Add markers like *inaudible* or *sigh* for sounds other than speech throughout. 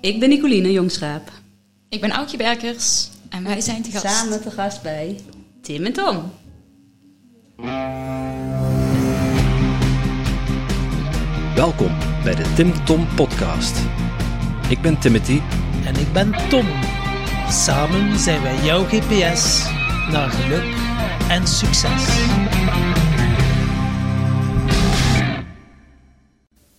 Ik ben Nicoline Jongschaap. Ik ben Aukje Berkers en wij zijn te gast. Samen te gast bij Tim en Tom. Welkom bij de Tim Tom Podcast. Ik ben Timothy En ik ben Tom. Samen zijn wij jouw GPS naar geluk en succes.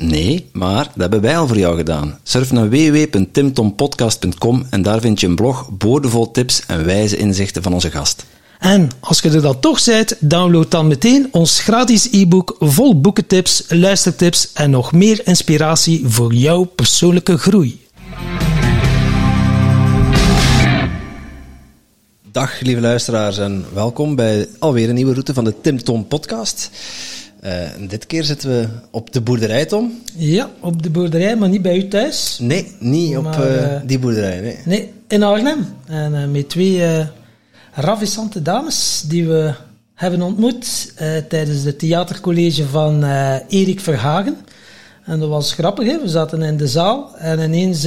Nee, maar dat hebben wij al voor jou gedaan. Surf naar www.timtompodcast.com en daar vind je een blog boordevol tips en wijze inzichten van onze gast. En als je er dan toch bent, download dan meteen ons gratis e-book vol boekentips, luistertips en nog meer inspiratie voor jouw persoonlijke groei. Dag lieve luisteraars en welkom bij alweer een nieuwe route van de Tim Tom podcast. Uh, en dit keer zitten we op de boerderij, Tom. Ja, op de boerderij, maar niet bij u thuis. Nee, niet op uh, eh, die boerderij. Nee. Nee, in Arnhem. En uh, met twee ravissante dames die we hebben ontmoet tijdens het theatercollege van Erik Verhagen. En dat was grappig, hè? we zaten in de zaal en ineens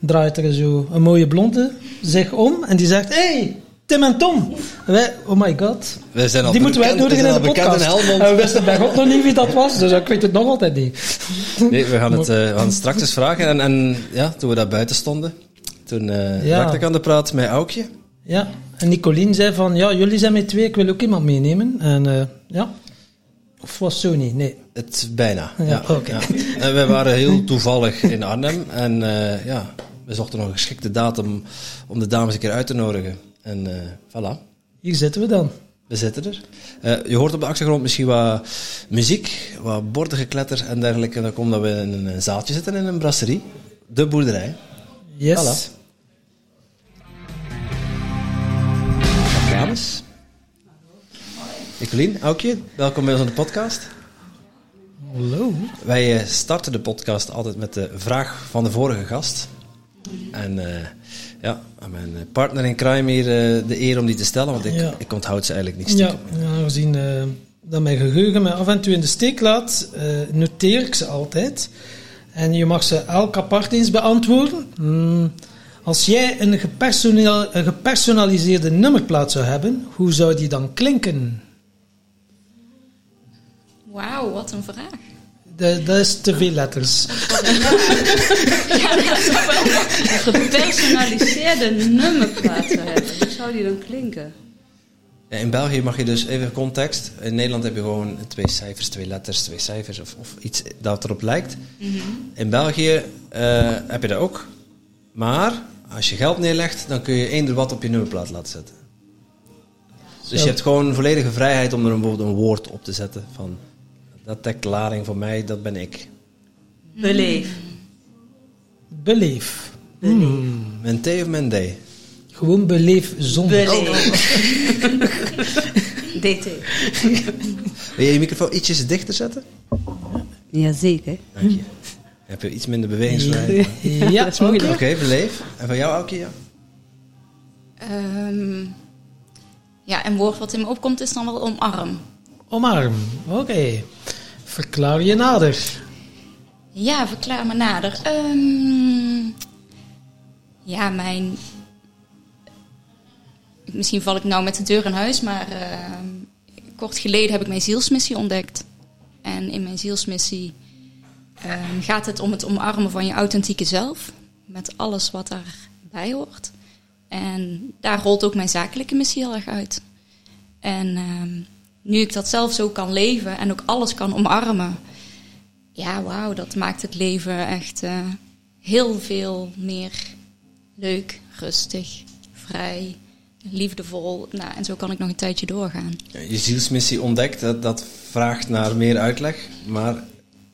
draait er zo een mooie blonde zich om en die zegt: Hey, Tim en Tom. Wij, oh my god. Zijn al die moeten wij uitnodigen in de podcast. En we wisten bij God nog niet wie dat was, dus ik weet het nog altijd niet. Nee, we gaan het, uh, we gaan het straks eens vragen. En, en ja, toen we daar buiten stonden, toen uh, Ja. raakte ik aan de praat met Aukje. Ja, en Nicolien zei van, ja, jullie zijn met twee, ik wil ook iemand meenemen. En uh, ja, of was zo niet? Nee. Het bijna. Ja, Ja, oké. ja. En wij waren heel toevallig in Arnhem. En ja, we zochten nog een geschikte datum om de dames een keer uit te nodigen. En uh, voilà. Hier zitten we dan. We zitten er. Uh, je hoort op de achtergrond misschien wat muziek, wat bordengekletter en dergelijke. En dat komt dat we in een, zaaltje zitten in een brasserie. De boerderij. Yes. Voilà. Dames. Nicolien, Aukje, welkom bij ons aan de podcast. Hallo. Wij uh, starten de podcast altijd met de vraag van de vorige gast. En uh, ja, aan mijn partner in crime hier uh, de eer om die te stellen, want ik, Ja. ik onthoud ze eigenlijk niet stiekem. ja, gezien uh, dat mijn geheugen mij af en toe in de steek laat, uh, noteer ik ze altijd. En je mag ze elk apart eens beantwoorden. Hmm. Als jij een, een gepersonaliseerde nummerplaat zou hebben, hoe zou die dan klinken? Wauw, wat een vraag. De, dat is te veel letters. *laughs* Ja, dat is wel. Een gepersonaliseerde nummerplaat zou hebben. Hoe zou die dan klinken? In België mag je dus, even context, in Nederland heb je gewoon twee cijfers, twee letters, twee cijfers of, of iets dat erop lijkt. Mhm. In België uh, heb je dat ook, maar als je geld neerlegt, dan kun je eender wat op je nummerplaat laten zetten. Dus Zo. je hebt gewoon volledige vrijheid om er een, bijvoorbeeld een woord op te zetten van dat dekt lading voor mij, dat ben ik. Beleef. Beleef. Mijn T of mijn D? Gewoon beleef zonder. Beleef. *laughs* DT. Wil je je microfoon ietsjes dichter zetten? Jazeker. Dank je. Heb je iets minder bewegingsvrijheid? *laughs* Ja, dat is moeilijk. Oké, beleef. En van jou, Aukje? Ja? Um, ja, een woord wat in me opkomt is dan wel omarm. Omarm. Oké. Okay. Verklaar je nader. Ja, verklaar me nader. Um, ja, mijn. Misschien val ik nou met de deur in huis, maar uh, kort geleden heb ik mijn zielsmissie ontdekt. En in mijn zielsmissie uh, gaat het om het omarmen van je authentieke zelf. Met alles wat daarbij hoort. En daar rolt ook mijn zakelijke missie heel erg uit. En nu ik dat zelf zo kan leven en ook alles kan omarmen. Ja, wauw, dat maakt het leven echt uh, heel veel meer leuk, rustig, vrij, liefdevol. Nou, en zo kan ik nog een tijdje doorgaan. Je zielsmissie ontdekt, dat, dat vraagt naar meer uitleg. Maar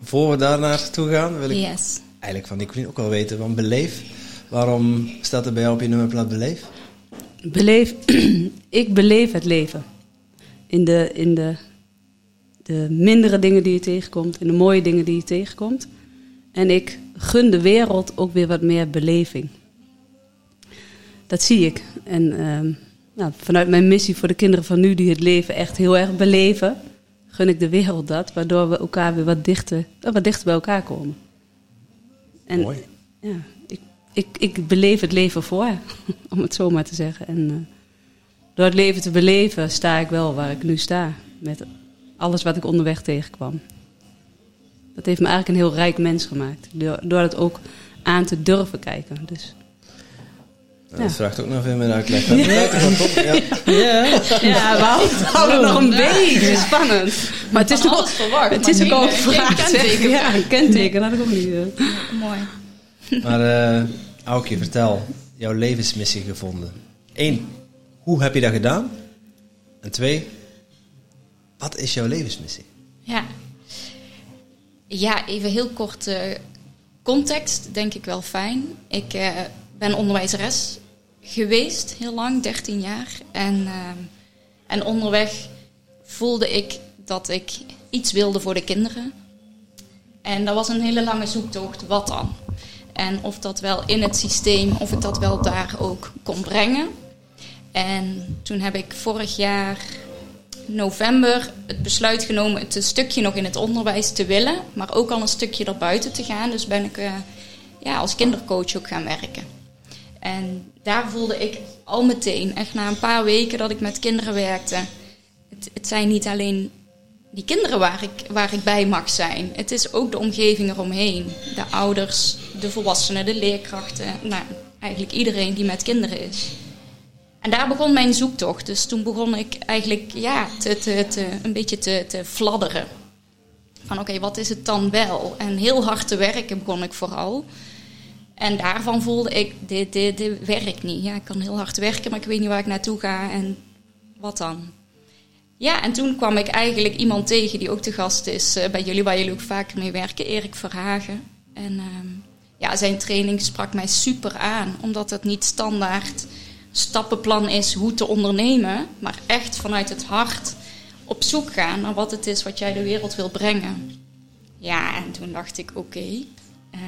voor we daar naartoe gaan, wil ik yes. eigenlijk van Nicolien ook wel weten. Want beleef, waarom staat er bij jou op je nummerplaat beleef? Beleef, *clears throat* ik beleef het leven. In de, in de de mindere dingen die je tegenkomt en de mooie dingen die je tegenkomt. En ik gun de wereld ook weer wat meer beleving. Dat zie ik. En ehm, nou, vanuit mijn missie voor de kinderen van nu die het leven echt heel erg beleven, gun ik de wereld dat, waardoor we elkaar weer wat dichter, eh, wat dichter bij elkaar komen. En Mooi. ja, ik, ik, ik beleef het leven voor, *laughs* om het zo maar te zeggen. En eh, door het leven te beleven sta ik wel waar ik nu sta. Met alles wat ik onderweg tegenkwam. Dat heeft me eigenlijk een heel rijk mens gemaakt. Door, door het ook aan te durven kijken. Dus, Nou, Dat vraagt ook nog veel meer uitleg. Dat *laughs* top, ja. Ja. ja, we houden- nog een beetje spannend. Maar het is toch verwacht, Het is ook al eh, gevraagd. kenteken. Ja, een kenteken, dat had ik ook niet. eh. Mooi. Maar eh Aukje, vertel. Jouw levensmissie gevonden. Eén, hoe heb je dat gedaan? En twee, wat is jouw levensmissie? Ja. Ja, even heel kort eh, context, denk ik wel fijn. Ik eh, ben onderwijzeres geweest, heel lang, 13 jaar. En, ehm, en onderweg voelde ik dat ik iets wilde voor de kinderen. En dat was een hele lange zoektocht, wat dan? En of dat wel in het systeem, of ik dat wel daar ook kon brengen. En toen heb ik vorig jaar november het besluit genomen het een stukje nog in het onderwijs te willen, maar ook al een stukje erbuiten te gaan. Dus ben ik eh, ja, als kindercoach ook gaan werken. En daar voelde ik al meteen, echt na een paar weken dat ik met kinderen werkte, het, het zijn niet alleen die kinderen waar ik, waar ik bij mag zijn. Het is ook de omgeving eromheen. De ouders, de volwassenen, de leerkrachten. Nou, eigenlijk iedereen die met kinderen is. En daar begon mijn zoektocht. Dus toen begon ik eigenlijk ja, te, te, te, een beetje te, te fladderen. Van oké, wat is het dan wel? En heel hard te werken begon ik vooral. En daarvan voelde ik, dit, dit, dit werkt niet. Ja, ik kan heel hard werken, maar ik weet niet waar ik naartoe ga en wat dan. Ja, en toen kwam ik eigenlijk iemand tegen die ook te gast is eh, bij jullie, waar jullie ook vaker mee werken, Erik Verhagen. En ehm, ja, zijn training sprak mij super aan, omdat het niet standaard stappenplan is hoe te ondernemen, maar echt vanuit het hart op zoek gaan naar wat het is wat jij de wereld wil brengen. Ja, en toen dacht ik, oké, eh,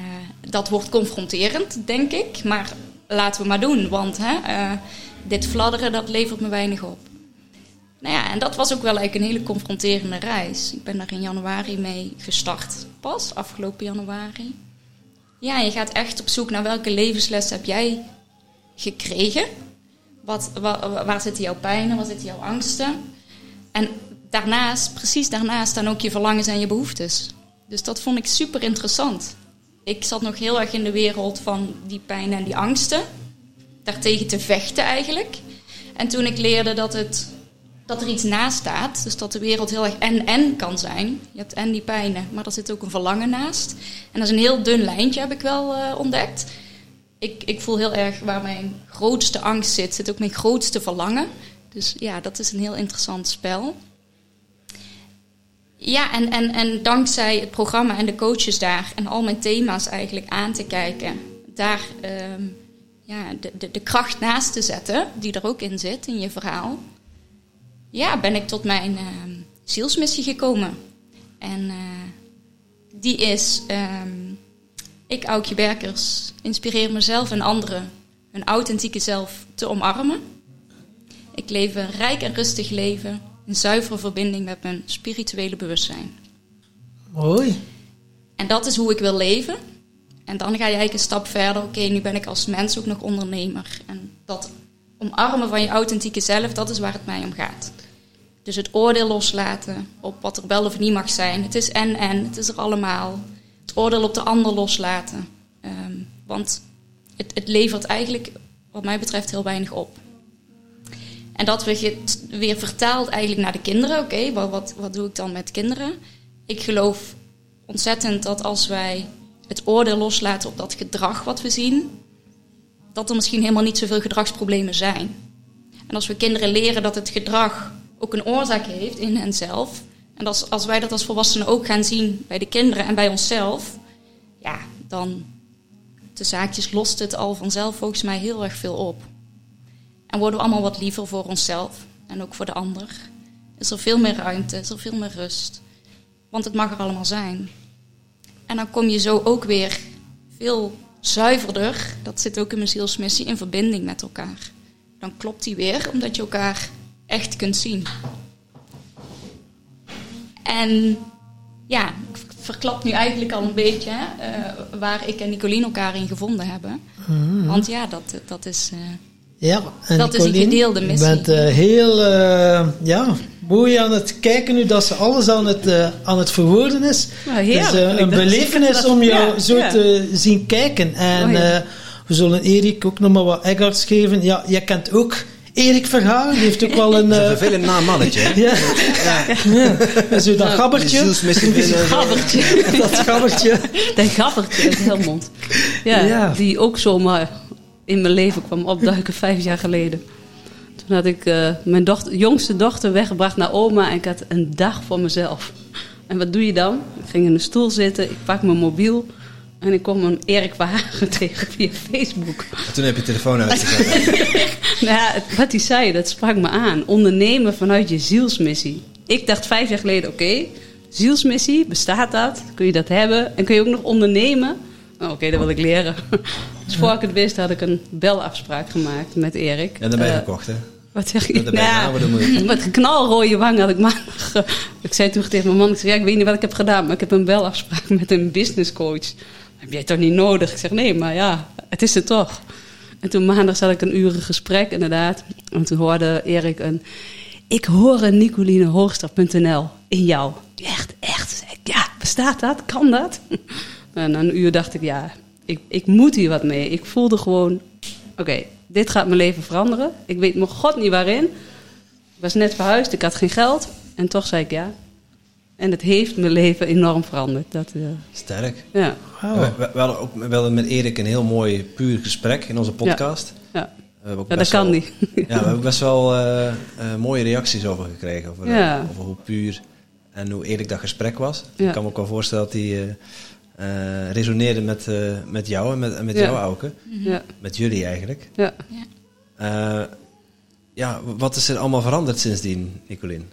dat wordt confronterend, denk ik, maar laten we maar doen, want hè, eh, dit fladderen, dat levert me weinig op. Nou ja, en dat was ook wel eigenlijk een hele confronterende reis. Ik ben daar in januari mee gestart, pas afgelopen januari. Ja, je gaat echt op zoek naar welke levensles heb jij gekregen. Wat, wa- waar zitten jouw pijnen, waar zitten jouw angsten? En daarnaast, precies daarnaast, staan ook je verlangens en je behoeftes. Dus dat vond ik super interessant. Ik zat nog heel erg in de wereld van die pijnen en die angsten. Daartegen te vechten eigenlijk. En toen ik leerde dat, het, dat er iets naast staat, dus dat de wereld heel erg en-en kan zijn. Je hebt en die pijnen, maar er zit ook een verlangen naast. En dat is een heel dun lijntje, heb ik wel eh, ontdekt. Ik, ik voel heel erg waar mijn grootste angst zit, zit ook mijn grootste verlangen. Dus ja, dat is een heel interessant spel. Ja, en, en, en dankzij het programma en de coaches daar en al mijn thema's eigenlijk aan te kijken, daar ehm, ja, de, de, de kracht naast te zetten, die er ook in zit in je verhaal, ja, ben ik tot mijn ehm, zielsmissie gekomen. En eh, die is, ehm, ik, Aukje Berkers, inspireer mezelf en anderen hun authentieke zelf te omarmen. Ik leef een rijk en rustig leven in zuivere verbinding met mijn spirituele bewustzijn. Mooi. En dat is hoe ik wil leven. En dan ga je eigenlijk een stap verder. Oké, nu ben ik als mens ook nog ondernemer. En dat omarmen van je authentieke zelf, dat is waar het mij om gaat. Dus het oordeel loslaten op wat er wel of niet mag zijn. Het is en en, het is er allemaal. Oordeel op de ander loslaten. Ehm, want het, het levert eigenlijk, wat mij betreft, heel weinig op. En dat we het weer vertaald eigenlijk naar de kinderen. Oké, wat, wat, wat doe ik dan met kinderen? Ik geloof ontzettend dat als wij het oordeel loslaten op dat gedrag wat we zien, dat er misschien helemaal niet zoveel gedragsproblemen zijn. En als we kinderen leren dat het gedrag ook een oorzaak heeft in henzelf, en als, als wij dat als volwassenen ook gaan zien bij de kinderen en bij onszelf, ja, dan de zaakjes lost het al vanzelf volgens mij heel erg veel op. En worden we allemaal wat liever voor onszelf en ook voor de ander. Is er veel meer ruimte, is er veel meer rust. Want het mag er allemaal zijn. En dan kom je zo ook weer veel zuiverder, dat zit ook in mijn zielsmissie, in verbinding met elkaar. Dan klopt die weer, omdat je elkaar echt kunt zien. En ja, ik verklap nu eigenlijk al een beetje hè, uh, waar ik en Nicolien elkaar in gevonden hebben. Mm. Want ja, dat, dat is... Uh, ja, en dat Nicolien, is een gedeelde missie. Je bent uh, heel ja, mooi aan het kijken nu dat ze alles aan het, aan het verwoorden is. Nou, het is een belevenis om jou ja, zo ja. te zien kijken. En oh, we zullen Erik ook nog maar wat Eggarts geven. Ja, jij kent ook Erik die heeft ook wel een... *laughs* een uh, vervelend naam mannetje, hè? *laughs* Ja. ja. ja. Zo dat gabbertje. *laughs* Dat gabbertje. dat gabbertje. Dat gabbertje uit Helmond. Ja, ja, die ook zomaar in mijn leven kwam opduiken vijf jaar geleden. Toen had ik uh, mijn dochter, jongste dochter weggebracht naar oma en ik had een dag voor mezelf. En wat doe je dan? Ik ging in een stoel zitten, ik pak mijn mobiel... En ik kom een Erik Verhagen *laughs* tegen via Facebook. En toen heb je telefoon uitgezet. *laughs* nou ja, wat hij zei, dat sprak me aan. Ondernemen vanuit je zielsmissie. Ik dacht vijf jaar geleden, oké, zielsmissie, bestaat dat? Kun je dat hebben? En kun je ook nog ondernemen? Oh, oké, dat wil ik leren. *laughs* dus voor ik het wist, had ik een belafspraak gemaakt met Erik. En dan ben je uh, gekocht, hè? Wat zeg je? Nou, met knalrode wang had ik maandag... ik zei toen tegen mijn man, ik, zei, ja, ik weet niet wat ik heb gedaan... maar ik heb een belafspraak met een businesscoach heb jij toch niet nodig? Ik zeg, nee, maar ja, het is het toch. En toen maandag zat ik een uur gesprek, inderdaad. En toen hoorde Erik een... Ik hoor een NicolineHoogster.nl in jou. Echt, echt. Ja, bestaat dat? Kan dat? *laughs* En na een uur dacht ik, ja, ik, ik moet hier wat mee. Ik voelde gewoon, oké, dit gaat mijn leven veranderen. Ik weet mijn god niet waarin. Ik was net verhuisd, ik had geen geld. En toch zei ik ja, en het heeft mijn leven enorm veranderd. Dat, uh, Sterk. Ja. Wow. We, we, we, hadden ook we hadden met Erik een heel mooi puur gesprek in onze podcast. Ja, ja. ja dat kan niet. ja, we hebben best wel uh, uh, mooie reacties over gekregen. Over, over hoe puur en hoe eerlijk dat gesprek was. Ik kan me ook wel voorstellen dat hij resoneerde met, met jou en met, met jou, Auke. Ja. Met jullie eigenlijk. Ja. ja, wat is er allemaal veranderd sindsdien, Nicolien?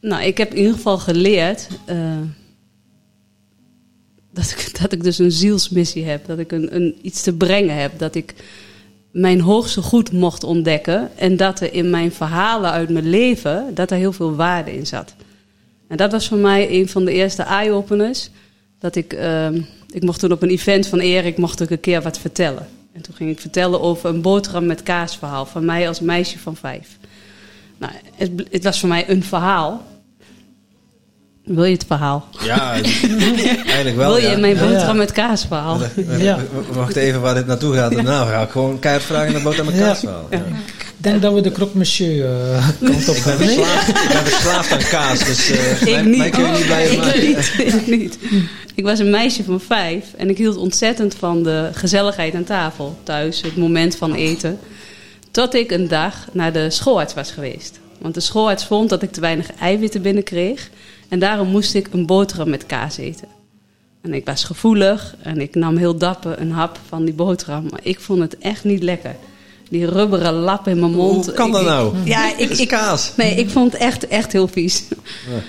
Nou, ik heb in ieder geval geleerd dat, ik, dus een zielsmissie heb. Dat ik een, iets te brengen heb. Dat ik mijn hoogste goed mocht ontdekken. En dat er in mijn verhalen uit mijn leven, dat er heel veel waarde in zat. En dat was voor mij een van de eerste eye-openers. Dat ik, uh, ik mocht toen op een event van Erik, mocht ik een keer wat vertellen. En toen ging ik vertellen over een boterham met kaasverhaal van mij als meisje van vijf. Nou, het, was voor mij een verhaal. Wil je het verhaal? Ja, eigenlijk wel. *laughs* Wil je ja. mijn boterham met kaas verhaal? Ja. Wacht even waar dit naartoe gaat. Nou, ga ik gewoon keihard vragen naar boterham met kaas verhaal. Ja. Ik denk dat we de croque monsieur uh, kant op gaan. Ik ben verslaafd aan kaas, dus uh, ik mij, niet. mij kun je niet blijven ik maken. Niet, ik niet. Ik was een meisje van vijf en ik hield ontzettend van de gezelligheid aan tafel thuis. Het moment van eten. Tot ik een dag naar de schoolarts was geweest. Want de schoolarts vond dat ik te weinig eiwitten binnenkreeg. En daarom moest ik een boterham met kaas eten. En ik was gevoelig en ik nam heel dapper een hap van die boterham. Maar ik vond het echt niet lekker. Die rubberen lap in mijn mond. Hoe kan dat nou? Ik, ja, ik, ik, kaas. Nee, ik vond het echt, echt heel vies. Ja.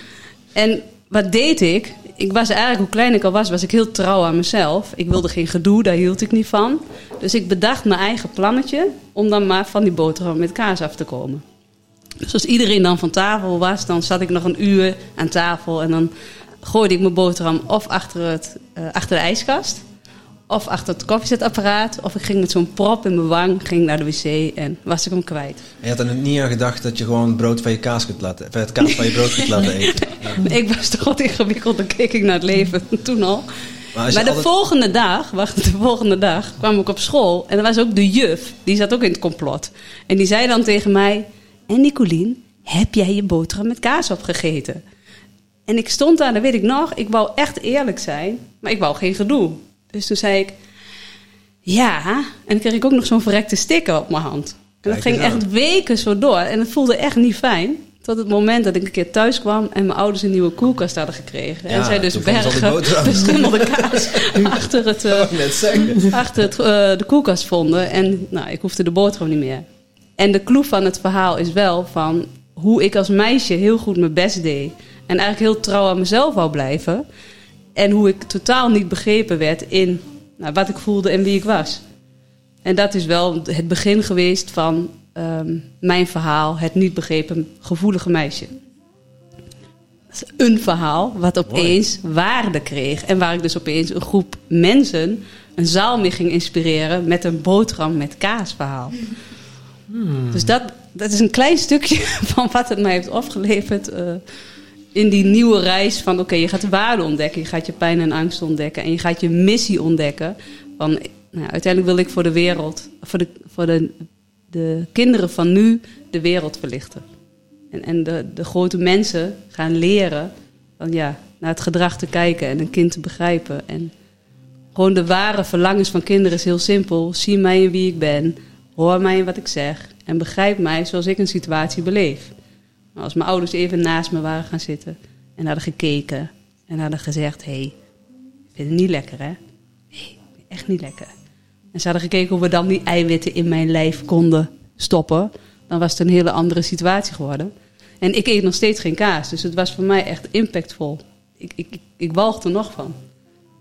En wat deed ik? Ik was eigenlijk, hoe klein ik al was, was ik heel trouw aan mezelf. Ik wilde geen gedoe, daar hield ik niet van. Dus ik bedacht mijn eigen plannetje om dan maar van die boterham met kaas af te komen. Dus als iedereen dan van tafel was, dan zat ik nog een uur aan tafel en dan gooide ik mijn boterham of achter, het, uh, achter de ijskast. Of achter het koffiezetapparaat. Of ik ging met zo'n prop in mijn wang, ging naar de wc en was ik hem kwijt. En je had er niet aan gedacht dat je gewoon brood van je kaas kunt laten, of het kaas van je brood kunt *laughs* laten eten? Ja. ik was toch wat ingewikkeld, dan keek ik naar het leven *laughs* toen al. Maar, maar de altijd... volgende dag, wacht, de volgende dag kwam ik op school en er was ook de juf, die zat ook in het complot. En die zei dan tegen mij, en Nicolien, heb jij je boterham met kaas opgegeten? En ik stond daar, dat weet ik nog, ik wou echt eerlijk zijn, maar ik wou geen gedoe. Dus toen zei ik, ja. En dan kreeg ik ook nog zo'n verrekte sticker op mijn hand. En dat ging echt weken zo door. En het voelde echt niet fijn. Tot het moment dat ik een keer thuis kwam en mijn ouders een nieuwe koelkast hadden gekregen. Ja, en zij dus bergen *laughs* beschimmelde kaas *laughs* achter, het, uh, achter het, uh, de koelkast vonden. En nou, ik hoefde de boterham niet meer. En de clue van het verhaal is wel van hoe ik als meisje heel goed mijn best deed. En eigenlijk heel trouw aan mezelf wou blijven. En hoe ik totaal niet begrepen werd in nou, wat ik voelde en wie ik was. En dat is wel het begin geweest van ehm, mijn verhaal, het niet begrepen gevoelige meisje. Dat is een verhaal wat opeens waarde kreeg. En waar ik dus opeens een groep mensen een zaal mee ging inspireren met een boterham met kaas verhaal. Hmm. Dus dat, dat is een klein stukje *laughs* van wat het mij heeft opgeleverd. Uh, in die nieuwe reis van oké, je gaat de waarde ontdekken. Je gaat je pijn en angst ontdekken. En je gaat je missie ontdekken. Van, nou, uiteindelijk wil ik voor de wereld, voor de, voor de, de kinderen van nu, de wereld verlichten. En, en de, de grote mensen gaan leren van, ja, naar het gedrag te kijken en een kind te begrijpen. En gewoon de ware verlangens van kinderen is heel simpel. Zie mij en wie ik ben. Hoor mij wat ik zeg. En begrijp mij zoals ik een situatie beleef. Als mijn ouders even naast me waren gaan zitten en hadden gekeken en hadden gezegd: Hé, hey, ik vind het niet lekker, hè? Nee, echt niet lekker. En ze hadden gekeken hoe we dan die eiwitten in mijn lijf konden stoppen. Dan was het een hele andere situatie geworden. En ik eet nog steeds geen kaas, dus het was voor mij echt impactvol. Ik, ik, ik, ik walg er nog van.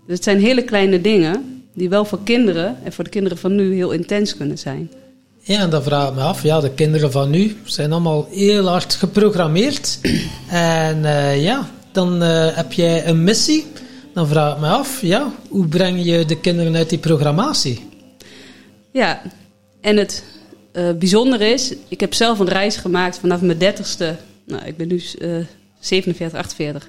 Dus het zijn hele kleine dingen die wel voor kinderen en voor de kinderen van nu heel intens kunnen zijn. Ja, en dan vraag ik me af, ja, de kinderen van nu zijn allemaal heel hard geprogrammeerd. *clears throat* en uh, ja, dan uh, heb jij een missie. Dan vraag ik me af, ja, hoe breng je de kinderen uit die programmatie? Ja, en het uh, bijzondere is, ik heb zelf een reis gemaakt vanaf mijn dertigste. Nou, ik ben nu 47, 48.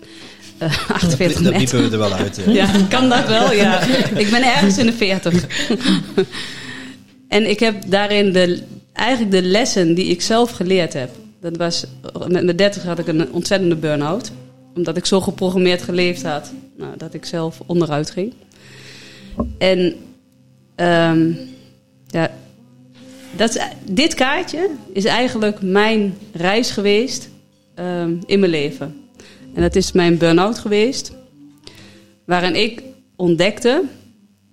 Uh, 48 dat piepen we er wel uit. Ja. *laughs* ja, kan dat wel, ja. ik ben ergens in de 40. *laughs* En ik heb daarin de, eigenlijk de lessen die ik zelf geleerd heb. Dat was, met mijn 30 had ik een ontzettende burn-out. Omdat ik zo geprogrammeerd geleefd had, nou, dat ik zelf onderuit ging. En um, ja, dat dit kaartje is eigenlijk mijn reis geweest um, in mijn leven. En dat is mijn burn-out geweest. Waarin ik ontdekte,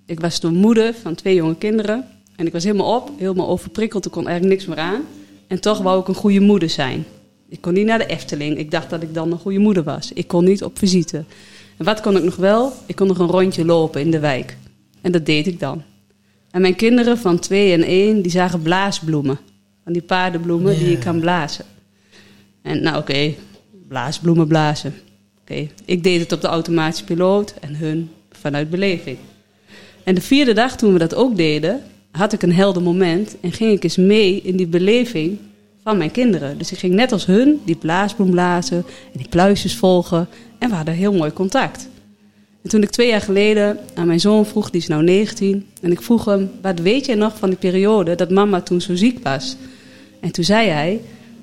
ik was toen moeder van twee jonge kinderen. En ik was helemaal op, helemaal overprikkeld. Ik kon eigenlijk niks meer aan. En toch wou ik een goede moeder zijn. Ik kon niet naar de Efteling. Ik dacht dat ik dan een goede moeder was. Ik kon niet op visite. En wat kon ik nog wel? Ik kon nog een rondje lopen in de wijk. En dat deed ik dan. En mijn kinderen van twee en één, die zagen blaasbloemen. Van die paardenbloemen die je kan blazen. En nou oké, blaasbloemen blazen. Oké, ik deed het op de automatische piloot en hun vanuit beleving. En de vierde dag toen we dat ook deden, had ik een helder moment en ging ik eens mee in die beleving van mijn kinderen. Dus ik ging net als hun die blaasbloem blazen en die pluisjes volgen en we hadden heel mooi contact. En toen ik twee jaar geleden aan mijn zoon vroeg, die is nou 19, en ik vroeg hem, wat weet jij nog van die periode dat mama toen zo ziek was? En toen zei hij,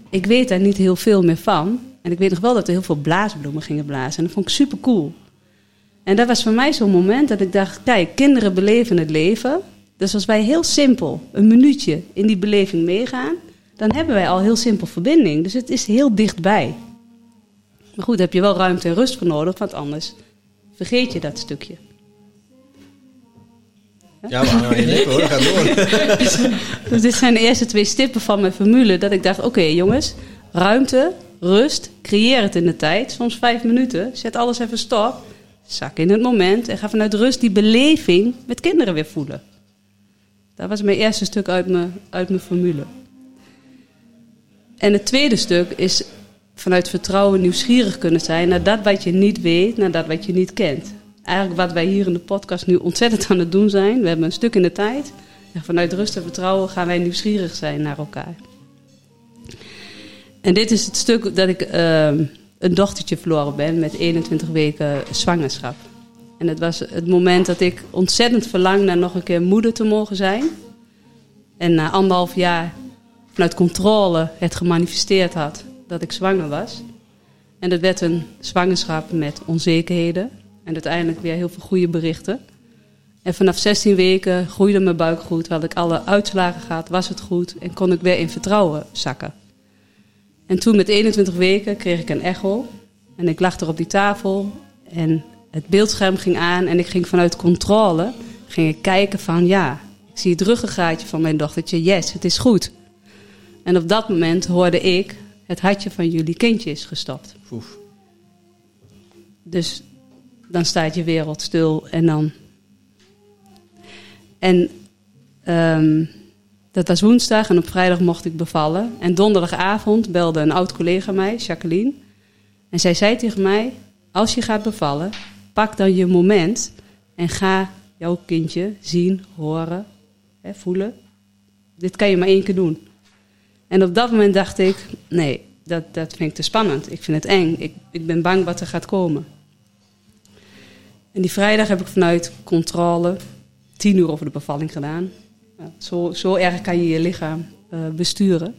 ik weet daar niet heel veel meer van. En ik weet nog wel dat er heel veel blaasbloemen gingen blazen. En dat vond ik super cool. En dat was voor mij zo'n moment dat ik dacht, kijk, kinderen beleven het leven. Dus als wij heel simpel een minuutje in die beleving meegaan, dan hebben wij al heel simpel verbinding. Dus het is heel dichtbij. Maar goed, daar heb je wel ruimte en rust voor nodig, want anders vergeet je dat stukje. Ja, maar nou je hoor, ga door. *laughs* dus, dit zijn de eerste twee stippen van mijn formule. Dat ik dacht, oké jongens, ruimte, rust, creëer het in de tijd. Soms vijf minuten, zet alles even stop. Zak in het moment en ga vanuit rust die beleving met kinderen weer voelen. Dat was mijn eerste stuk uit mijn, uit mijn formule. En het tweede stuk is vanuit vertrouwen nieuwsgierig kunnen zijn naar dat wat je niet weet, naar dat wat je niet kent. Eigenlijk wat wij hier in de podcast nu ontzettend aan het doen zijn. We hebben een stuk in de tijd. En vanuit rust en vertrouwen gaan wij nieuwsgierig zijn naar elkaar. En dit is het stuk dat ik uh, een dochtertje verloren ben met 21 weken zwangerschap. En het was het moment dat ik ontzettend verlang naar nog een keer moeder te mogen zijn. En na anderhalf jaar vanuit controle het gemanifesteerd had dat ik zwanger was. En dat werd een zwangerschap met onzekerheden. En uiteindelijk weer heel veel goede berichten. En vanaf 16 weken groeide mijn buik goed. Had ik alle uitslagen gehad, was het goed. En kon ik weer in vertrouwen zakken. En toen met 21 weken kreeg ik een echo. En ik lag er op die tafel. En het beeldscherm ging aan en ik ging vanuit controle ging ik kijken van ja, ik zie het ruggengraatje van mijn dochtertje, yes, het is goed. En op dat moment hoorde ik, het hartje van jullie kindje is gestopt. Oef. Dus dan staat je wereld stil en dan. En um, dat was woensdag en op vrijdag mocht ik bevallen. En donderdagavond belde een oud collega mij, Jacqueline. En zij zei tegen mij: Als je gaat bevallen, pak dan je moment en ga jouw kindje zien, horen, hè, voelen. Dit kan je maar één keer doen. En op dat moment dacht ik: Nee, dat, dat vind ik te spannend. Ik vind het eng. Ik, ik ben bang wat er gaat komen. En die vrijdag heb ik vanuit controle tien uur over de bevalling gedaan. zo, zo erg kan je je lichaam uh, besturen.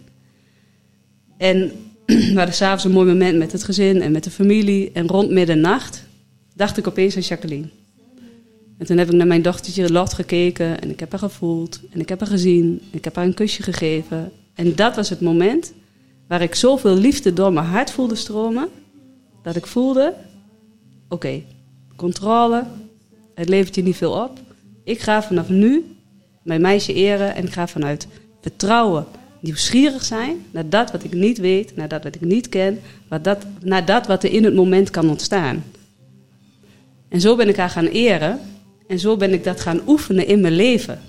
En *clears throat* we hadden s'avonds een mooi moment met het gezin en met de familie. En rond middernacht dacht ik opeens aan Jacqueline. En toen heb ik naar mijn dochtertje Lot gekeken en ik heb haar gevoeld en ik heb haar gezien. Ik heb haar een kusje gegeven. En dat was het moment waar ik zoveel liefde door mijn hart voelde stromen, dat ik voelde: oké, controle, het levert je niet veel op. Ik ga vanaf nu mijn meisje eren en ik ga vanuit vertrouwen, nieuwsgierig zijn naar dat wat ik niet weet, naar dat wat ik niet ken, naar dat wat er in het moment kan ontstaan. En zo ben ik haar gaan eren en zo ben ik dat gaan oefenen in mijn leven.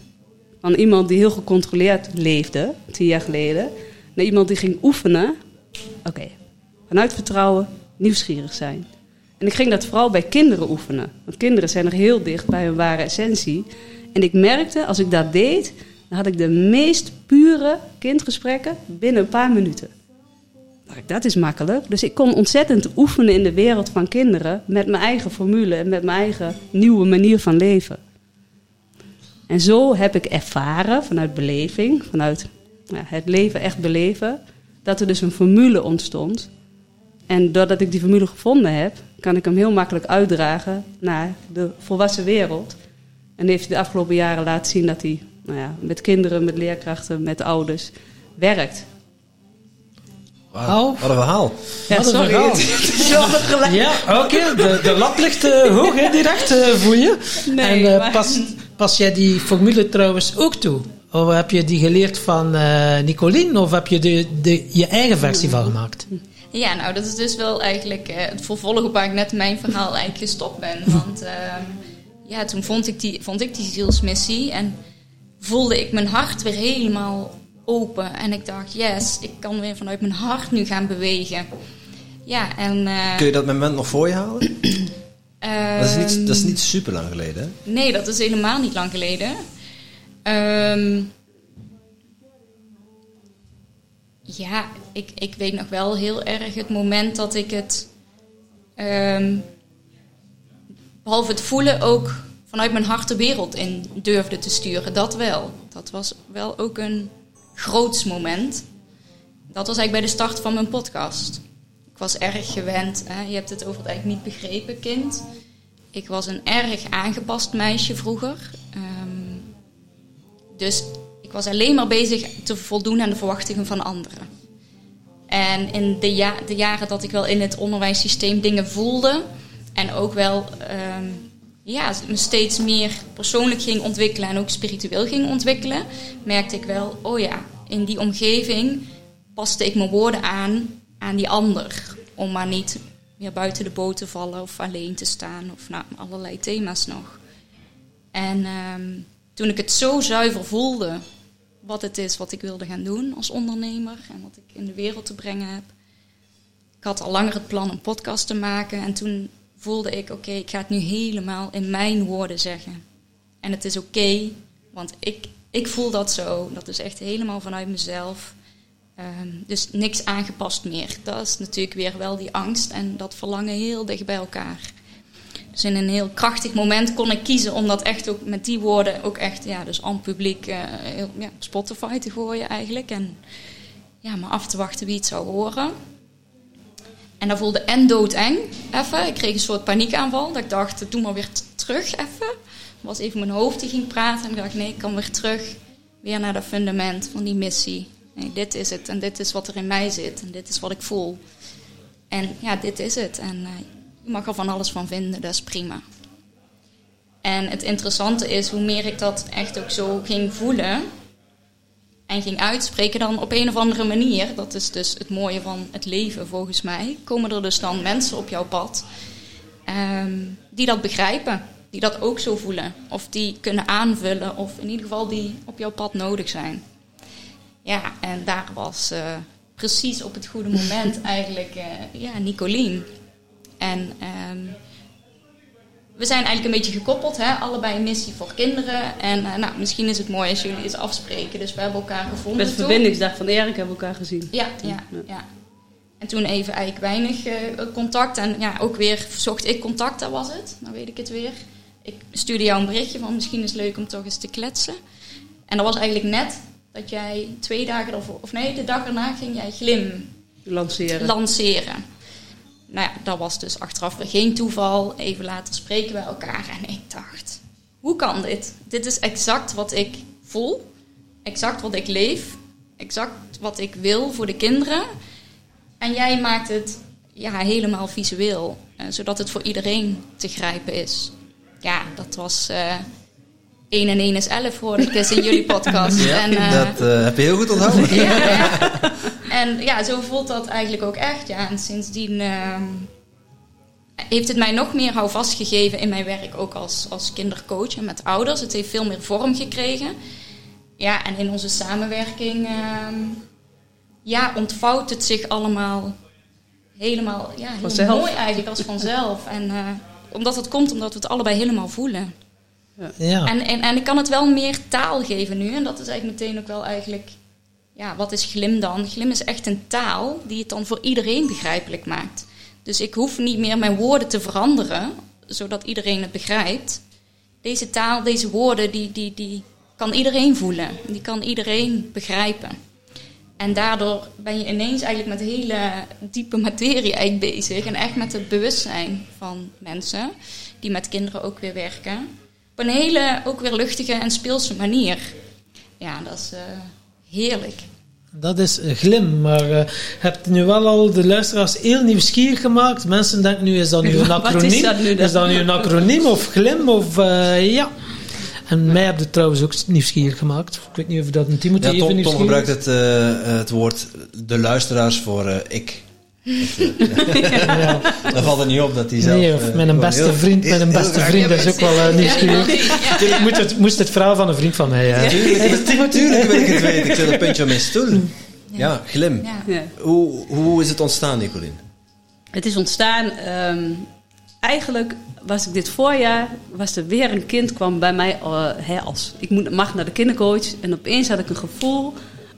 Van iemand die heel gecontroleerd leefde, tien jaar geleden, naar iemand die ging oefenen. Oké, vanuit vertrouwen, nieuwsgierig zijn. En ik ging dat vooral bij kinderen oefenen. Want kinderen zijn er heel dicht bij hun ware essentie. En ik merkte, als ik dat deed, dan had ik de meest pure kindgesprekken binnen een paar minuten. Dat is makkelijk. Dus ik kon ontzettend oefenen in de wereld van kinderen met mijn eigen formule en met mijn eigen nieuwe manier van leven. En zo heb ik ervaren vanuit beleving, vanuit ja, het leven echt beleven, dat er dus een formule ontstond. En doordat ik die formule gevonden heb, kan ik hem heel makkelijk uitdragen naar de volwassen wereld. En heeft de afgelopen jaren laten zien dat hij nou ja, met kinderen, met leerkrachten, met ouders werkt. Wauw, wat een verhaal. Ja, Wat een sorry. verhaal. *laughs* Ja, oké. De, de lat ligt uh, hoog, hè, direct uh, voor je. Nee, en uh, maar- pas, pas jij die formule trouwens ook toe? Of heb je die geleerd van eh Nicolien? Of heb je de, de, je eigen versie van gemaakt? Ja, nou, dat is dus wel eigenlijk eh, het vervolg op waar ik net mijn verhaal eigenlijk gestopt ben. Want ehm, ja, toen vond ik, die, vond ik die zielsmissie en voelde ik mijn hart weer helemaal open. En ik dacht, yes, ik kan weer vanuit mijn hart nu gaan bewegen. Ja, en... eh, Kun je dat moment nog voor je halen? *clears throat* dat, is niet, ehm, dat is niet super lang geleden, hè? Nee, dat is helemaal niet lang geleden. Ehm, ja, ik, ik weet nog wel heel erg het moment dat ik het, ehm, behalve het voelen, ook vanuit mijn hart de wereld in durfde te sturen. Dat wel. Dat was wel ook een groots moment. Dat was eigenlijk bij de start van mijn podcast. Ik was erg gewend. Hè? Je hebt het over het eigenlijk niet begrepen, kind. Ik was een erg aangepast meisje vroeger. Ehm, dus ik was alleen maar bezig te voldoen aan de verwachtingen van anderen. En in de, de jaren dat ik wel in het onderwijssysteem dingen voelde en ook wel ehm, ja, me steeds meer persoonlijk ging ontwikkelen en ook spiritueel ging ontwikkelen, merkte ik wel, oh ja, in die omgeving paste ik mijn woorden aan aan die ander. Om maar niet meer buiten de boot te vallen of alleen te staan of nou, allerlei thema's nog. En ehm, toen ik het zo zuiver voelde, wat het is wat ik wilde gaan doen als ondernemer en wat ik in de wereld te brengen heb. Ik had al langer het plan een podcast te maken en toen voelde ik, oké, ik ga het nu helemaal in mijn woorden zeggen. En het is oké, want ik, ik voel dat zo. Dat is echt helemaal vanuit mezelf. Ehm, dus niks aangepast meer. Dat is natuurlijk weer wel die angst en dat verlangen heel dicht bij elkaar. Dus in een heel krachtig moment kon ik kiezen om dat echt ook met die woorden ook echt, ja, dus aan het publiek eh, ja, Spotify te gooien eigenlijk. En ja, maar af te wachten wie het zou horen. En dat voelde en doodeng, even. Ik kreeg een soort paniekaanval. Dat ik dacht, doe maar weer terug even. was even mijn hoofd die ging praten. En ik dacht, nee, ik kan weer terug. Weer naar dat fundament van die missie. Nee, dit is het. En dit is wat er in mij zit. En dit is wat ik voel. En ja, dit is het. En eh, je mag er van alles van vinden. Dat is prima. En het interessante is, hoe meer ik dat echt ook zo ging voelen en ging uitspreken, dan op een of andere manier, dat is dus het mooie van het leven volgens mij, komen er dus dan mensen op jouw pad ehm, die dat begrijpen, die dat ook zo voelen. Of die kunnen aanvullen, of in ieder geval die op jouw pad nodig zijn. Ja, en daar was uh, precies op het goede moment *laughs* eigenlijk uh, ja, Nicolien. En um, we zijn eigenlijk een beetje gekoppeld, hè? allebei een missie voor kinderen. En uh, nou, misschien is het mooi als jullie eens afspreken. Dus we hebben elkaar gevonden. Met de verbindingsdag van Erik hebben we elkaar gezien. Ja, ja, ja. En toen even eigenlijk weinig uh, contact. En ja, ook weer zocht ik contact, dat was het. Dan weet ik het weer. Ik stuurde jou een berichtje van misschien is het leuk om toch eens te kletsen. En dat was eigenlijk net dat jij twee dagen ervoor, of nee, de dag erna ging jij glim lanceren. lanceren. Nou ja, dat was dus achteraf geen toeval. Even later spreken we elkaar en ik dacht, hoe kan dit? Dit is exact wat ik voel, exact wat ik leef, exact wat ik wil voor de kinderen. En jij maakt het ja, helemaal visueel, uh, zodat het voor iedereen te grijpen is. Ja, dat was uh, 1 en 1 is 11 hoorde ik eens in jullie *laughs* podcast. Ja, en, uh, dat uh, heb je heel goed onthouden. *laughs* *laughs* ja, ja. En ja, zo voelt dat eigenlijk ook echt. Ja. En sindsdien uh, heeft het mij nog meer houvast gegeven in mijn werk, ook als, als kindercoach en met ouders. Het heeft veel meer vorm gekregen. Ja, en in onze samenwerking uh, ja, ontvouwt het zich allemaal helemaal ja, heel vanzelf. mooi eigenlijk als vanzelf. En uh, omdat het komt omdat we het allebei helemaal voelen. Ja. En, en, en ik kan het wel meer taal geven nu. En dat is eigenlijk meteen ook wel eigenlijk... Ja, wat is glim dan? Glim is echt een taal die het dan voor iedereen begrijpelijk maakt. Dus ik hoef niet meer mijn woorden te veranderen, zodat iedereen het begrijpt. Deze taal, deze woorden, die, die, die kan iedereen voelen. Die kan iedereen begrijpen. En daardoor ben je ineens eigenlijk met hele diepe materie eigenlijk bezig. En echt met het bewustzijn van mensen die met kinderen ook weer werken op een hele ook weer luchtige en speelse manier. Ja, dat is uh, heerlijk. Dat is glim, maar uh, hebt nu wel al de luisteraars heel nieuwsgierig gemaakt. Mensen denken nu, is dat nu *laughs* een acroniem? Is dat nu, is dat nu een acroniem of glim? Of, uh, ja. En mij heb je trouwens ook nieuwsgierig gemaakt. Ik weet niet of dat een Timothy ja, even Tom, nieuwsgierig Tom gebruikt het, uh, het woord de luisteraars voor ik. Ja. *laughs* Dan valt het niet op dat hij zelf... Nee, of met een beste heel, vriend, met een beste vriend, dat is ook wel uh, nieuwsgierig. Ik moest het, moest het verhaal van een vriend van mij. Ja. Tuurlijk, tuurlijk wil ik het weten. Ik zit een puntje op mijn stoel. Ja, glim. Ja. Hoe, hoe is het ontstaan, Nicolien? Het is ontstaan... Um, eigenlijk was ik dit voorjaar... was er weer een kind kwam bij mij uh, hè, als... Ik moet, mag naar de kindercoach. En opeens had ik een gevoel...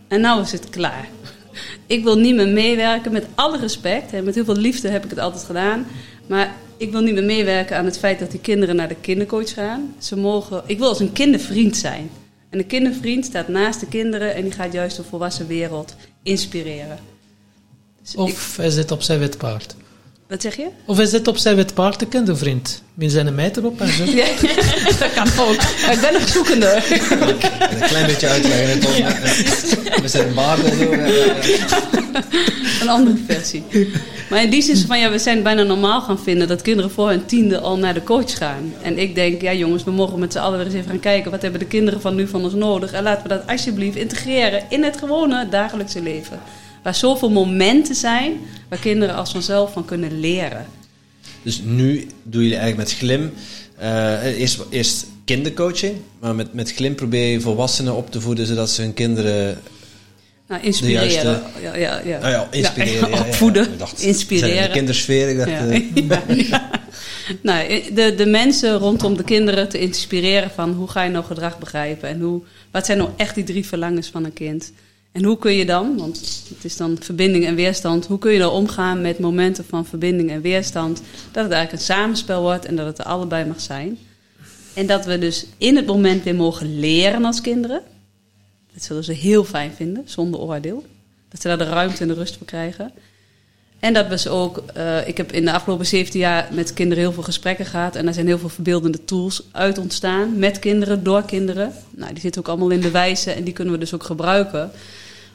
En nou is het klaar. Ik wil niet meer meewerken, met alle respect. En met heel veel liefde heb ik het altijd gedaan. Maar ik wil niet meer meewerken aan het feit dat die kinderen naar de kindercoach gaan. Ze mogen, ik wil als een kindervriend zijn. En een kindervriend staat naast de kinderen en die gaat juist de volwassen wereld inspireren. Dus of ik, is dit op zijn wit paard? Wat zeg je? Of is dit op zijn wit paard de kindervriend? Zijn meid erop en zo? ja, *laughs* dat kan ook. Maar ik ben nog zoekende. Een klein beetje uitleggen. Tom. Ja. We zijn baard en zo. Een andere versie. Maar in die zin van, ja, we zijn bijna normaal gaan vinden dat kinderen voor hun tiende al naar de coach gaan. En ik denk, ja jongens, we mogen met z'n allen weer eens even gaan kijken. Wat hebben de kinderen van nu van ons nodig? En laten we dat alsjeblieft integreren in het gewone dagelijkse leven. Waar zoveel momenten zijn waar kinderen als vanzelf van kunnen leren. Dus nu doen jullie eigenlijk met Glim uh, eerst, eerst kindercoaching, maar met, met Glim probeer je volwassenen op te voeden zodat ze hun kinderen. Nou, inspireren. Juiste, ja, ja, ja. Oh ja, inspireren. Ja, opvoeden. Ja, dacht, inspireren. De kindersfeer. Ik dacht, ja. *laughs* Uh, nou, de, de mensen rondom de kinderen te inspireren van hoe ga je nou gedrag begrijpen en hoe, wat zijn nou echt die drie verlangens van een kind. En hoe kun je dan, want het is dan verbinding en weerstand, hoe kun je dan omgaan met momenten van verbinding en weerstand? Dat het eigenlijk een samenspel wordt en dat het er allebei mag zijn. En dat we dus in het moment weer mogen leren als kinderen. Dat zullen ze heel fijn vinden, zonder oordeel. Dat ze daar de ruimte en de rust voor krijgen. En dat ze ook, uh, ik heb in de afgelopen 17 jaar met kinderen heel veel gesprekken gehad. En er zijn heel veel verbeeldende tools uit ontstaan. Met kinderen, door kinderen. Nou, die zitten ook allemaal in de wijze en die kunnen we dus ook gebruiken.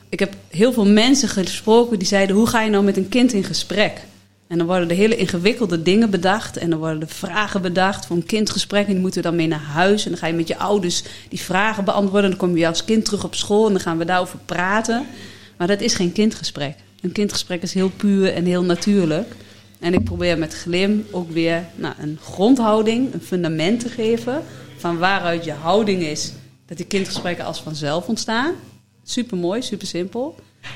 Ik heb heel veel mensen gesproken die zeiden: hoe ga je nou met een kind in gesprek? En dan worden er hele ingewikkelde dingen bedacht. En dan worden er vragen bedacht voor een kindgesprek. En die moeten we dan mee naar huis. En dan ga je met je ouders die vragen beantwoorden. En dan kom je als kind terug op school en dan gaan we daarover praten. Maar dat is geen kindgesprek. Een kindgesprek is heel puur en heel natuurlijk. En ik probeer met glim ook weer nou, een grondhouding, een fundament te geven van waaruit je houding is. Dat die kindgesprekken als vanzelf ontstaan. Super mooi, super simpel.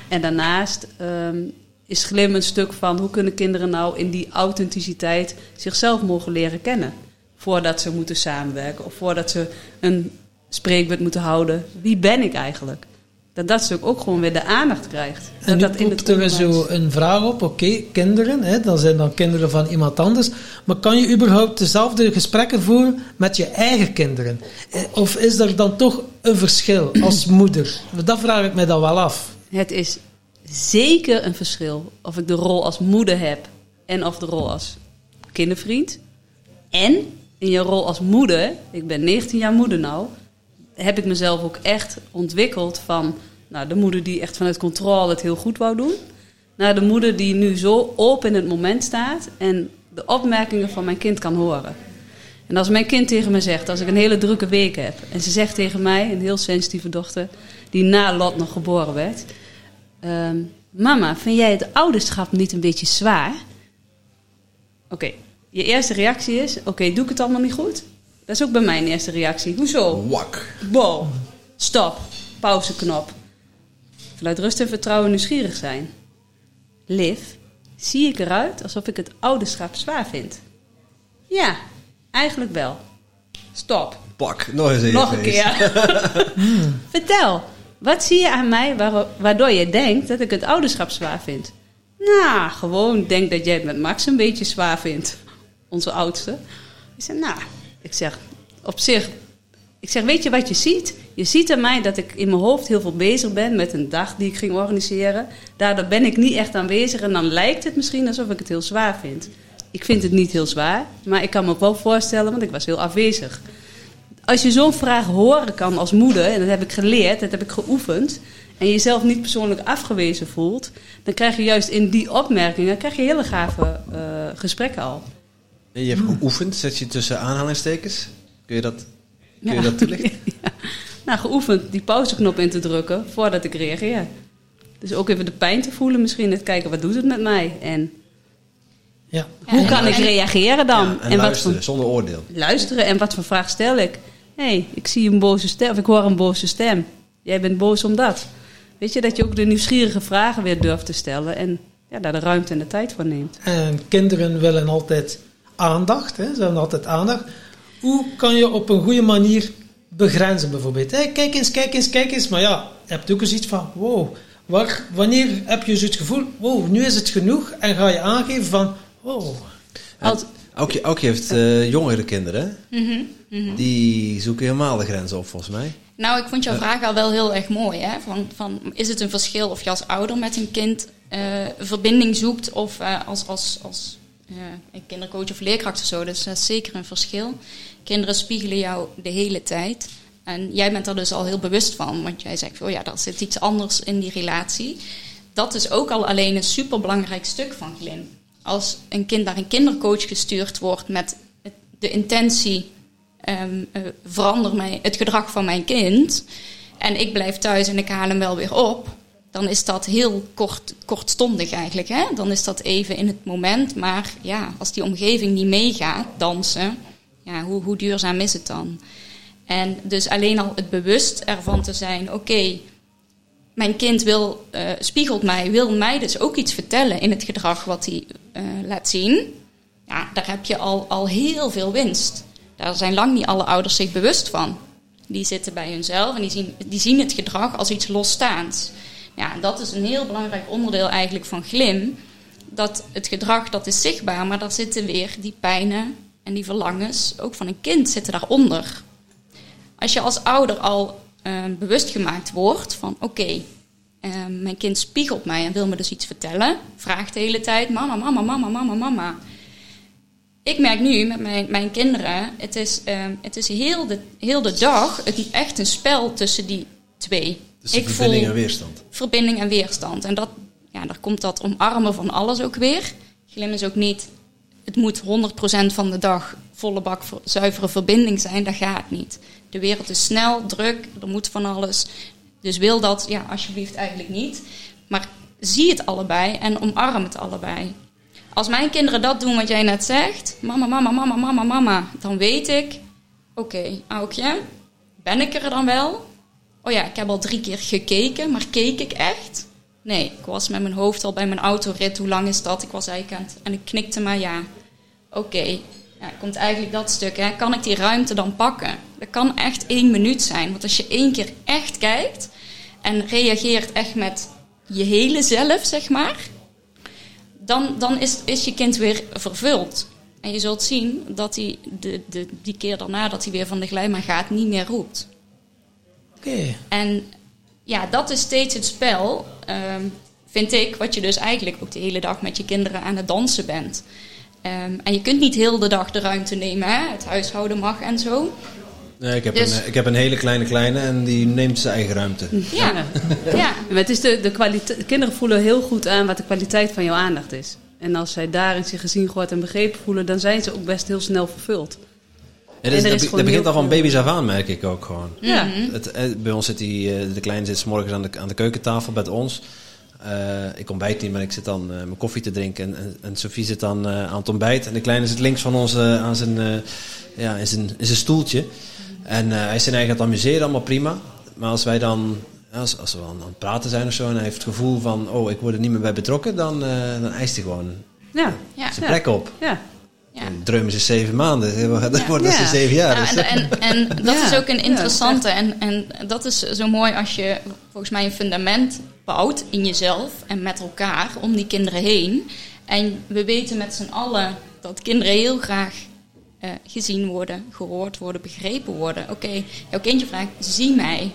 En daarnaast ehm, is glim een stuk van hoe kunnen kinderen nou in die authenticiteit zichzelf mogen leren kennen. Voordat ze moeten samenwerken of voordat ze een spreekbeurt moeten houden. Wie ben ik eigenlijk? Dat dat stuk ook gewoon weer de aandacht krijgt. En dat dat in het er zo een vraag op, oké, kinderen, hè, dan zijn dan kinderen van iemand anders, maar kan je überhaupt dezelfde gesprekken voeren met je eigen kinderen? Eh, of is er dan toch een verschil als *clears throat* moeder? Dat vraag ik mij dan wel af. Het is zeker een verschil of ik de rol als moeder heb en of de rol als kindervriend. En in je rol als moeder, ik ben 19 jaar moeder nou, heb ik mezelf ook echt ontwikkeld van nou, de moeder die echt vanuit controle het heel goed wou doen, naar de moeder die nu zo open in het moment staat en de opmerkingen van mijn kind kan horen. En als mijn kind tegen me zegt, als ik een hele drukke week heb, en ze zegt tegen mij, een heel sensitieve dochter, die na Lot nog geboren werd, ehm, mama, vind jij het ouderschap niet een beetje zwaar? Oké, je eerste reactie is, oké, doe ik het allemaal niet goed? Dat is ook bij mijn eerste reactie. Hoezo? Wak. Wow. Stop. Pauzeknop. Vanuit rust en vertrouwen nieuwsgierig zijn. Liv, zie ik eruit alsof ik het ouderschap zwaar vind? Ja, eigenlijk wel. Stop. Pak, nog eens Nog een keer. *laughs* *laughs* Vertel, wat zie je aan mij waardoor je denkt dat ik het ouderschap zwaar vind? Nou, gewoon denk dat jij het met Max een beetje zwaar vindt. Onze oudste. Ik zei, nou, ik zeg, op zich, ik zeg, weet je wat je ziet? Je ziet aan mij dat ik in mijn hoofd heel veel bezig ben met een dag die ik ging organiseren. Daardoor ben ik niet echt aanwezig en dan lijkt het misschien alsof ik het heel zwaar vind. Ik vind het niet heel zwaar, maar ik kan me ook wel voorstellen, want ik was heel afwezig. Als je zo'n vraag horen kan als moeder, en dat heb ik geleerd, dat heb ik geoefend, en jezelf niet persoonlijk afgewezen voelt, dan krijg je juist in die opmerkingen krijg je hele gave uh, gesprekken al. Je hebt geoefend, zet je tussen aanhalingstekens. Kun je dat, kun je dat toelichten? *laughs* ja. Nou, geoefend die pauzeknop in te drukken voordat ik reageer. Dus ook even de pijn te voelen misschien. Het kijken, wat doet het met mij? En ja. hoe kan ik reageren dan? en, luisteren, zonder oordeel. Luisteren en wat voor vraag stel ik? Hé, hey, ik zie een boze stem, of ik hoor een boze stem. Jij bent boos om dat. Weet je, dat je ook de nieuwsgierige vragen weer durft te stellen. En ja, daar de ruimte en de tijd voor neemt. En kinderen willen altijd aandacht. Hè? Ze hebben altijd aandacht. Hoe kan je op een goede manier begrenzen bijvoorbeeld? Hey, kijk eens, kijk eens, kijk eens. Maar ja, je hebt ook eens iets van, wow, waar, wanneer heb je zo'n gevoel, wow, nu is het genoeg. En ga je aangeven van, wow. Ook je heeft uh, jongere kinderen. Mm -hmm, Die zoeken helemaal de grenzen op, volgens mij. Nou, ik vond jouw vraag al wel heel erg mooi. Hè? Van, van, is het een verschil of je als ouder met een kind uh, verbinding zoekt of uh, als, als, als een kindercoach of leerkracht of zo. Dus dat is zeker een verschil. Kinderen spiegelen jou de hele tijd. En jij bent er dus al heel bewust van, want jij zegt, oh ja, er zit iets anders in die relatie. Dat is ook al alleen een superbelangrijk stuk van Glim. Als een kind naar een kindercoach gestuurd wordt met de intentie, um, uh, verander mij, het gedrag van mijn kind, en ik blijf thuis en ik haal hem wel weer op, dan is dat heel kort, kortstondig eigenlijk. Hè? Dan is dat even in het moment. Maar ja, als die omgeving niet meegaat, dansen, ja, hoe, hoe duurzaam is het dan? En dus alleen al het bewust ervan te zijn, oké, mijn kind wil, uh, spiegelt mij, wil mij dus ook iets vertellen in het gedrag wat hij uh, laat zien. Ja, daar heb je al, al heel veel winst. Daar zijn lang niet alle ouders zich bewust van. Die zitten bij hunzelf en die zien, die zien het gedrag als iets losstaands. Ja, dat is een heel belangrijk onderdeel eigenlijk van glim. Dat het gedrag, dat is zichtbaar, maar daar zitten weer die pijnen en die verlangens, ook van een kind, zitten daaronder. Als je als ouder al uh, bewust gemaakt wordt van oké, uh, mijn kind spiegelt mij en wil me dus iets vertellen, vraagt de hele tijd mama, mama, mama, mama, mama. Ik merk nu met mijn, mijn kinderen, het is, uh, het is heel, de, heel de dag het echt een spel tussen die twee. Dus ik verbinding en weerstand. Verbinding en weerstand. En dat, ja, daar komt dat omarmen van alles ook weer. Glim is ook niet, het moet 100% van de dag volle bak zuivere verbinding zijn. Dat gaat niet. De wereld is snel, druk, er moet van alles. Dus wil dat, ja, alsjeblieft eigenlijk niet. Maar zie het allebei en omarm het allebei. als mijn kinderen dat doen wat jij net zegt, mama, mama, mama, mama, mama, dan weet ik, oké, okay, Aukje, ben ik er dan wel? Oh ja, ik heb al drie keer gekeken, maar keek ik echt? Nee, ik was met mijn hoofd al bij mijn autorit. Hoe lang is dat? Ik was eigenlijk En ik knikte maar ja. Oké, ja, komt eigenlijk dat stuk. Hè. Kan ik die ruimte dan pakken? Dat kan echt één minuut zijn. Want als je één keer echt kijkt en reageert echt met je hele zelf, zeg maar, dan, dan is, is je kind weer vervuld. En je zult zien dat hij de, de, die keer daarna dat hij weer van de glijbaan gaat, niet meer roept. Oké. En ja, dat is steeds het spel, ehm, vind ik, wat je dus eigenlijk ook de hele dag met je kinderen aan het dansen bent. Ehm, en je kunt niet heel de dag de ruimte nemen, hè? het huishouden mag en zo. Nee, ik heb, dus- een, ik heb een hele kleine kleine en die neemt zijn eigen ruimte. Ja, ja. *laughs* Maar het is de, de kwaliteit, kinderen voelen heel goed aan wat de kwaliteit van jouw aandacht is. En als zij daarin zich gezien, gehoord en begrepen voelen, dan zijn ze ook best heel snel vervuld. Ja, dat, dat, dat begint al van baby's af aan, merk ik ook gewoon. Ja. Mhm. Het, eh, bij ons zit die, eh, de kleine zit s morgens aan de, aan de keukentafel bij ons. Uh, ik ontbijt niet, maar ik zit dan uh, mijn koffie te drinken. En, en, en Sophie zit dan uh, aan het ontbijt. En de kleine zit links van ons aan zijn, ja, in, zijn, in zijn stoeltje. En hij is zijn eigen aan het amuseren, allemaal prima. Maar als wij dan, als, als we aan, het praten zijn of zo... en hij heeft het gevoel van, oh, ik word er niet meer bij betrokken... dan, dan eist hij gewoon ja. Ja. zijn plek op. Ja. Ja. Drummen ze zeven maanden, *laughs* dat wordt ja. ze zeven jaar. Nou, dus. en, en, en, *laughs* dat is ook een interessante. En, en dat is zo mooi als je volgens mij een fundament bouwt in jezelf en met elkaar om die kinderen heen. En we weten met z'n allen dat kinderen heel graag uh, gezien worden, gehoord worden, begrepen worden. Oké, okay, jouw kindje vraagt: zie mij.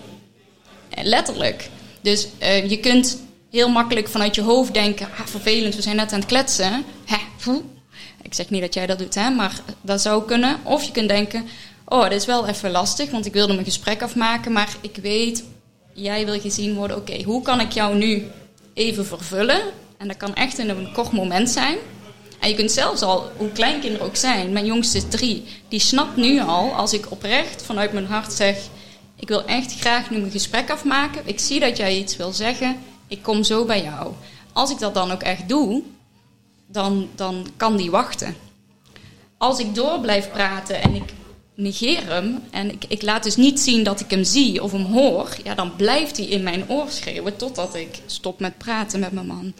Uh, letterlijk. Dus uh, je kunt heel makkelijk vanuit je hoofd denken: ah, vervelend, we zijn net aan het kletsen. Hè, ik zeg niet dat jij dat doet, hè, maar dat zou kunnen. Of je kunt denken: oh, dit is wel even lastig, want ik wilde mijn gesprek afmaken, maar ik weet jij wil gezien worden, oké, hoe kan ik jou nu even vervullen? En dat kan echt in een kort moment zijn. En je kunt zelfs al, hoe klein kinderen ook zijn, mijn jongste is drie, die snapt nu al, als ik oprecht vanuit mijn hart zeg, ik wil echt graag nu mijn gesprek afmaken, ik zie dat jij iets wil zeggen, ik kom zo bij jou. Als ik dat dan ook echt doe, dan, dan kan die wachten. Als ik door blijf praten en ik negeer hem en ik, ik laat dus niet zien dat ik hem zie of hem hoor, ja, dan blijft hij in mijn oor schreeuwen totdat ik stop met praten met mijn man.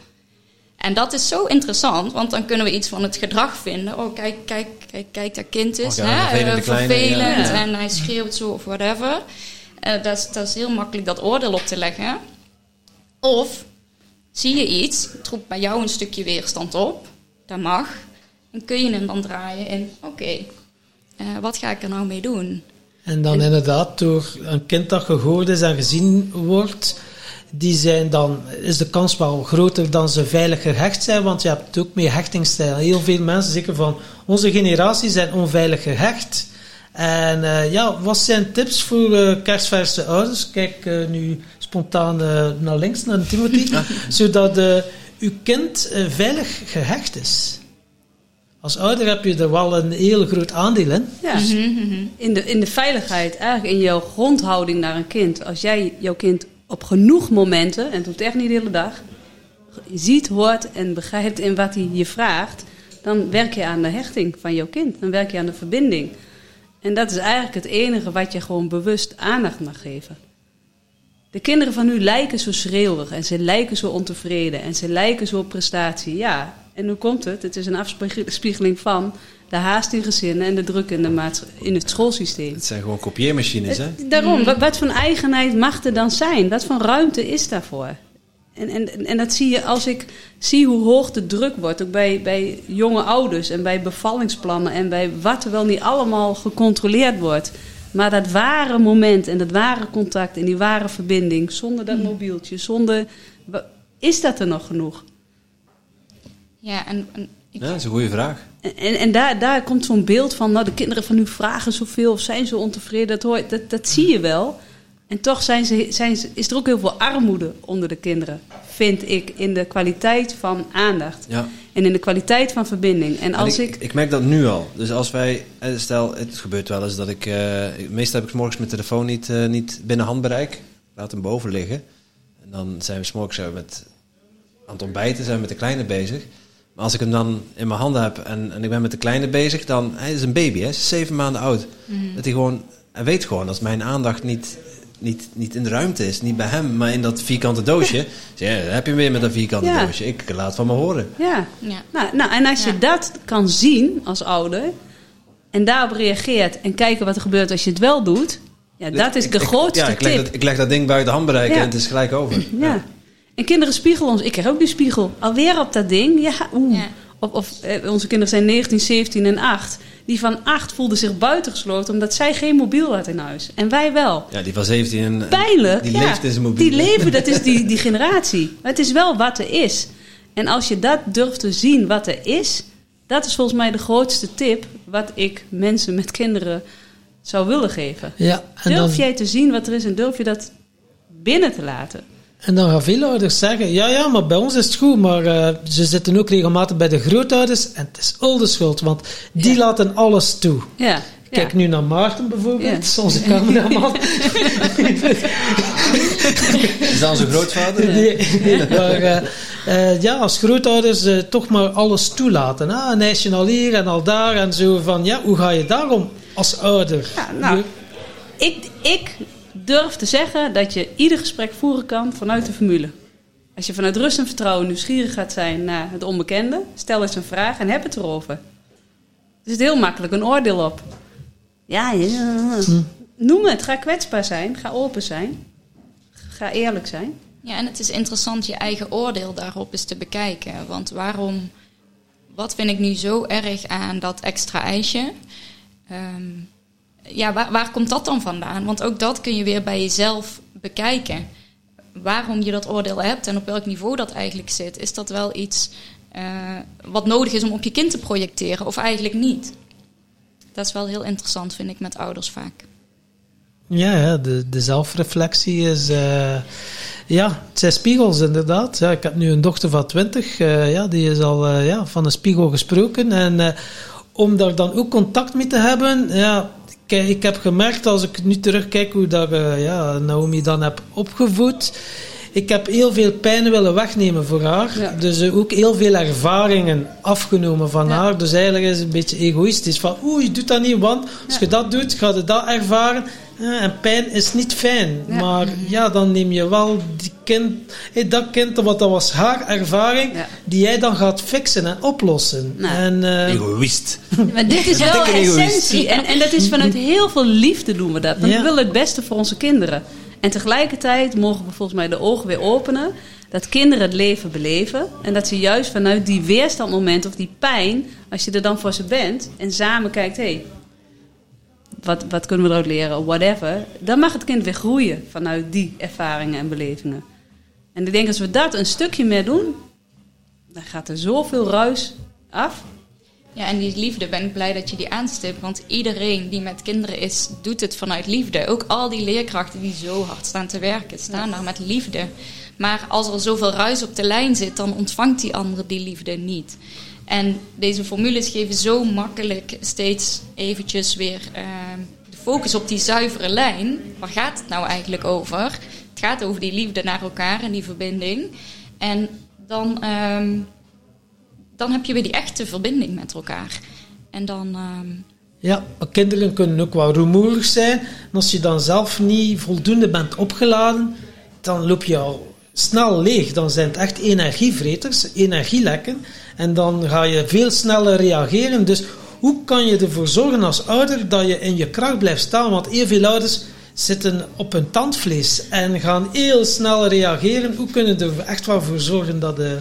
En dat is zo interessant, want dan kunnen we iets van het gedrag vinden. Oh, kijk, kijk, kijk, kijk dat kind is oh, ja, hè, vervelend ja. en hij schreeuwt zo of whatever. Uh, dat, is, dat is heel makkelijk dat oordeel op te leggen. Of zie je iets, het roept bij jou een stukje weerstand op, dat mag. En kun je hem dan draaien in, oké, okay, uh, wat ga ik er nou mee doen? En dan en, inderdaad, door een kind dat gehoord is en gezien wordt, die zijn dan, is de kans wel groter dan ze veilig gehecht zijn, want je hebt het ook mee hechtingsstijl. Heel veel mensen, zeker van onze generatie, zijn onveilig gehecht. En uh, ja, wat zijn tips voor uh, kerstverse ouders? Kijk uh, nu spontaan naar links, naar Timothy, zodat uw kind veilig gehecht is. Als ouder heb je er wel een heel groot aandeel in. Ja. In, de, in de veiligheid, eigenlijk in jouw grondhouding naar een kind. Als jij jouw kind op genoeg momenten, en doet echt niet de hele dag, ziet, hoort en begrijpt in wat hij je vraagt, dan werk je aan de hechting van jouw kind. Dan werk je aan de verbinding. En dat is eigenlijk het enige wat je gewoon bewust aandacht mag geven. De kinderen van nu lijken zo schreeuwig en ze lijken zo ontevreden en ze lijken zo op prestatie. Ja, en hoe komt het? Het is een afspiegeling van de haast in gezinnen en de druk in, de in het schoolsysteem. Het zijn gewoon kopieermachines, hè? Daarom, wat, wat voor eigenheid mag er dan zijn? Wat voor ruimte is daarvoor? En, en, en dat zie je als ik zie hoe hoog de druk wordt, ook bij, bij jonge ouders en bij bevallingsplannen en bij wat er wel niet allemaal gecontroleerd wordt. Maar dat ware moment en dat ware contact en die ware verbinding, zonder dat mobieltje, zonder. Is dat er nog genoeg? Ja, en, en ik... ja, dat is een goede vraag. En, en, en daar, daar komt zo'n beeld van, nou, de kinderen van nu vragen zoveel of zijn zo ontevreden. Dat, hoor, dat, dat zie je wel. En toch zijn ze, zijn ze, is er ook heel veel armoede onder de kinderen, vind ik, in de kwaliteit van aandacht. Ja. En in de kwaliteit van verbinding. En als en ik, ik, ik... merk dat nu al. Dus als wij, eh, stel, het gebeurt wel eens dat ik, uh, meestal heb ik s morgens mijn telefoon niet, uh, niet binnen handbereik. Laat hem boven liggen. En dan zijn we s morgens met, aan het ontbijten, zijn we met de kleine bezig. Maar als ik hem dan in mijn handen heb en, en ik ben met de kleine bezig, dan... Hij is een baby, hè? Hij is zeven maanden oud. Mhm. Dat hij gewoon... Hij weet gewoon, als mijn aandacht niet, niet, niet in de ruimte is, niet bij hem, maar in dat vierkante doosje. *laughs* ja, dan heb je hem weer met dat vierkante Ja. doosje. Ik laat van me horen. Ja. Ja. Nou, nou, en als je dat kan zien als ouder en daarop reageert en kijken wat er gebeurt als je het wel doet, ja, dat is Ik- de ik- grootste ja, ik leg, tip. dat, ik leg dat ding buiten handbereik Ja. en het is gelijk over. Ja. En kinderen spiegelen ons. Ik krijg ook die spiegel. Alweer op dat ding. Ja, oeh. Of, of eh, onze kinderen zijn 19, 17 en 8. Die van 8 voelden zich buitengesloten omdat zij geen mobiel had in huis. En wij wel. Ja, die van 17 en, en Pijnlijk. die ja. leeft in zijn mobiel. Die leven, dat is die, die generatie. Maar het is wel wat er is. En als je dat durft te zien wat er is, dat is volgens mij de grootste tip wat ik mensen met kinderen zou willen geven. Ja, en Durf dan, jij te zien wat er is en durf je dat binnen te laten? En dan gaan veel ouders zeggen, ja, ja, maar bij ons is het goed, maar eh, ze zitten ook regelmatig bij de grootouders en het is al de schuld, want die Ja. laten alles toe. Ja. Kijk ja. nu naar Maarten bijvoorbeeld, Ja. onze cameraman. *laughs* Is dat onze grootvader? *laughs* Nee, nee, maar eh, eh, ja, als grootouders eh, toch maar alles toelaten. Ah, een ijsje al hier en al daar en zo van, ja, hoe ga je daarom als ouder? Ja, nou, ik, ik durf te zeggen dat je ieder gesprek voeren kan vanuit de formule. Als je vanuit rust en vertrouwen nieuwsgierig gaat zijn naar het onbekende, stel eens een vraag en heb het erover. Er zit heel makkelijk een oordeel op. Ja, noem het. Ga kwetsbaar zijn. Ga open zijn. Ga eerlijk zijn. Ja, en het is interessant je eigen oordeel daarop eens te bekijken. Want waarom, wat vind ik nu zo erg aan dat extra ijsje? Ehm, ja, waar, waar komt dat dan vandaan? Want ook dat kun je weer bij jezelf bekijken. Waarom je dat oordeel hebt en op welk niveau dat eigenlijk zit. Is dat wel iets eh, wat nodig is om op je kind te projecteren of eigenlijk niet? Dat is wel heel interessant, vind ik, met ouders vaak. Ja, de, de zelfreflectie is... eh, ja, het zijn spiegels inderdaad. Ja, ik heb nu een dochter van 20. eh, ja, die is al ja, van een spiegel gesproken. En om daar dan ook contact mee te hebben... Ja, kijk, ik heb gemerkt als ik nu terugkijk hoe dat, eh, ja, Naomi dan heb opgevoed... Ik heb heel veel pijn willen wegnemen voor haar. Ja. Dus eh, ook heel veel ervaringen afgenomen van Ja. haar. Dus eigenlijk is het een beetje egoïstisch. Van, oeh, je doet dat niet, want als je dat doet, ga je dat ervaren. Ja, en pijn is niet fijn. Ja. Maar ja, dan neem je wel die kind, hé, dat kind, wat dat was haar ervaring, Ja. die jij dan gaat fixen en oplossen. Nou. en, eh, Egoïst. Maar dit is *laughs* wel essentie. En, en dat is vanuit heel veel liefde doen we dat. Want Ja. we willen het beste voor onze kinderen. En tegelijkertijd mogen we volgens mij de ogen weer openen. Dat kinderen het leven beleven. En dat ze juist vanuit die weerstandmoment of die pijn, als je er dan voor ze bent en samen kijkt, hé, hey, wat, wat kunnen we eruit leren, whatever. Dan mag het kind weer groeien vanuit die ervaringen en belevingen. En ik denk als we dat een stukje meer doen, dan gaat er zoveel ruis af. Ja, en die liefde ben ik blij dat je die aanstipt. Want iedereen die met kinderen is, doet het vanuit liefde. Ook al die leerkrachten die zo hard staan te werken, staan daar met liefde. Maar als er zoveel ruis op de lijn zit, dan ontvangt die andere die liefde niet. En deze formules geven zo makkelijk steeds eventjes weer ehm, de focus op die zuivere lijn. Waar gaat het nou eigenlijk over? Het gaat over die liefde naar elkaar en die verbinding. En dan... ehm, dan heb je weer die echte verbinding met elkaar. En dan, ehm, Ja, kinderen kunnen ook wel rumoerig zijn. En als je dan zelf niet voldoende bent opgeladen, dan loop je al snel leeg. Dan zijn het echt energievreters, energielekken. En dan ga je veel sneller reageren. Dus hoe kan je ervoor zorgen als ouder dat je in je kracht blijft staan? Want heel veel ouders zitten op hun tandvlees en gaan heel snel reageren. Hoe kunnen we er echt wel voor zorgen dat de...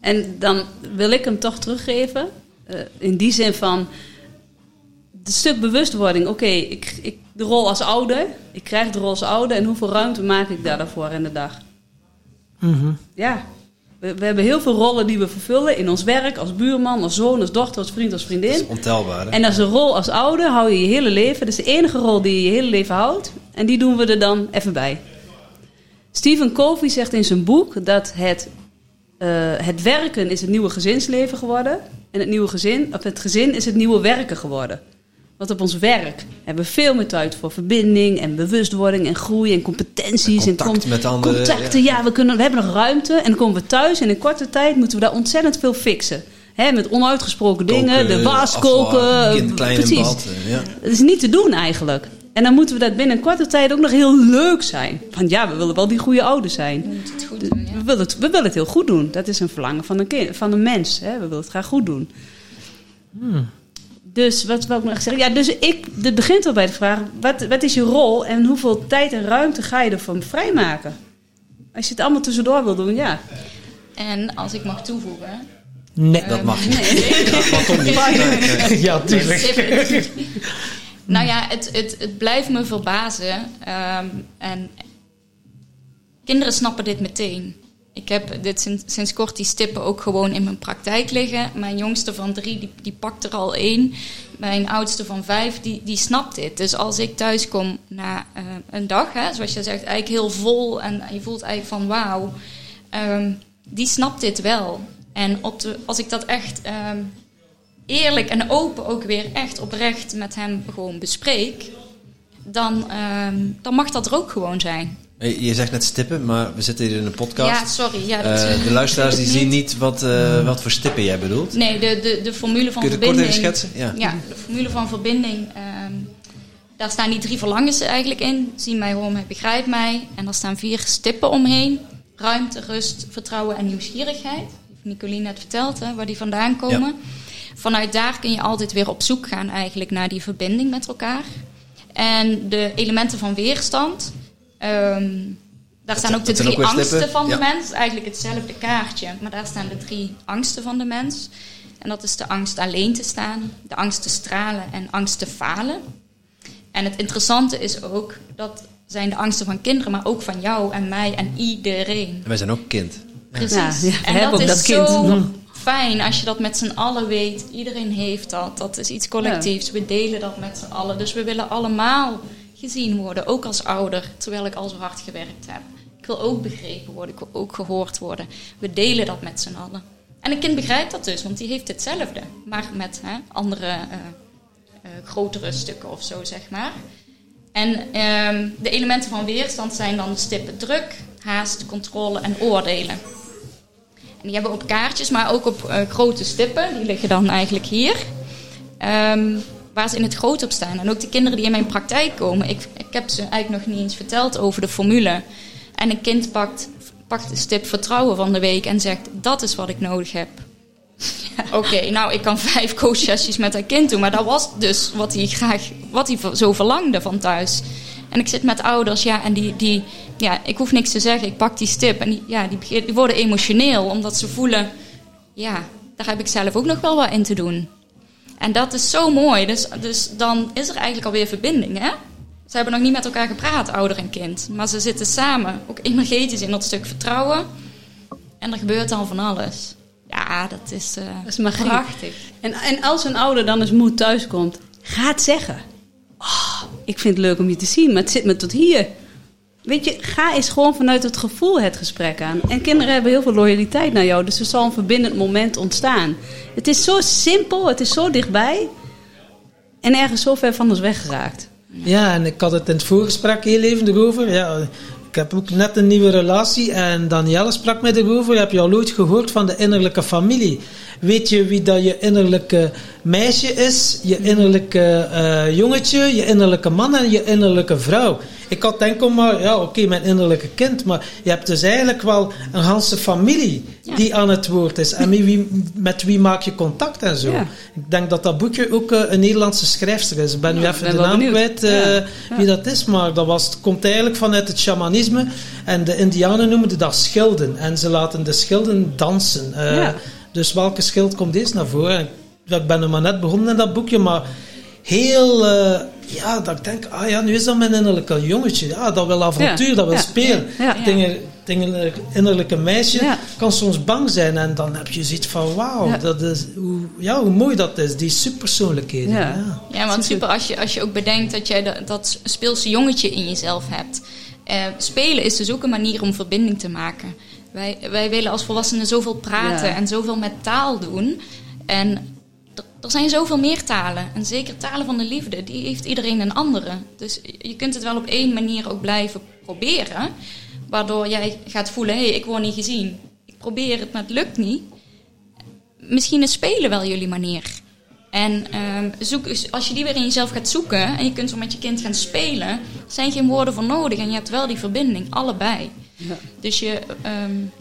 En dan wil ik hem toch teruggeven. eh, in die zin van het stuk bewustwording. Oké, ik, ik, de rol als ouder. Ik krijg de rol als ouder. En hoeveel ruimte maak ik daar daarvoor in de dag? Mhm. Ja, we, we hebben heel veel rollen die we vervullen in ons werk. Als buurman, als zoon, als dochter, als vriend, als Dat is vriendin. ontelbaar. Hè? En als een rol als ouder hou je je hele leven. Dat is de enige rol die je je hele leven houdt. En die doen we er dan even bij. Stephen Covey zegt in zijn boek dat het, eh, het werken is het nieuwe gezinsleven geworden. En het nieuwe gezin, of het gezin is het nieuwe werken geworden. Want op ons werk hebben we veel meer tijd voor verbinding en bewustwording en groei en competenties. En contact met anderen. Contacten, ja, we, kunnen, we hebben nog ruimte en dan komen we thuis en in korte tijd moeten we daar ontzettend veel fixen. Hè, met onuitgesproken dingen, de was, koken. Precies. Bad, ja. Dat is niet te doen eigenlijk. En dan moeten we dat binnen een korte tijd ook nog heel leuk zijn. Van ja, we willen wel die goede ouders zijn. We het goed doen, ja. we, willen het, we willen het heel goed doen. Dat is een verlangen van een, kind, van een mens. Hè. We willen het graag goed doen. Hmm. Dus wat wil ik nog zeggen? Ja, dus ik, het begint al bij de vraag: wat, wat is je rol en hoeveel tijd en ruimte ga je ervan vrijmaken? Als je het allemaal tussendoor wil doen, ja. En als ik mag toevoegen. Nee, dat mag niet. Nee. Dat mag toch niet. Ja, tuurlijk. Nou ja, het, het, het blijft me verbazen. Um, en kinderen snappen dit meteen. Ik heb dit sinds, kort die stippen ook gewoon in mijn praktijk liggen. Mijn jongste van drie, die, die pakt er al één. Mijn oudste van vijf, die, die snapt dit. Dus als ik thuis kom na uh, een dag, hè, zoals je zegt, eigenlijk heel vol... en je voelt eigenlijk van wauw, um, die snapt dit wel. En op de, als ik dat echt um, eerlijk en open ook weer echt oprecht met hem gewoon bespreek... dan, dan mag dat er ook gewoon zijn. Je zegt net stippen, maar we zitten hier in een podcast. Ja, sorry. Ja, dat, uh, de luisteraars die *laughs* zien niet wat, uh, wat voor stippen jij bedoelt. Nee, de, de, de formule van Kun je verbinding. kort even schetsen? Ja. ja, de formule van verbinding. Um, daar staan die drie verlangens eigenlijk in. Zie mij, hoor mij, begrijp mij. En daar staan vier stippen omheen. Ruimte, rust, vertrouwen en nieuwsgierigheid. Die Nicoline net verteld, hè, waar die vandaan komen. Ja. Vanuit daar kun je altijd weer op zoek gaan eigenlijk naar die verbinding met elkaar. En de elementen van weerstand Um, daar staan ook de drie ook angsten van de mens. Eigenlijk hetzelfde kaartje, maar daar staan de drie angsten van de mens. En dat is de angst alleen te staan, de angst te stralen en angst te falen. En het interessante is ook, dat zijn de angsten van kinderen, maar ook van jou en mij en iedereen. En wij zijn ook kind. Precies. Ja, ja, en dat is dat zo kind. fijn als je dat met z'n allen weet. Iedereen heeft dat. Dat is iets collectiefs. We delen dat met z'n allen. Dus we willen allemaal gezien worden, ook als ouder, terwijl ik al zo hard gewerkt heb. Ik wil ook begrepen worden, ik wil ook gehoord worden. We delen dat met z'n allen. En een kind begrijpt dat dus, want die heeft hetzelfde, maar met hè, andere, uh, uh, grotere stukken of zo, zeg maar. En uh, de elementen van weerstand zijn dan stippen druk, haast, controle en oordelen. En die hebben we op kaartjes, maar ook op uh, grote stippen. Die liggen dan eigenlijk hier. Um, waar ze in het groot op staan. En ook de kinderen die in mijn praktijk komen. Ik, ik heb ze eigenlijk nog niet eens verteld over de formule. En een kind pakt, pakt een stip vertrouwen van de week en zegt: Dat is wat ik nodig heb. Ja. *laughs* Oké, nou, ik kan vijf *laughs* coachsessies met dat kind doen, maar dat was dus wat hij graag, wat hij zo verlangde van thuis. En ik zit met ouders, ja, en die, die ja, ik hoef niks te zeggen, ik pak die stip. En ja, die, die worden emotioneel, omdat ze voelen, ja, daar heb ik zelf ook nog wel wat in te doen. En dat is zo mooi. Dus, dus dan is er eigenlijk alweer verbinding. Hè? Ze hebben nog niet met elkaar gepraat, ouder en kind. Maar ze zitten samen, ook energetisch in dat stuk vertrouwen. En er gebeurt dan van alles. Ja, dat is, uh, dat is prachtig. En, en als een ouder dan eens moe thuiskomt, ga het zeggen. Oh, ik vind het leuk om je te zien, maar het zit me tot hier. Weet je, ga eens gewoon vanuit het gevoel het gesprek aan. En kinderen hebben heel veel loyaliteit naar jou, dus er zal een verbindend moment ontstaan. Het is zo simpel, het is zo dichtbij en ergens zo ver van ons weggeraakt. Ja, en ik had het in het voorgesprek heel even erover. Ja, ik heb ook net een nieuwe relatie en Danielle sprak mij erover. Heb je al ooit gehoord van de innerlijke familie? Weet je wie dat je innerlijke meisje is, je innerlijke uh, jongetje, je innerlijke man en je innerlijke vrouw? Ik had enkel maar, ja oké, okay, mijn innerlijke kind, maar je hebt dus eigenlijk wel een ganse familie die aan het woord is. En met wie, met wie maak je contact en zo. Ja. Ik denk dat dat boekje ook uh, een Nederlandse schrijfster is. Ik ben nu even de naam kwijt uh, wie dat is, maar dat was, komt eigenlijk vanuit het shamanisme. En de indianen noemen dat schilden. En ze laten de schilden dansen. Uh, dus welke schild komt deze naar voren? Ik ben er maar net begonnen in dat boekje, maar heel, uh, ja, dat ik denk, ah ja, nu is dat mijn innerlijke jongetje. Ja, dat wil avontuur, ja. dat wil ja. spelen. Ja. Dingen, dingen, innerlijke meisje kan soms bang zijn en dan heb je zoiets van, wauw, dat is, hoe, ja, hoe mooi dat is, die superpersoonlijkheden. Ja, ja. want super als je, als je ook bedenkt dat jij dat, dat speelse jongetje in jezelf hebt. Uh, spelen is dus ook een manier om verbinding te maken. Wij, wij willen als volwassenen zoveel praten en zoveel met taal doen. En er zijn zoveel meer talen. En zeker talen van de liefde, die heeft iedereen een andere. Dus je kunt het wel op één manier ook blijven proberen. Waardoor jij gaat voelen, hé, hey, ik word niet gezien. Ik probeer het, maar het lukt niet. Misschien is spelen wel jullie manier. En um, zoek, als je die weer in jezelf gaat zoeken en je kunt zo met je kind gaan spelen, zijn geen woorden voor nodig en je hebt wel die verbinding, allebei. Ja. Dus je, um,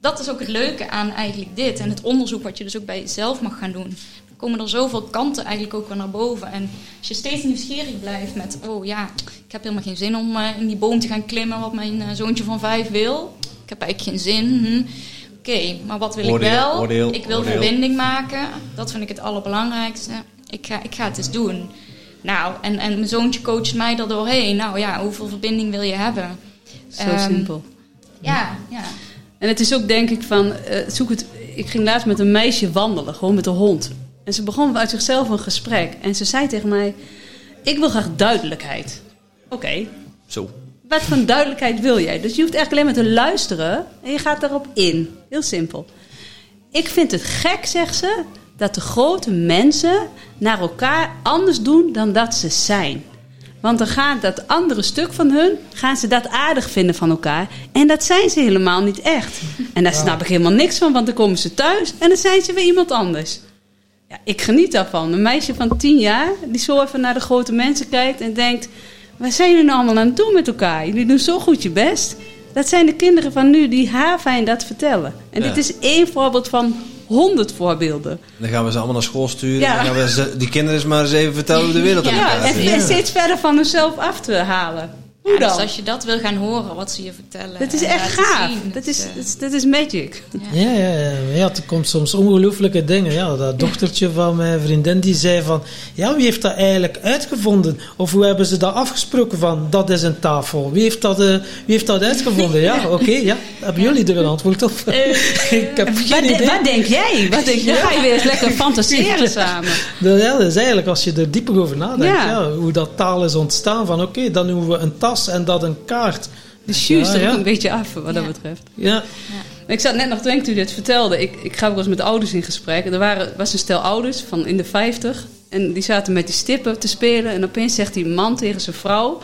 dat is ook het leuke aan eigenlijk dit en het onderzoek wat je dus ook bij jezelf mag gaan doen komen er zoveel kanten eigenlijk ook weer naar boven. En als je steeds nieuwsgierig blijft met, oh ja, ik heb helemaal geen zin om uh, in die boom te gaan klimmen wat mijn uh, zoontje van vijf wil. Ik heb eigenlijk geen zin. Hm. Oké, maar wat wil ik wel? Oordeel, ik wil verbinding maken. Dat vind ik het allerbelangrijkste. Ik ga, ik ga het eens doen. Nou, en, en mijn zoontje coacht mij er doorheen. Nou ja, hoeveel verbinding wil je hebben? Zo um, simpel. Ja, ja. En het is ook denk ik van, uh, zoek het. Ik ging laatst met een meisje wandelen, gewoon met de hond. En ze begon uit zichzelf een gesprek. En ze zei tegen mij: Ik wil graag duidelijkheid. Oké. Zo. Wat voor duidelijkheid wil jij? Dus je hoeft eigenlijk alleen maar te luisteren en je gaat erop in. Heel simpel. Ik vind het gek, zegt ze, dat de grote mensen naar elkaar anders doen dan dat ze zijn. Want dan gaat dat andere stuk van hun, gaan ze dat aardig vinden van elkaar. En dat zijn ze helemaal niet echt. En daar snap ik helemaal niks van, want dan komen ze thuis en dan zijn ze weer iemand anders. Ja, ik geniet daarvan. Een meisje van tien jaar die zo even naar de grote mensen kijkt en denkt: Waar zijn jullie nou allemaal aan het doen met elkaar? Jullie doen zo goed je best. Dat zijn de kinderen van nu die haar fijn dat vertellen. En dit is één voorbeeld van honderd voorbeelden. Dan gaan we ze allemaal naar school sturen. Ja. Gaan we ze, die kinderen eens maar eens even vertellen hoe de wereld ja. ja, en, steeds verder van hunzelf af te halen. Hoe dan? Dus als je dat wil gaan horen, wat ze je vertellen. Dat is echt gaaf. dat, is, dat, is, magic. Ja, ja, ja. ja. er komt soms ongelooflijke dingen. Ja, dat dochtertje van mijn vriendin die zei van... Ja, wie heeft dat eigenlijk uitgevonden? Of hoe hebben ze dat afgesproken van... Dat is een tafel. Wie heeft dat, uh, wie heeft dat uitgevonden? Ja, oké. ja. Hebben jullie er een antwoord op? Uh, *laughs* ik heb geen wat, idee. Wat denk jij? Wat denk jij? Ga je weer eens lekker fantaseren samen? Ja, dat is eigenlijk als je er dieper over nadenkt. Ja. hoe dat taal is ontstaan. Van oké, dan noemen we een tas en dat een kaart. De juist er ook een beetje af, wat dat betreft. Ja. Ik zat net nog te denken toen je dit vertelde. Ik, ik ga ook eens met ouders in gesprek. Er waren, was een stel ouders van in de 50. En die zaten met die stippen te spelen. En opeens zegt die man tegen zijn vrouw: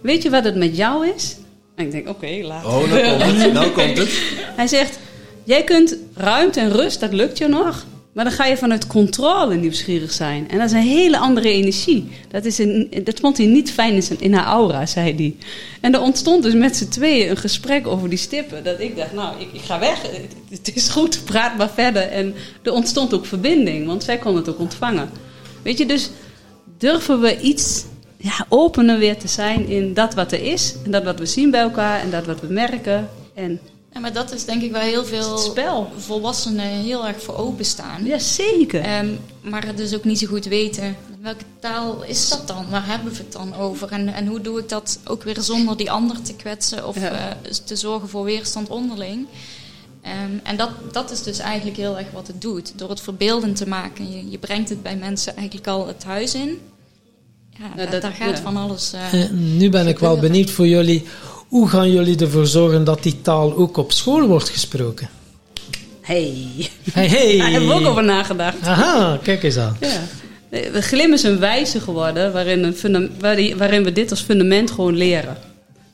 Weet je wat het met jou is? En ik denk: Oké, okay, laat. Oh, nou komt het. Nou komt het. *laughs* Hij zegt: Jij kunt ruimte en rust, dat lukt je nog. Maar dan ga je vanuit controle nieuwsgierig zijn. En dat is een hele andere energie. Dat, is een, dat vond hij niet fijn in, haar aura, zei hij. En er ontstond dus met z'n tweeën een gesprek over die stippen. Dat ik dacht, nou, ik, ik ga weg. Het, is goed, praat maar verder. En er ontstond ook verbinding, want zij kon het ook ontvangen. Weet je, dus durven we iets ja, opener weer te zijn in dat wat er is. En dat wat we zien bij elkaar en dat wat we merken. En ja, maar dat is denk ik waar heel veel spel. volwassenen heel erg voor openstaan. Ja, zeker. Um, maar het dus ook niet zo goed weten welke taal is dat dan? Waar hebben we het dan over? En, en hoe doe ik dat ook weer zonder die ander te kwetsen of uh, te zorgen voor weerstand onderling? Um, en dat, dat is dus eigenlijk heel erg wat het doet. Door het verbeeldend te maken. Je, je brengt het bij mensen eigenlijk al het huis in. Ja, dat, daar gaat van alles. Uh, *laughs* nu ben ik wel benieuwd voor jullie hoe gaan jullie ervoor zorgen dat die taal ook op school wordt gesproken? Hey. Hey, hey. *laughs* Daar hebben we ook over nagedacht. Aha, kijk eens aan. Ja. Glim is een wijze geworden waarin, een waarin we dit als fundament gewoon leren.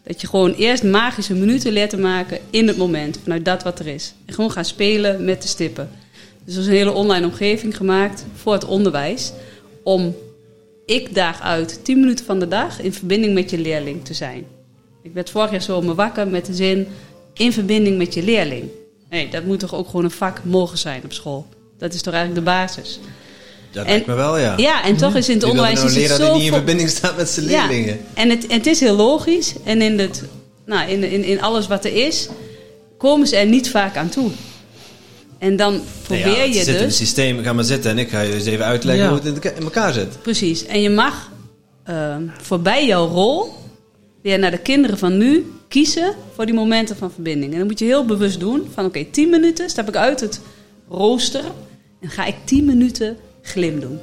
Dat je gewoon eerst magische minuten leert te maken in het moment, vanuit dat wat er is. En gewoon gaan spelen met de stippen. Dus er is een hele online omgeving gemaakt voor het onderwijs. Om ik daag uit 10 minuten van de dag in verbinding met je leerling te zijn. Ik werd vorig jaar zomer wakker met de zin in verbinding met je leerling. Nee, dat moet toch ook gewoon een vak mogen zijn op school. Dat is toch eigenlijk de basis. Dat lijkt me wel, ja. Ja, en toch is in het onderwijs... Nou een leraar die niet in verbinding staat met zijn leerlingen. Ja, en het, het is heel logisch. En in, het, nou, in, in, in alles wat er is, komen ze er niet vaak aan toe. En dan probeer nou ja, je dus... zit in het systeem, ga maar zitten en ik ga je eens even uitleggen hoe het in elkaar zit. Precies. En je mag uh, voorbij jouw rol weer naar de kinderen van nu kiezen voor die momenten van verbinding. En dat moet je heel bewust doen. Van oké, okay, 10 minuten stap ik uit het rooster en ga ik 10 minuten glim doen.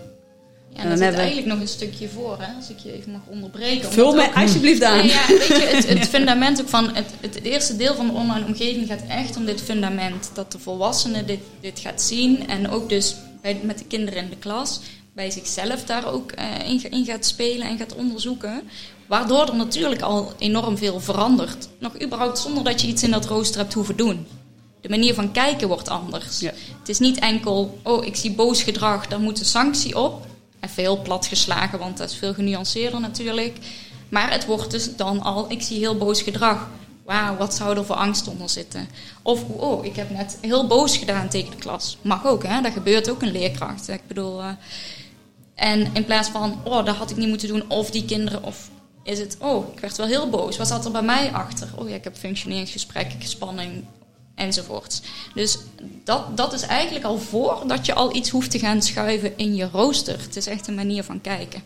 Ja, en dan zit eigenlijk nog een stukje voor, hè, als ik je even mag onderbreken. Vul mij alsjeblieft aan. Ja, ja, weet je, het, *laughs* het fundament ook van het, het, eerste deel van de online omgeving gaat echt om dit fundament. Dat de volwassene dit, dit gaat zien en ook dus bij, met de kinderen in de klas, bij zichzelf daar ook uh, in, in, gaat spelen en gaat onderzoeken. Waardoor er natuurlijk al enorm veel verandert. Nog überhaupt zonder dat je iets in dat rooster hebt hoeven doen. De manier van kijken wordt anders. Ja. Het is niet enkel, oh, ik zie boos gedrag, dan moet een sanctie op. En veel plat geslagen, want dat is veel genuanceerder natuurlijk. Maar het wordt dus dan al, ik zie heel boos gedrag. Wauw, wat zou er voor angst onder zitten? Of, oh, ik heb net heel boos gedaan tegen de klas. Mag ook, hè? Dat gebeurt ook een leerkracht. Ik bedoel... Uh, en in plaats van, oh, dat had ik niet moeten doen, of die kinderen, of is het, oh, ik werd wel heel boos. Wat zat er bij mij achter? Oh ja, ik heb functioneringsgesprekken, spanning, enzovoorts. Dus dat, dat is eigenlijk al voordat je al iets hoeft te gaan schuiven in je rooster. Het is echt een manier van kijken.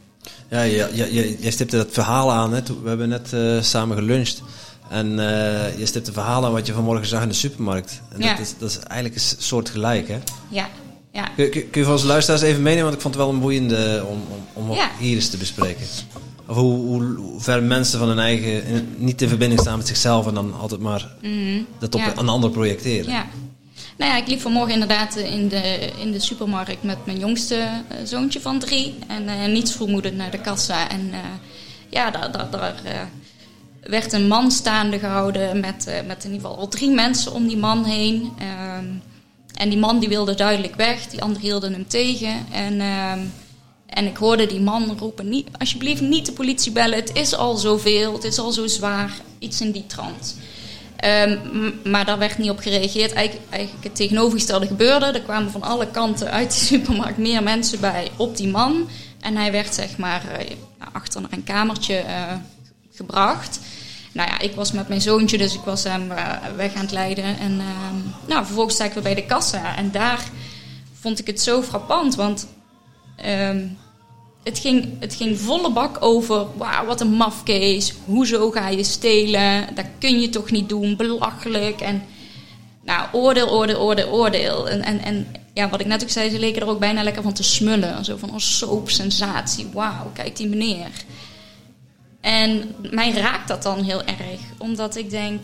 Ja, je, je, je, je stipte dat verhaal aan. Hè? We hebben net uh, samen geluncht. En uh, je stipt een verhaal aan wat je vanmorgen zag in de supermarkt. En ja. dat, is, dat is eigenlijk een soort gelijk, hè? Ja. ja. Kun, kun, kun je van onze luisteraars even meenemen? Want ik vond het wel een boeiende om, om, om ja. hier eens te bespreken. Of hoe, hoe, ver mensen van hun eigen... niet in verbinding staan met zichzelf... en dan altijd maar mm dat op een ander projecteren. Ja. Nou ja, ik liep vanmorgen inderdaad in de, in de supermarkt... met mijn jongste uh, zoontje van drie. En uh, niets vermoedend naar de kassa. En uh, ja, daar... daar, daar werd een man staande gehouden met, met in ieder geval al drie mensen om die man heen. Ehm, en die man die wilde duidelijk weg, die anderen hielden hem tegen. En, uh, en ik hoorde die man roepen, niet, alsjeblieft niet de politie bellen, het is al zoveel, het is al zo zwaar, iets in die trant. Um, maar daar werd niet op gereageerd. Eigenlijk, het tegenovergestelde gebeurde. Er kwamen van alle kanten uit de *laughs* supermarkt meer mensen bij op die man. En hij werd zeg maar uh, achter een kamertje uh, gebracht. Nou ja, ik was met mijn zoontje, dus ik was hem uh, weg aan het leiden. En uh, nou, vervolgens sta ik weer bij de kassa. En daar vond ik het zo frappant, want um, het, ging, het ging volle bak over... Wauw, wat een mafkees. Hoezo ga je stelen? Dat kun je toch niet doen? Belachelijk. En nou, oordeel, oordeel, oordeel, oordeel. En, en, en ja, wat ik net ook zei, ze leken er ook bijna lekker van te smullen. Zo van, oh, soap, sensatie. Wauw, kijk die meneer. En mij raakt dat dan heel erg, omdat ik denk,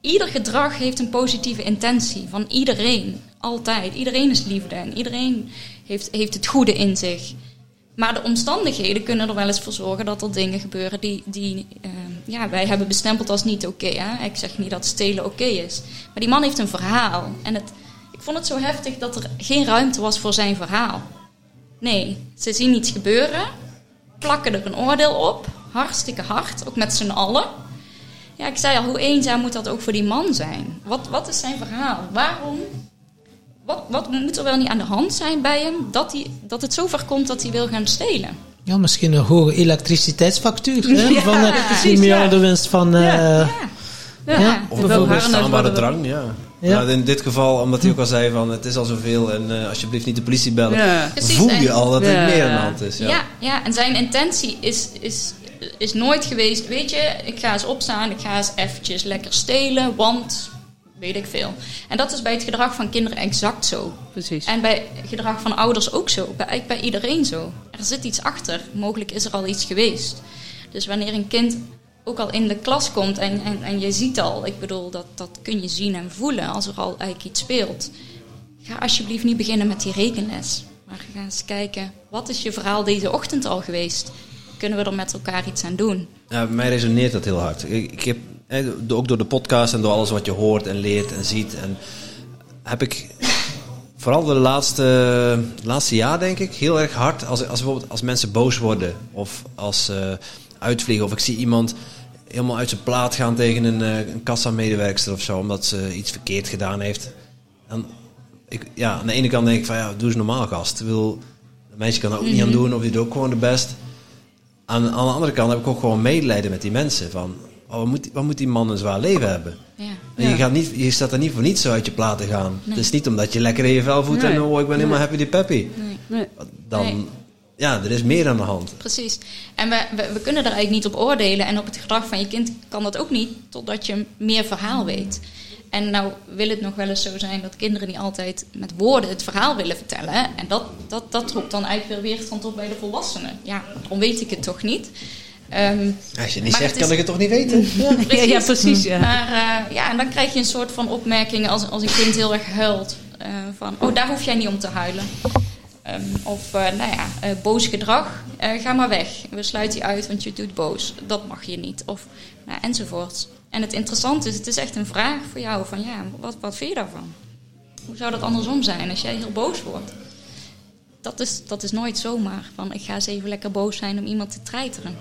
ieder gedrag heeft een positieve intentie van iedereen, altijd. Iedereen is liefde en iedereen heeft, heeft het goede in zich. Maar de omstandigheden kunnen er wel eens voor zorgen dat er dingen gebeuren die, die uh, ja, wij hebben bestempeld als niet oké. Ik zeg niet dat stelen oké is. Maar die man heeft een verhaal. En het, ik vond het zo heftig dat er geen ruimte was voor zijn verhaal. Nee, ze zien iets gebeuren, plakken er een oordeel op hartstikke hard, ook met z'n allen. Ja, ik zei al, hoe eenzaam moet dat ook voor die man zijn? Wat, wat is zijn verhaal? Waarom? Wat, wat moet er wel niet aan de hand zijn bij hem dat, hij, dat het zover komt dat hij wil gaan stelen? Ja, misschien een hoge elektriciteitsfactuur hè? *laughs* Ja, van de precies, miljardenwinst van... Uh, ja, ja. Of een onweerstaanbare drang, ja. Ja. Nou, in dit geval, omdat hij ook al zei van het is al zoveel en uh, alsjeblieft niet de politie bellen. Ja. voel je al dat er meer aan de hand is. Ja. ja, ja, en zijn intentie is, is is nooit geweest, weet je, ik ga eens opstaan, ik ga eens eventjes lekker stelen, want weet ik veel. En dat is bij het gedrag van kinderen exact zo. Precies. En bij het gedrag van ouders ook zo. Bij, bij iedereen zo. Er zit iets achter. Mogelijk is er al iets geweest. Dus wanneer een kind ook al in de klas komt en, en, en je ziet al, ik bedoel, dat, dat kun je zien en voelen als er al eigenlijk iets speelt. Ga alsjeblieft niet beginnen met die rekenles. Maar ga eens kijken, wat is je verhaal deze ochtend al geweest? kunnen we er met elkaar iets aan doen? Ja, bij mij resoneert dat heel hard. Ik, ik heb, ook door de podcast en door alles wat je hoort en leert en ziet. En heb ik vooral de laatste, laatste jaar, denk ik, heel erg hard. Als, als, bijvoorbeeld als mensen boos worden of als uh, uitvliegen. Of ik zie iemand helemaal uit zijn plaat gaan tegen een, uh, een kassamedewerkster of zo. Omdat ze iets verkeerd gedaan heeft. En ik, ja, aan de ene kant denk ik van ja, doe eens normaal gast. Wil, een meisje kan er ook niet aan mhm. doen of je doet ook gewoon de best. Aan, aan, de andere kant heb ik ook gewoon medelijden met die mensen. Van, oh, wat, moet, wat moet die man een zwaar leven hebben? Ja. En je, gaat niet, je staat er niet voor niets zo uit je plaat te gaan. Het is niet omdat je lekker in je vel voelt en oh, ik ben helemaal happy die peppy. Nee. Dan, ja, er is meer aan de hand. Precies. En we, we, we, kunnen daar eigenlijk niet op oordelen. En op het gedrag van je kind kan dat ook niet, totdat je meer verhaal weet. En nou wil het nog wel eens zo zijn dat kinderen niet altijd met woorden het verhaal willen vertellen. En dat, dat, dat roept dan eigenlijk weer weerstand op bij de volwassenen. Ja, dan weet ik het toch niet. Um, Als je niet zegt, kan ik het toch niet weten? *laughs* Ja, precies. Ja, precies ja. Maar uh, ja, en dan krijg je een soort van opmerking als, als een kind heel erg huilt. van, oh, daar hoef jij niet om te huilen. Ehm, of, nou ja, boos gedrag, ga maar weg. We sluiten je uit, want je doet boos. Dat mag je niet. Of, nou, enzovoort. En het interessante is, het is echt een vraag voor jou van, ja, wat, wat vind je daarvan? Hoe zou dat andersom zijn als jij heel boos wordt? Dat is, dat is nooit zomaar van, ik ga eens even lekker boos zijn om iemand te treiteren.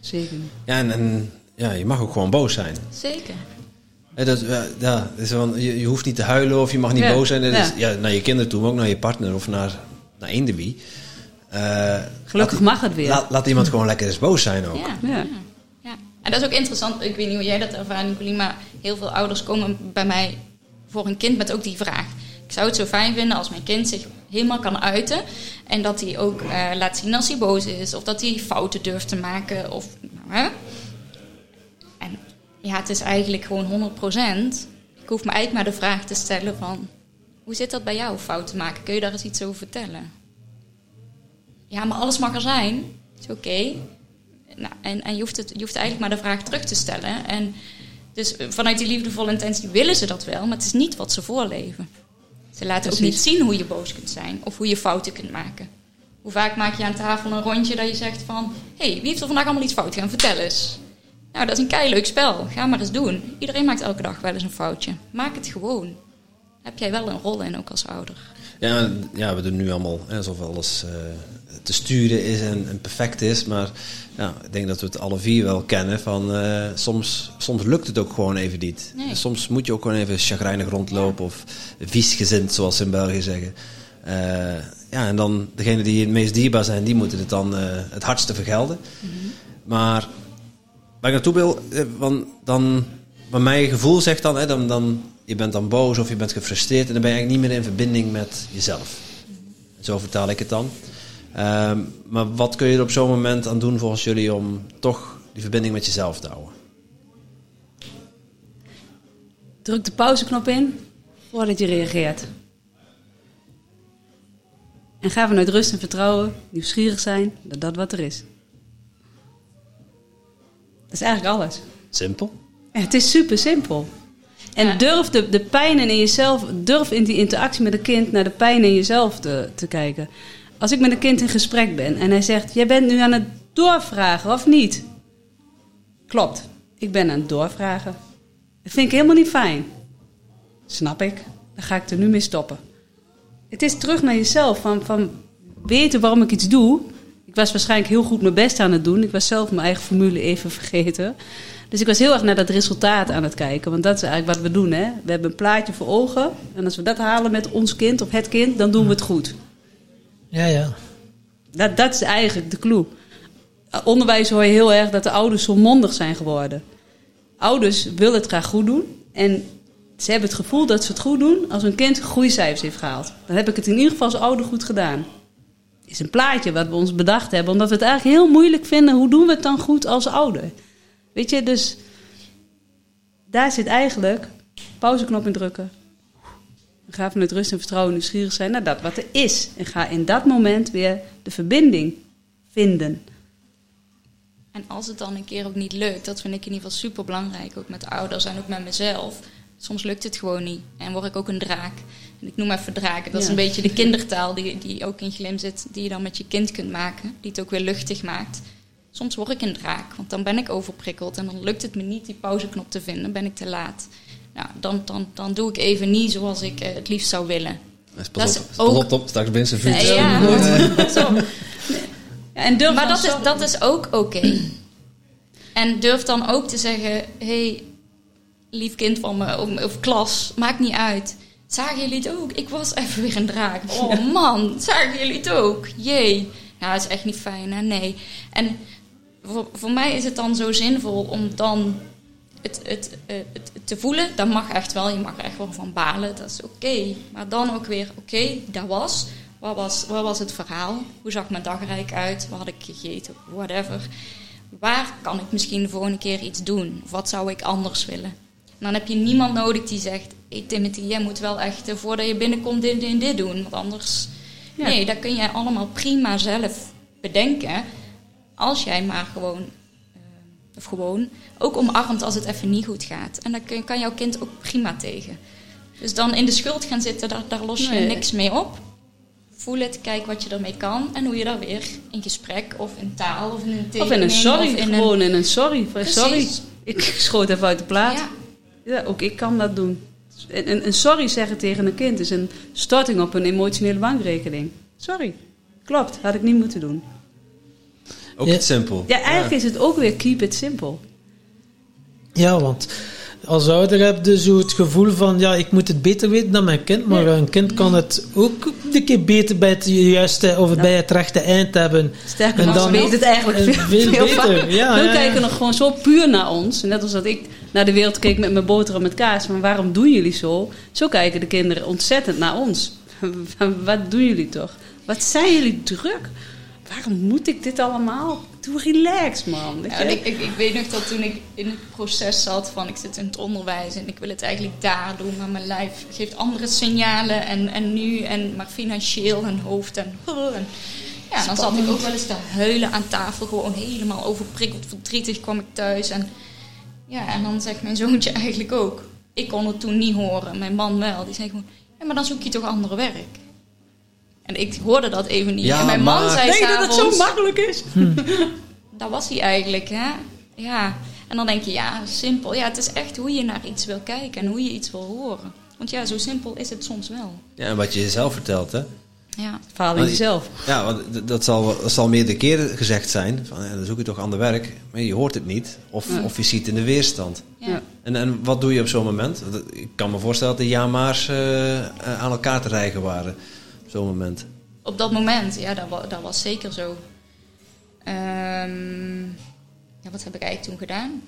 Zeker. Ja, en, en ja, je mag ook gewoon boos zijn. Zeker. Ja, dat, ja, is van, je, je, hoeft niet te huilen of je mag niet boos zijn. Dat is, ja. naar je kinderen toe, maar ook naar je partner of naar, naar eender wie. Uh, Gelukkig mag het weer. Laat, laat, iemand gewoon lekker eens boos zijn ook. Ja, ja. En dat is ook interessant. Ik weet niet hoe jij dat ervaart, Nicolie, maar heel veel ouders komen bij mij voor een kind met ook die vraag. Ik zou het zo fijn vinden als mijn kind zich helemaal kan uiten. En dat hij ook uh, laat zien als hij boos is. Of dat hij fouten durft te maken. Of, nou, hè? En ja, het is eigenlijk gewoon 100%. Ik hoef me eigenlijk maar de vraag te stellen van... Hoe zit dat bij jou, fouten maken? Kun je daar eens iets over vertellen? Ja, maar alles mag er zijn. Is oké. Nou, en en je, hoeft het, je hoeft eigenlijk maar de vraag terug te stellen. En dus vanuit die liefdevolle intentie willen ze dat wel, maar het is niet wat ze voorleven. Ze laten ook niet zien hoe je boos kunt zijn of hoe je fouten kunt maken. Hoe vaak maak je aan tafel een rondje dat je zegt van... Hé, hey, wie heeft er vandaag allemaal iets fout gaan? Vertel eens. Nou, dat is een kei leuk spel. Ga maar eens doen. Iedereen maakt elke dag wel eens een foutje. Maak het gewoon. heb jij wel een rol in, ook als ouder. Ja, ja we doen nu allemaal alsof alles uh, te sturen is en, en, perfect is. Maar ja, ik denk dat we het alle vier wel kennen. Van, uh, soms, soms lukt het ook gewoon even niet. Soms moet je ook gewoon even chagrijnig rondlopen of viesgezind, zoals ze in België zeggen. Uh, ja, en dan degene die het meest dierbaar zijn, die moeten het dan het hardste vergelden. Mm -hmm. Maar waar ik naartoe wil, want dan, bij mijn gevoel zegt dan, hè, dan, dan, je bent dan boos of je bent gefrustreerd en dan ben je eigenlijk niet meer in verbinding met jezelf. Zo vertaal ik het dan. Um, maar wat kun je er op zo'n moment aan doen volgens jullie om toch die verbinding met jezelf te houden? Druk de pauzeknop in voordat je reageert. En ga vanuit rust en vertrouwen, nieuwsgierig zijn dat dat wat er is. Dat is eigenlijk alles. Simpel? Ja, het is super simpel. En durf de, de pijn in jezelf, durf in die interactie met het kind naar de pijn in jezelf te, te kijken. Als ik met een kind in gesprek ben en hij zegt: Jij bent nu aan het doorvragen of niet? Klopt, ik ben aan het doorvragen. Dat vind ik helemaal niet fijn. Snap ik. Dan ga ik er nu mee stoppen. Het is terug naar jezelf. Van, van weten waarom ik iets doe. Ik was waarschijnlijk heel goed mijn best aan het doen. Ik was zelf mijn eigen formule even *laughs* vergeten. Dus ik was heel erg naar dat resultaat aan het kijken. Want dat is eigenlijk wat we doen. Hè? We hebben een plaatje voor ogen. En als we dat halen met ons kind of het kind, dan doen we het goed. Ja, ja. Dat, dat is eigenlijk de clue. Onderwijs hoor je heel erg dat de ouders zo mondig zijn geworden. Ouders willen het graag goed doen. En ze hebben het gevoel dat ze het goed doen als hun kind goede cijfers heeft gehaald. Dan heb ik het in ieder geval als ouder goed gedaan. Is een plaatje wat we ons bedacht hebben, omdat we het eigenlijk heel moeilijk vinden. Hoe doen we het dan goed als ouder? Weet je, dus daar zit eigenlijk pauzeknop in drukken. Ga vanuit rust en vertrouwen nieuwsgierig zijn naar dat wat er is. En ga in dat moment weer de verbinding vinden. En als het dan een keer ook niet lukt, dat vind ik in ieder geval super belangrijk, ook met ouders en ook met mezelf. Soms lukt het gewoon niet en word ik ook een draak. En ik noem even draken. Dat is een beetje de kindertaal die, die ook in glim zit, die je dan met je kind kunt maken, die het ook weer luchtig maakt. Soms word ik een draak, want dan ben ik overprikkeld en dan lukt het me niet die pauzeknop te vinden, ben ik te laat. Ja, dan, dan, dan doe ik even niet zoals ik eh, het liefst zou willen. Dus pas, dat op, is ook... op, straks ben ze nee, ja, *laughs* zo. Ja, en durf maar dat is, dat is ook oké. En durf dan ook te zeggen: hey, lief kind van me, of, of, klas, maakt niet uit. Zagen jullie het ook? Ik was even weer een draak. Oh man, zagen jullie het ook? Jee. Ja, het is echt niet fijn, hè? Nee. En voor, voor mij is het dan zo zinvol om dan het, het, eh, het, te voelen. Dat mag echt wel. Je mag er echt wel van balen. Dat is oké. Maar dan ook weer, oké, dat was. Wat, was. wat was het verhaal? Hoe zag mijn dagrijk uit? Wat had ik gegeten? Whatever. Waar kan ik misschien de volgende keer iets doen? Of wat zou ik anders willen? En dan heb je niemand nodig die zegt... Hey Timothy, jij moet wel echt, eh, voordat je binnenkomt, dit en dit doen. Want anders... Nee, dat kun jij allemaal prima zelf bedenken. Als jij maar gewoon of gewoon ook omarmt als het even niet goed gaat. En dan kan jouw kind ook prima tegen. Dus dan in de schuld gaan zitten, daar, daar los je niks mee op. Voel het, kijk wat je ermee kan en hoe je daar weer in gesprek of in taal of in een tekening... Of in een sorry, in gewoon in een sorry. Sorry, ik *laughs* schoot even uit de plaat. Ja. ja. ook ik kan dat doen. Een, een sorry zeggen tegen een kind is een starting op een emotionele bankrekening. Sorry. Klopt, had ik niet moeten doen. Ook ja. simpel. Ja, eigenlijk is het ook weer keep it simple. Ja, want als ouder heb je zo het gevoel van, ja, ik moet het beter weten dan mijn kind. Maar een kind kan het ook een keer beter bij het juiste of bij het rechte eind hebben. Sterker nog, dan weet het eigenlijk veel, veel, beter. Ja, We kijken nog gewoon zo puur naar ons. Net als dat ik naar de wereld keek met mijn boterham met kaas. Maar waarom doen jullie zo? Zo kijken de kinderen ontzettend naar ons. *laughs* Wat doen jullie toch? Wat zijn jullie druk? Waarom moet ik dit allemaal? Doe relax, man. Ja, ik, ik, ik, weet nog dat toen ik in het proces zat van ik zit in het onderwijs en ik wil het eigenlijk daar doen, maar mijn lijf geeft andere signalen en, en nu en maar financieel en hoofd en, en ja, dan zat ik ook wel eens te huilen aan tafel, gewoon helemaal overprikkeld, verdrietig kwam ik thuis en ja, en dan zegt mijn zoontje eigenlijk ook. Ik kon het toen niet horen, mijn man wel. Die zei gewoon, ja, maar dan zoek je toch andere werk. En ik hoorde dat even niet. Ja, en mijn man zei Nee, dat het zo makkelijk is. *laughs* Hm. dat was hij eigenlijk, hè. Ja. En dan denk je, ja, simpel. Ja, het is echt hoe je naar iets wil kijken en hoe je iets wil horen. Want ja, zo simpel is het soms wel. Ja, en wat je jezelf vertelt, hè. Ja. Het verhaal in jezelf. Ja, want dat zal, dat zal meerdere keren gezegd zijn. Van, ja, dan zoek je toch ander werk. Maar je hoort het niet. Of, of je ziet in de weerstand. Ja. En, en wat doe je op zo'n moment? Ik kan me voorstellen dat de ja-maars uh, aan elkaar te rijgen waren zo'n moment? Op dat moment, ja, dat, dat was zeker zo. Um, ja, wat heb ik eigenlijk toen gedaan?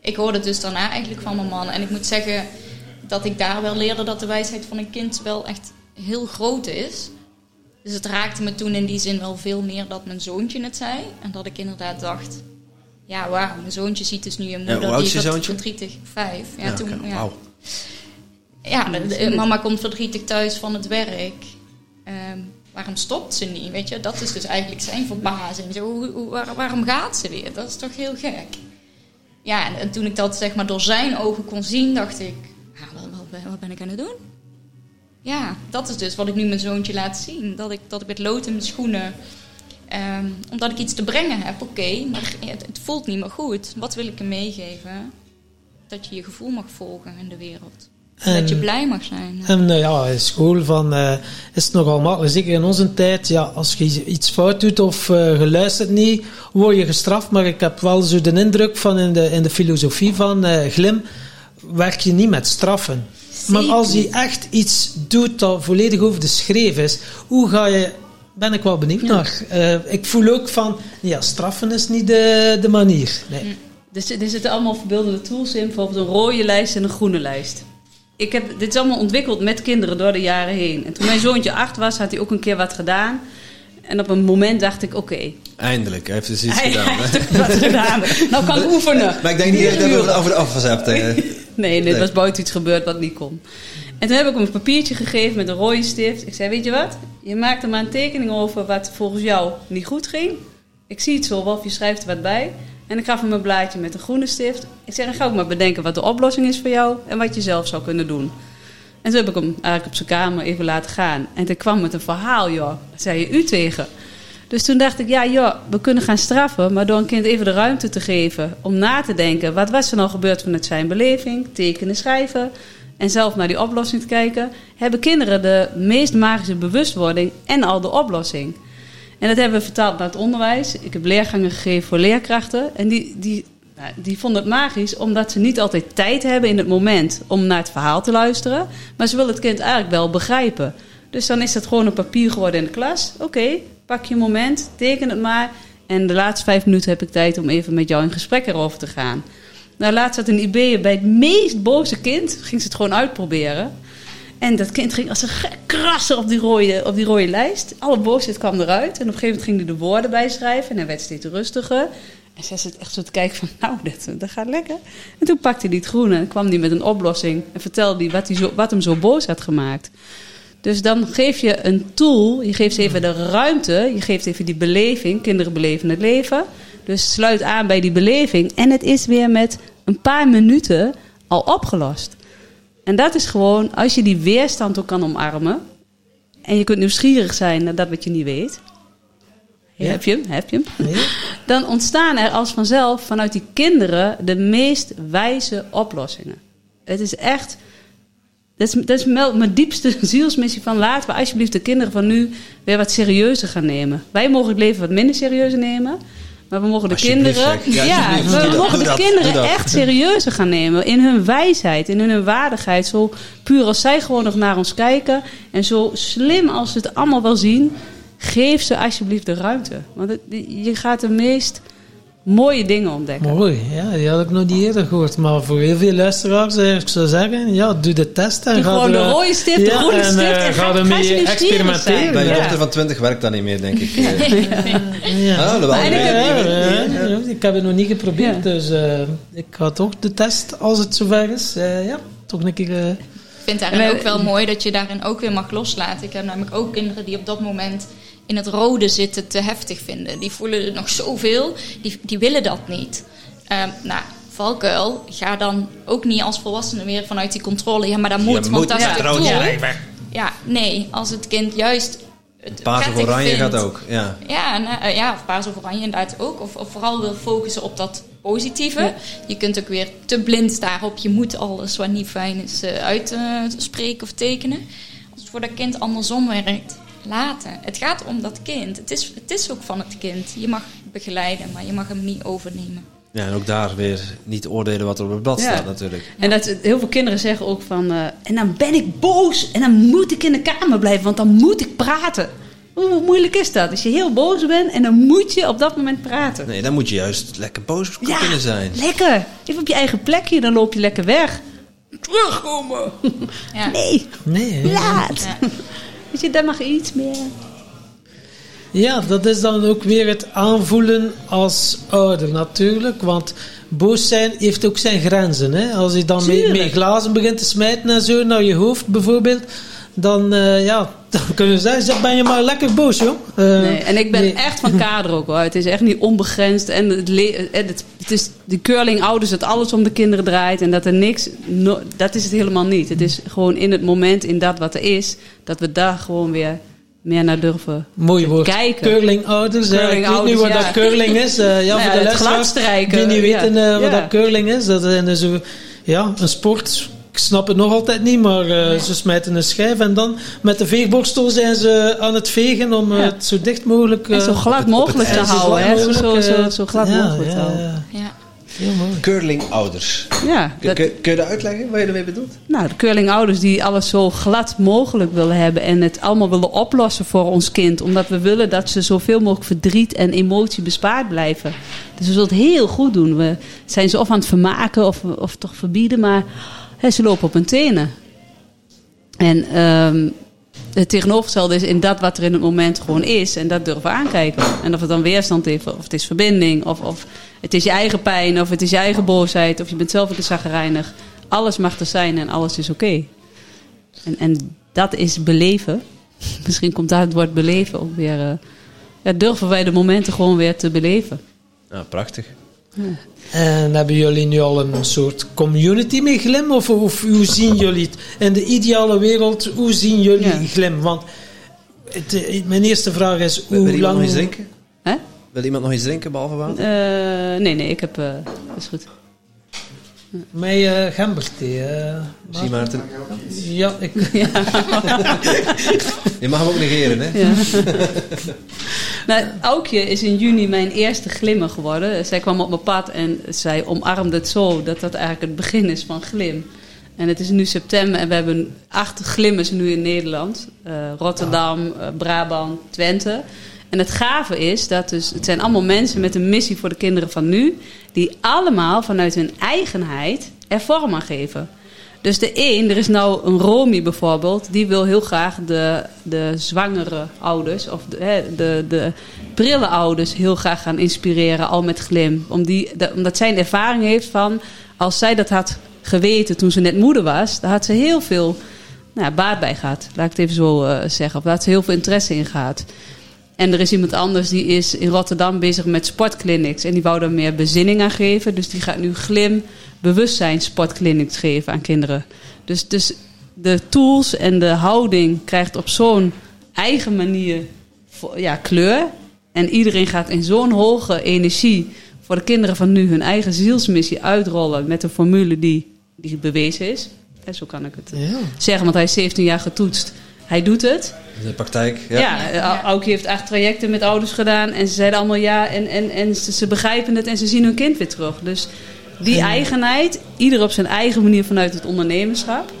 Ik hoorde dus daarna eigenlijk van mijn man. En ik moet zeggen dat ik daar wel leerde dat de wijsheid van een kind wel echt heel groot is. Dus het raakte me toen in die zin wel veel meer dat mijn zoontje het zei. En dat ik inderdaad dacht, ja wauw, mijn zoontje ziet dus nu een moeder ja, die is verdrietig. Vijf. Ja, toen, ja. ja de, mama komt verdrietig thuis van het werk. Ehm, waarom stopt ze niet? Weet je, dat is dus eigenlijk zijn verbazing. Hoe, waarom gaat ze weer? Dat is toch heel gek. Ja, en, toen ik dat zeg maar door zijn ogen kon zien, dacht ik, wat, ben ik aan het doen? Ja, dat is dus wat ik nu mijn zoontje laat zien. Dat ik, dat ik met lood in mijn schoenen, um, omdat ik iets te brengen heb, oké, maar het, het voelt niet meer goed. Wat wil ik hem meegeven? Dat je je gevoel mag volgen in de wereld. En, dat je blij mag zijn. En uh, ja, in school van, uh, is het nogal makkelijk. Zeker in onze tijd, ja, als je iets fout doet of uh, geluisterd niet, word je gestraft. Maar ik heb wel zo de indruk van in de, in de filosofie van Glim, werk je niet met straffen. Maar als je echt iets doet dat volledig over de schreef is, hoe ga je ben ik wel benieuwd naar. ik voel ook van, ja, straffen is niet de, de manier. Nee. Mm. Dus er zitten allemaal verbeeldende tools in, bijvoorbeeld een rode lijst en een groene lijst ik heb dit is allemaal ontwikkeld met kinderen door de jaren heen. En toen mijn zoontje acht was, had hij ook een keer wat gedaan. En op een moment dacht ik, oké. Eindelijk, hij heeft dus iets gedaan. Hij *laughs* heeft wat gedaan. Nou kan ik oefenen. Maar ik denk niet dat je het over de afwas hebt. Nee, *laughs* nee, nee, er was buiten iets gebeurd wat niet kon. En toen heb ik hem een papiertje gegeven met een rode stift. Ik zei, weet je wat? Je maakt er maar een tekening over wat volgens jou niet goed ging. Ik zie het zo, of je schrijft er wat bij. En ik gaf hem een blaadje met een groene stift. Ik zeg, dan ga ook maar bedenken wat de oplossing is voor jou en wat je zelf zou kunnen doen. En toen heb ik hem eigenlijk op zijn kamer even laten gaan. En toen kwam met een verhaal, joh. Dat zei je u tegen. Dus toen dacht ik, ja joh, we kunnen gaan straffen, maar door een kind even de ruimte te geven om na te denken, wat was er nou gebeurd vanuit zijn beleving, tekenen, schrijven en zelf naar die oplossing te kijken, hebben kinderen de meest magische bewustwording en al de oplossing. En dat hebben we vertaald naar het onderwijs. Ik heb leergangen gegeven voor leerkrachten. En die, die, nou, die vonden het magisch omdat ze niet altijd tijd hebben in het moment om naar het verhaal te luisteren. Maar ze willen het kind eigenlijk wel begrijpen. Dus dan is het gewoon een papier geworden in de klas. Oké, pak je moment, teken het maar. En de laatste vijf minuten heb ik tijd om even met jou in gesprek erover te gaan. Nou, laatst had een IB bij het meest boze kind. Ging ze het gewoon uitproberen. En dat kind ging als een krassen op die rode, op die rode lijst. Alle boosheid kwam eruit. En op een gegeven moment ging hij de woorden bijschrijven. En hij werd steeds rustiger. En zij zit echt zo te kijken van, nou, dit, dat gaat lekker. En toen pakte hij het groene en kwam hij met een oplossing. En vertelde hij wat, hij zo, wat hem zo boos had gemaakt. Dus dan geef je een tool. Je geeft even de ruimte. Je geeft even die beleving. Kinderen beleven het leven. Dus sluit aan bij die beleving. En het is weer met een paar minuten al opgelost. En dat is gewoon, als je die weerstand ook kan omarmen. En je kunt nieuwsgierig zijn naar dat wat je niet weet. Ja. Heb je hem? Heb je hem? *laughs* Dan ontstaan er als vanzelf vanuit die kinderen de meest wijze oplossingen. Het is echt. Dat is, dat is mijn diepste *laughs* zielsmissie van laten we alsjeblieft de kinderen van nu weer wat serieuzer gaan nemen. Wij mogen het leven wat minder serieus nemen. Maar we mogen de kinderen, ja, we mogen de kinderen echt serieuzer gaan nemen in hun wijsheid, in hun waardigheid. Zo puur als zij gewoon nog naar ons kijken en zo slim als ze het allemaal wel zien, geef ze alsjeblieft de ruimte. Want je gaat de meest mooie dingen ontdekken. Mooi, ja, die had ik nog niet eerder gehoord. Maar voor heel veel luisteraars eh, ik zou zeggen, ja, doe de test. En doe gewoon de rode stift, de groene stift. En, uh, en ga ermee experimenteren. Bij je dochter van 20 werkt dat niet meer, denk ik. Ja. ja. ik, heb, het nog niet geprobeerd, dus uh, ik ga toch de test, als het zover is, ja, toch een keer... ik vind het eigenlijk ook wel mooi dat je daarin ook weer mag loslaten. Ik heb namelijk ook kinderen die op dat moment in het rode zitten te heftig vinden. Die voelen nog zoveel, die, die willen dat niet. Um, nou, valkuil, ga dan ook niet als volwassene weer vanuit die controle. Ja, maar dat moet, want dat is het doel. Ja, nee, als het kind juist... Paars of oranje gaat ook, ja. Ja, nou, eh, ja of paars of oranje inderdaad ook. Of, of vooral wil focussen op dat positieve. Je kunt ook weer te blind daarop. Je moet alles wat niet fijn is uh, uitspreken of tekenen. Als het voor dat kind andersom werkt, laten. Het gaat om dat kind. Het is, het is ook van het kind. Je mag begeleiden, maar je mag hem niet overnemen. Ja, en ook daar weer niet oordelen wat er op het blad staat natuurlijk. En dat, heel veel kinderen zeggen ook van... Uh, en dan ben ik boos en dan moet ik in de kamer blijven, want dan moet ik praten. Hoe moeilijk is dat? Als je heel boos bent en dan moet je op dat moment praten. Nee, dan moet je juist lekker boos kunnen zijn. lekker. Even op je eigen plekje, dan loop je lekker weg. Terugkomen. Ja. *laughs* Nee. Nee. Laat. Ja. *laughs* Dus je, daar mag iets meer. Ja, dat is dan ook weer het aanvoelen als ouder natuurlijk. Want boos zijn heeft ook zijn grenzen. Hè? Als je dan met, glazen begint te smijten en zo naar je hoofd bijvoorbeeld. Dan, uh, ja, *laughs* dan kunnen we zeggen, ben je maar lekker boos, joh. Uh, nee, en ik ben echt van kader ook hoor. Het is echt niet onbegrensd. En het, het, het is de curling ouders dat alles om de kinderen draait. En dat er niks, dat is het helemaal niet. Het is gewoon in het moment, in dat wat er is, dat we daar gewoon weer meer naar durven Mooi woord. kijken. Curling-ouders. Curling ik weet niet wat dat curling is. Uh, ja, *laughs* nou voor de luisteraars die niet weten wat dat curling is. Dat is zo, ja, een sport ik snap het nog altijd niet, maar uh, ze smijten een schijf en dan met de veegborstel zijn ze aan het vegen om ja. het zo dicht mogelijk... Uh, zo glad mogelijk te houden. Hè? Zo, zo, zo, zo glad ja, mogelijk te houden. Ja. Heel mooi. Curling-ouders. Ja, dat... kun, kun, je dat uitleggen wat je ermee bedoelt? Nou, de curling-ouders die alles zo glad mogelijk willen hebben en het allemaal willen oplossen voor ons kind. Omdat we willen dat ze zoveel mogelijk verdriet en emotie bespaard blijven. Dus we zullen het heel goed doen. We zijn ze of aan het vermaken of, of toch verbieden, maar ze lopen op hun tenen. En um, het tegenovergestelde is in dat wat er in het moment gewoon is. En dat durven aankijken. En of het dan weerstand heeft, of het is verbinding, of, of het is je eigen pijn, of het is je eigen boosheid, of je bent zelf een zagrijnig. Alles mag er zijn en alles is oké. En, en dat is beleven. *laughs* Misschien komt daar het woord beleven ook weer. Uh, durven wij de momenten gewoon weer te beleven. Ja, prachtig. En hebben jullie nu al een soort community met Glim? Of, of hoe zien jullie het? In de ideale wereld, hoe zien jullie Glim? Want het, eh, mijn eerste vraag is, hoe Wil lang... nog iets drinken? Wil iemand nog iets drinken, behalve water? Uh, nee, nee, ik heb... Uh, is goed. Met uh, gemberthee. Uh, Zie Maarten. Ja, ik... *laughs* Ja. *laughs* Je mag hem ook negeren, hè? Ja. *laughs* nou, Aukje is in juni mijn eerste glimmer geworden. Zij kwam op mijn pad en zij omarmde het zo dat dat eigenlijk het begin is van glim. En het is nu september en we hebben acht glimmers nu in Nederland. Uh, Rotterdam, Brabant, Twente. En het gave is dat dus, het zijn allemaal mensen met een missie voor de kinderen van nu, die allemaal vanuit hun eigenheid er vorm aan geven. Dus de een, er is nou een Romy bijvoorbeeld, die wil heel graag de, de zwangere ouders of de, de, de prille ouders heel graag gaan inspireren, al met glim. Om die, omdat zij een ervaring heeft van, als zij dat had geweten toen ze net moeder was, dan had ze heel veel nou baat bij gehad. Laat ik het even zo uh, zeggen. Of daar had ze heel veel interesse in gehad. En er is iemand anders die is in Rotterdam bezig met sportclinics. En die wou daar meer bezinning aan geven. Dus die gaat nu glim bewustzijnssportclinics geven aan kinderen. Dus, dus de tools en de houding krijgt op zo'n eigen manier ja, kleur. En iedereen gaat in zo'n hoge energie voor de kinderen van nu hun eigen zielsmissie uitrollen met een formule die, die bewezen is. En zo kan ik het zeggen, want hij is 17 jaar getoetst. Hij doet het. In de praktijk, ja. Ja, ja. Aukie heeft acht trajecten met ouders gedaan. En ze zeiden allemaal ja. En, en, en ze, ze begrijpen het en ze zien hun kind weer terug. Dus die eigenheid, ieder op zijn eigen manier vanuit het ondernemerschap.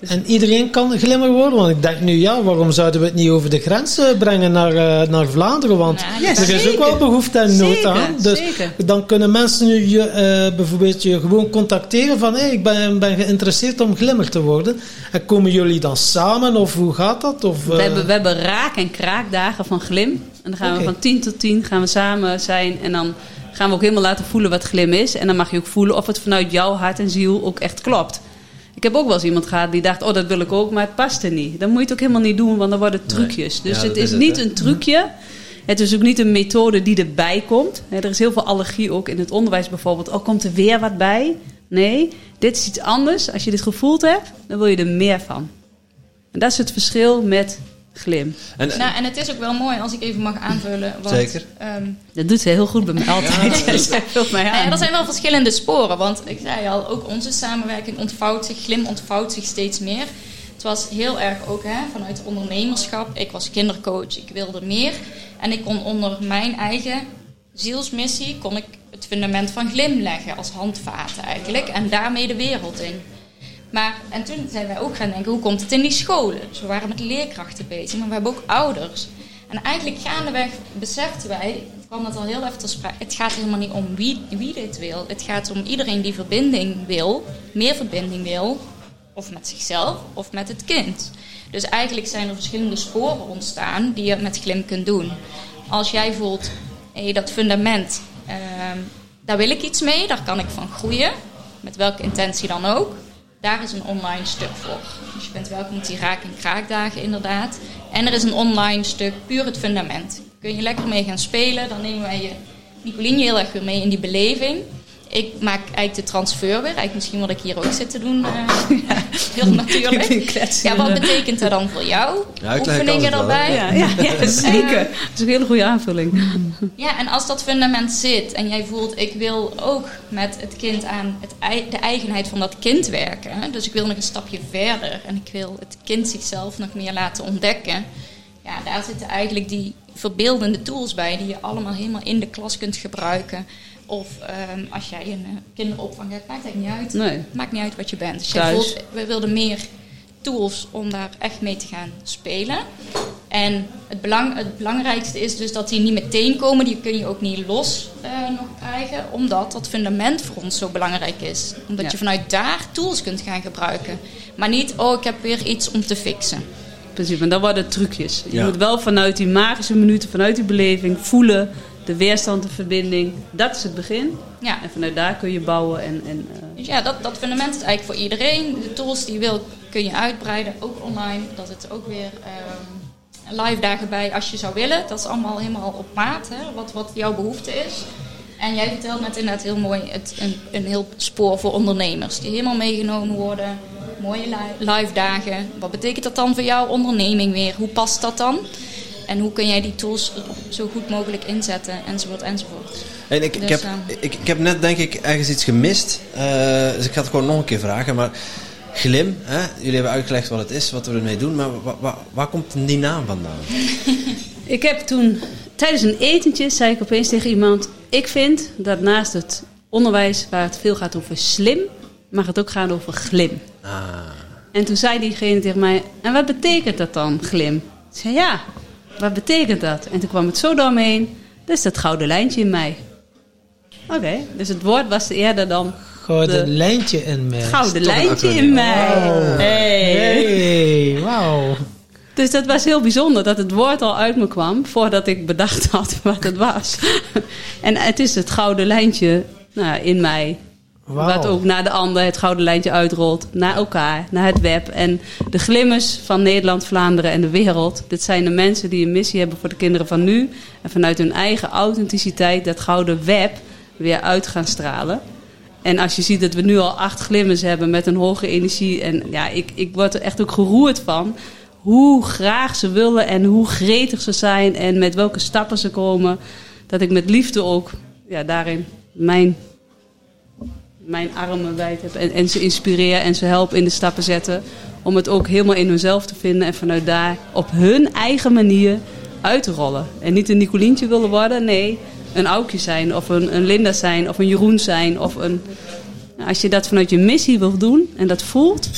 Dus en iedereen kan glimmer worden. Want ik denk nu, ja, waarom zouden we het niet over de grens brengen naar, uh, naar Vlaanderen? Want ja, er is ook wel behoefte en nood aan. Dus zeker. dan kunnen mensen nu je, uh, bijvoorbeeld je gewoon contacteren van hey, ik ben, ben geïnteresseerd om glimmer te worden. En komen jullie dan samen of hoe gaat dat? Of, uh... we, hebben, we hebben raak- en kraakdagen van glim. En dan gaan okay. we van 10 tot 10 gaan we samen zijn en dan gaan we ook helemaal laten voelen wat glim is. En dan mag je ook voelen of het vanuit jouw hart en ziel ook echt klopt. Ik heb ook wel eens iemand gehad die dacht, oh dat wil ik ook, maar het paste niet. Dan moet je het ook helemaal niet doen, want dan worden het trucjes. Dus het is, niet een trucje. Het is ook niet een methode die erbij komt. Er is heel veel allergie ook in het onderwijs bijvoorbeeld. Oh, komt er weer wat bij? Nee, dit is iets anders. Als je dit gevoeld hebt, dan wil je er meer van. En dat is het verschil met glim. En, nou, en het is ook wel mooi als ik even mag aanvullen. Want, Zeker. Um, dat doet ze heel goed bij mij altijd. Ja, *laughs* dat mij aan. Ja, er zijn wel verschillende sporen. Want ik zei al, ook onze samenwerking ontvouwt zich, glim ontvouwt zich steeds meer. Het was heel erg ook hè, vanuit ondernemerschap. Ik was kindercoach, ik wilde meer. En ik kon onder mijn eigen zielsmissie kon ik het fundament van glim leggen als handvaten eigenlijk. En daarmee de wereld in. Maar, en toen zijn wij ook gaan denken, hoe komt het in die scholen? Dus we waren met leerkrachten bezig, maar we hebben ook ouders. En eigenlijk gaandeweg beseften wij, kwam dat al heel even te sprake, het gaat helemaal niet om wie, wie dit wil. Het gaat om iedereen die verbinding wil, meer verbinding wil, of met zichzelf of met het kind. Dus eigenlijk zijn er verschillende sporen ontstaan die je met glim kunt doen. Als jij voelt, hey, dat fundament, uh, daar wil ik iets mee, daar kan ik van groeien, met welke intentie dan ook daar is een online stuk voor. Dus je bent welkom op die raak- en kraakdagen inderdaad. En er is een online stuk, puur het fundament. Kun je lekker mee gaan spelen. Dan nemen wij je, Nicoline heel erg weer mee in die beleving ik maak eigenlijk de transfer weer. Eigenlijk misschien wat ik hier ook zit te doen. Uh, ja. *laughs* Heel *laughs* natuurlijk. Ja, wat betekent dat dan voor jou? Ja, Oefeningen erbij? ja, ja, ja, *laughs* zeker. Dat is een hele goede aanvulling. Ja, en als dat fundament zit en jij voelt... ik wil ook met het kind aan het, de eigenheid van dat kind werken. Dus ik wil nog een stapje verder. En ik wil het kind zichzelf nog meer laten ontdekken. Ja, daar zitten eigenlijk die verbeeldende tools bij... die je allemaal helemaal in de klas kunt gebruiken... Of ehm, als jij een uh, kinderopvang hebt, maakt het niet uit. Nee. Maakt niet uit wat je bent. Dus jij voelt, we wilden meer tools om daar echt mee te gaan spelen. En het, belang, het belangrijkste is dus dat die niet meteen komen. Die kun je ook niet los uh, nog krijgen. Omdat dat fundament voor ons zo belangrijk is. Omdat je vanuit daar tools kunt gaan gebruiken. Maar niet, oh ik heb weer iets om te fixen. Precies, maar dan worden trucjes. Je moet wel vanuit die magische minuten, vanuit die beleving voelen de weerstand, de verbinding, dat is het begin. Ja. En vanuit daar kun je bouwen. En, en, uh... Dus ja, dat, dat fundament is eigenlijk voor iedereen. De tools die je wil kun je uitbreiden, ook online. Dat het ook weer um, live dagen bij als je zou willen. Dat is allemaal helemaal op maat, hè, wat, wat jouw behoefte is. En jij vertelt net inderdaad heel mooi het, een, een heel spoor voor ondernemers. Die helemaal meegenomen worden. Mooie live dagen. Wat betekent dat dan voor jouw onderneming weer? Hoe past dat dan? En hoe kun jij die tools zo goed mogelijk inzetten, enzovoort, enzovoort. En ik, ik, dus, heb, uh, ik, ik heb net denk ik ergens iets gemist. Uh, dus ik ga het gewoon nog een keer vragen. Maar glim, hè? jullie hebben uitgelegd wat het is, wat we ermee doen. Maar waar komt die naam vandaan? *laughs* ik heb toen, tijdens een etentje, zei ik opeens tegen iemand... Ik vind dat naast het onderwijs, waar het veel gaat over slim... mag het ook gaan over glim. Ah. En toen zei diegene tegen mij, en wat betekent dat dan, glim? Ik zei, ja, wat betekent dat? En toen kwam het zo door me heen. Dat is dat gouden lijntje in mij. Oké, dus het woord was eerder dan... Gouden lijntje in mij. Gouden lijntje in mij. Wow. Hey. hey, wauw. Dus dat was heel bijzonder dat het woord al uit me kwam voordat ik bedacht had *laughs* wat het was. en het is het gouden lijntje nou, in mij wat ook naar de ander het gouden lijntje uitrolt. Naar elkaar, naar het web. En de glimmers van Nederland, Vlaanderen en de wereld. Dit zijn de mensen die een missie hebben voor de kinderen van nu. En vanuit hun eigen authenticiteit dat gouden web weer uit gaan stralen. En als je ziet dat we nu al acht glimmers hebben met een hoge energie. En ja, ik, ik word er echt ook geroerd van. Hoe graag ze willen en hoe gretig ze zijn. En met welke stappen ze komen. Dat ik met liefde ook ja, daarin mijn, mijn armen wijd heb. En, en ze inspireer en ze help in de stappen zetten. Om het ook helemaal in hunzelf te vinden. En vanuit daar op hun eigen manier uit te rollen. En niet een Nicolientje willen worden. Nee, een Aukje zijn, of een, een Linda zijn, of een Jeroen zijn. Of een, als je dat vanuit je missie wil doen en dat voelt,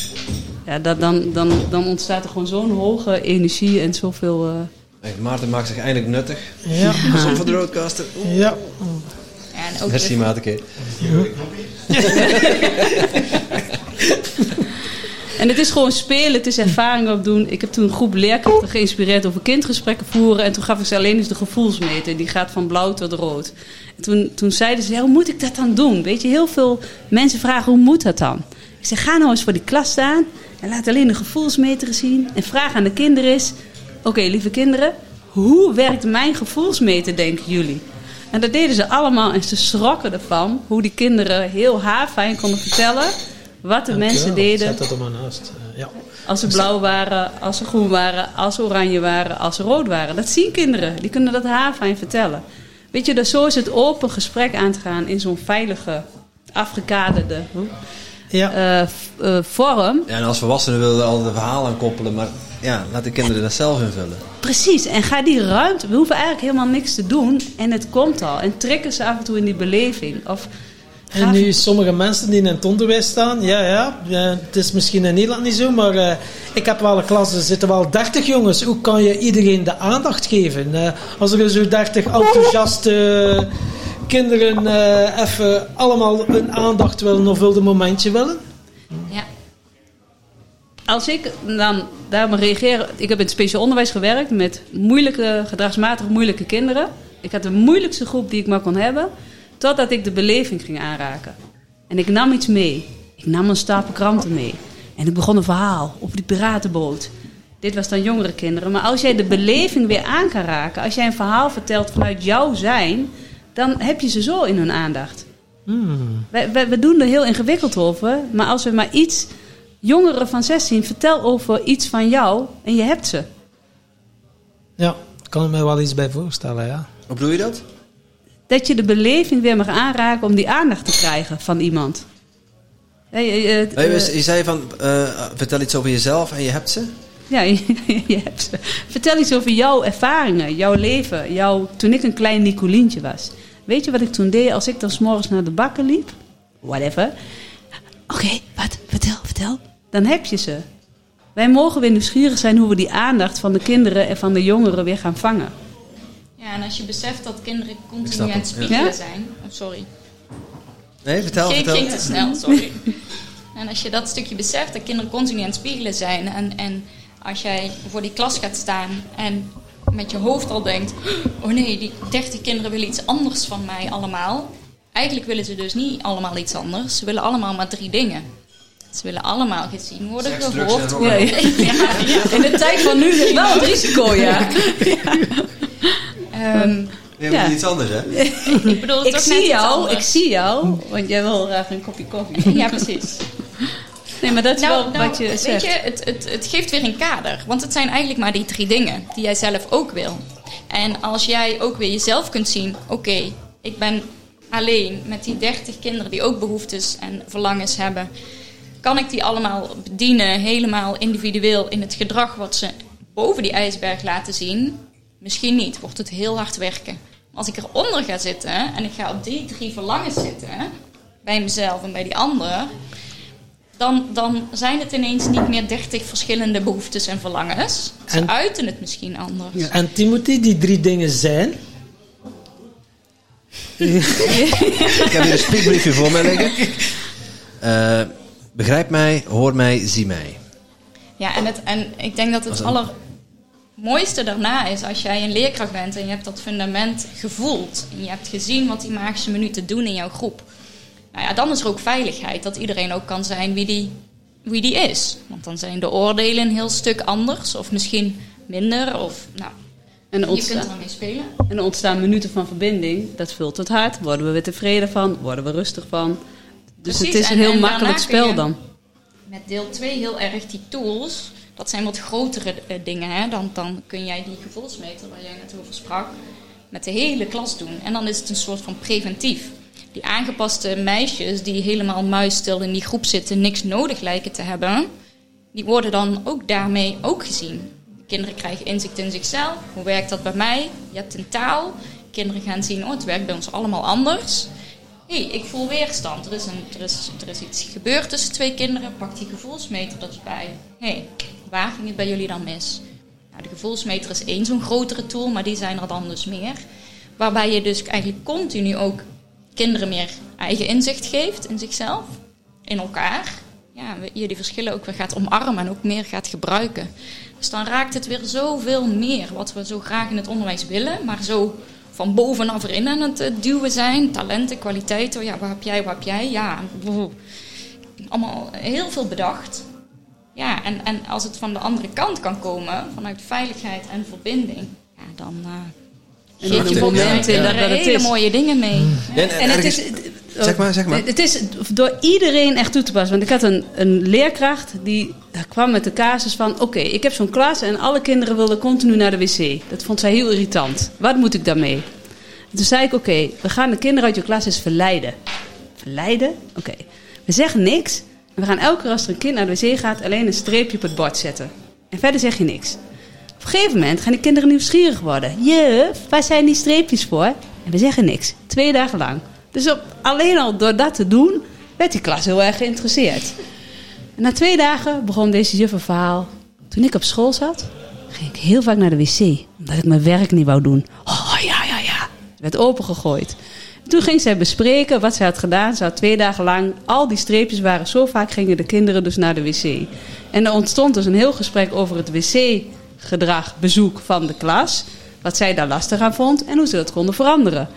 ja, dat, dan, dan, dan ontstaat er gewoon zo'n hoge energie en zoveel. Uh... Maarten maakt zich eindelijk nuttig. Ja. Som van de roadcaster. Ja. En ook Merci. *laughs* En het is gewoon spelen, het is ervaring opdoen. Ik heb toen een groep leerkrachten geïnspireerd over kindgesprekken voeren. En toen gaf ik ze alleen eens de gevoelsmeter. Die gaat van blauw tot rood. En toen, toen zeiden ze, ja, hoe moet ik dat dan doen? Weet je, heel veel mensen vragen, hoe moet dat dan? Ik zeg, ga nou eens voor die klas staan. En laat alleen de gevoelsmeter zien. En vraag aan de kinderen is, oké, lieve kinderen. Hoe werkt mijn gevoelsmeter, denken jullie? En dat deden ze allemaal en ze schrokken ervan. Hoe die kinderen heel haarfijn konden vertellen wat de mensen deden. Zet dat er maar naast. Uh, ja. Als ze blauw waren, als ze groen waren, als ze oranje waren, als ze rood waren. Dat zien kinderen. Die kunnen dat haarfijn vertellen. Weet je, dus zo is het open gesprek aan te gaan in zo'n veilige, afgekaderde ja. Uh, uh, vorm. Ja, en als volwassenen willen we altijd een verhaal aan koppelen, maar ja, laat de kinderen dat zelf invullen. Precies, en ga die ruimte, we hoeven eigenlijk helemaal niks te doen en het komt al. En trekken ze af en toe in die beleving. Of en nu sommige mensen die in het onderwijs staan, ja, ja, het is misschien in Nederland niet zo, maar uh, ik heb wel een klas, er zitten wel 30 jongens. Hoe kan je iedereen de aandacht geven? Uh, als er zo 30 enthousiaste kinderen uh, even allemaal een aandacht willen of wilde momentje willen? Ja. Als ik dan daarom reageer, ik heb in het speciaal onderwijs gewerkt met moeilijke, gedragsmatig moeilijke kinderen. Ik had de moeilijkste groep die ik maar kon hebben. Totdat ik de beleving ging aanraken. En ik nam iets mee. Ik nam een stapel kranten mee. En ik begon een verhaal over die piratenboot. Dit was dan jongere kinderen. Maar als jij de beleving weer aan kan raken, als jij een verhaal vertelt vanuit jouw zijn, dan heb je ze zo in hun aandacht. Hmm. We, we, doen er heel ingewikkeld over, maar als we maar iets jongeren van 16 vertel over iets van jou en je hebt ze. Ja, kan ik me wel iets bij voorstellen, ja. Hoe bedoel je dat? dat je de beleving weer mag aanraken om die aandacht te krijgen van iemand. je, je, je, je zei van, uh, vertel iets over jezelf en je hebt ze? Ja, *laughs* je, hebt ze. Vertel iets over jouw ervaringen, jouw leven. Jouw, toen ik een klein Nicolientje was. Weet je wat ik toen deed als ik dan s'morgens naar de bakken liep? Whatever. Oké, wat? Vertel, vertel. Dan heb je ze. Wij mogen weer nieuwsgierig zijn hoe we die aandacht van de kinderen en van de jongeren weer gaan vangen. Ja, en als je beseft dat kinderen continu aan het spiegelen zijn. Oh, sorry. Nee, vertel, vertel. ging te snel, sorry. *laughs* en als je dat stukje beseft, dat kinderen continu aan het spiegelen zijn. En, en als jij voor die klas gaat staan en met je hoofd al denkt... Oh nee, die 30 kinderen willen iets anders van mij allemaal. Eigenlijk willen ze dus niet allemaal iets anders. Ze willen allemaal maar drie dingen. Ze willen allemaal gezien worden, gehoord worden. *laughs* Ja, ja. *laughs* In de tijd van nu is wel het risico, ja. Um, *laughs* je ja. iets anders, hè? ik bedoel, ik zie jou, ik zie jou, want jij wil graag een kopje koffie. ja, precies. Nee, maar dat is nou, wel nou, wat je weet zegt. je, het, het, het geeft weer een kader. Want het zijn eigenlijk maar die drie dingen die jij zelf ook wil. En als jij ook weer jezelf kunt zien... Oké, ik ben alleen met die 30 kinderen die ook behoeftes en verlangens hebben... kan ik die allemaal bedienen, helemaal individueel in het gedrag... wat ze boven die ijsberg laten zien... Misschien niet, wordt het heel hard werken. Maar als ik eronder ga zitten en ik ga op die drie verlangens zitten, bij mezelf en bij die ander, dan, dan zijn het ineens niet meer dertig verschillende behoeftes en verlangens. Ze en, uiten het misschien anders. Ja. En Timothy, die drie dingen zijn. ik heb hier een speakbriefje voor mij liggen. Uh, begrijp mij, hoor mij, zie mij. Ja, en, het, en ik denk dat het aller mooiste daarna is als jij een leerkracht bent en je hebt dat fundament gevoeld. En je hebt gezien wat die magische minuten doen in jouw groep. Nou ja, dan is er ook veiligheid. Dat iedereen ook kan zijn wie die, wie die is. Want dan zijn de oordelen een heel stuk anders. Of misschien minder. Of, nou, en je kunt er mee spelen. En er ontstaan minuten van verbinding. Dat vult het hart. Worden we weer tevreden van? Worden we rustig van? Dus het is een heel makkelijk spel dan. Met deel 2 heel erg die tools. Dat zijn wat grotere uh, dingen. Hè? Dan, dan kun jij die gevoelsmeter waar jij net over sprak. Met de hele klas doen. En dan is het een soort van preventief. Die aangepaste meisjes die helemaal muisstil in die groep zitten. Niks nodig lijken te hebben. Die worden dan ook daarmee ook gezien. Kinderen krijgen inzicht in zichzelf. Hoe werkt dat bij mij? Je hebt een taal. Kinderen gaan zien, oh, het werkt bij ons allemaal anders. Hey, ik voel weerstand. Er is, een, er, is, er is iets gebeurd tussen twee kinderen. Pak die gevoelsmeter dat je bij. Hey, waar ging het bij jullie dan mis? Nou, de gevoelsmeter is één zo'n grotere tool, maar die zijn er dan dus meer. Waarbij je dus eigenlijk continu ook kinderen meer eigen inzicht geeft in zichzelf, in elkaar. Ja, je die verschillen ook weer gaat omarmen en ook meer gaat gebruiken. Dus dan raakt het weer zoveel meer wat we zo graag in het onderwijs willen, maar zo van bovenaf erin aan het duwen zijn. Talenten, kwaliteiten, ja, wat heb jij, wat heb jij? Ja, allemaal heel veel bedacht. Ja, en, en als het van de andere kant kan komen, vanuit veiligheid en verbinding, ja, dan uh, geef je momenten ja. dat, dat hele is. mooie dingen mee. Ja. En, en, en het is, zeg maar, zeg maar. Het is door iedereen echt toe te passen. Want ik had een, een leerkracht die kwam met de casus van... oké, okay, ik heb zo'n klas en alle kinderen wilden continu naar de wc. Dat vond zij heel irritant. Wat moet ik daarmee? toen zei ik, oké, okay, we gaan de kinderen uit je klas eens verleiden. Verleiden? Oké. Okay. We zeggen niks. En we gaan elke keer als er een kind naar de wc gaat... alleen een streepje op het bord zetten. En verder zeg je niks. Op een gegeven moment gaan die kinderen nieuwsgierig worden. Juf, waar zijn die streepjes voor? En we zeggen niks. Twee dagen lang. Dus alleen al door dat te doen, werd die klas heel erg geïnteresseerd. En na twee dagen begon deze juf een verhaal. Toen ik op school zat, ging ik heel vaak naar de wc. Omdat ik mijn werk niet wou doen. Oh ja, ja, ja. Het werd opengegooid. Toen ging zij bespreken wat zij had gedaan. Ze had twee dagen lang, al die streepjes waren zo vaak, gingen de kinderen dus naar de wc. En er ontstond dus een heel gesprek over het wc-gedrag, bezoek van de klas. Wat zij daar lastig aan vond en hoe ze dat konden veranderen.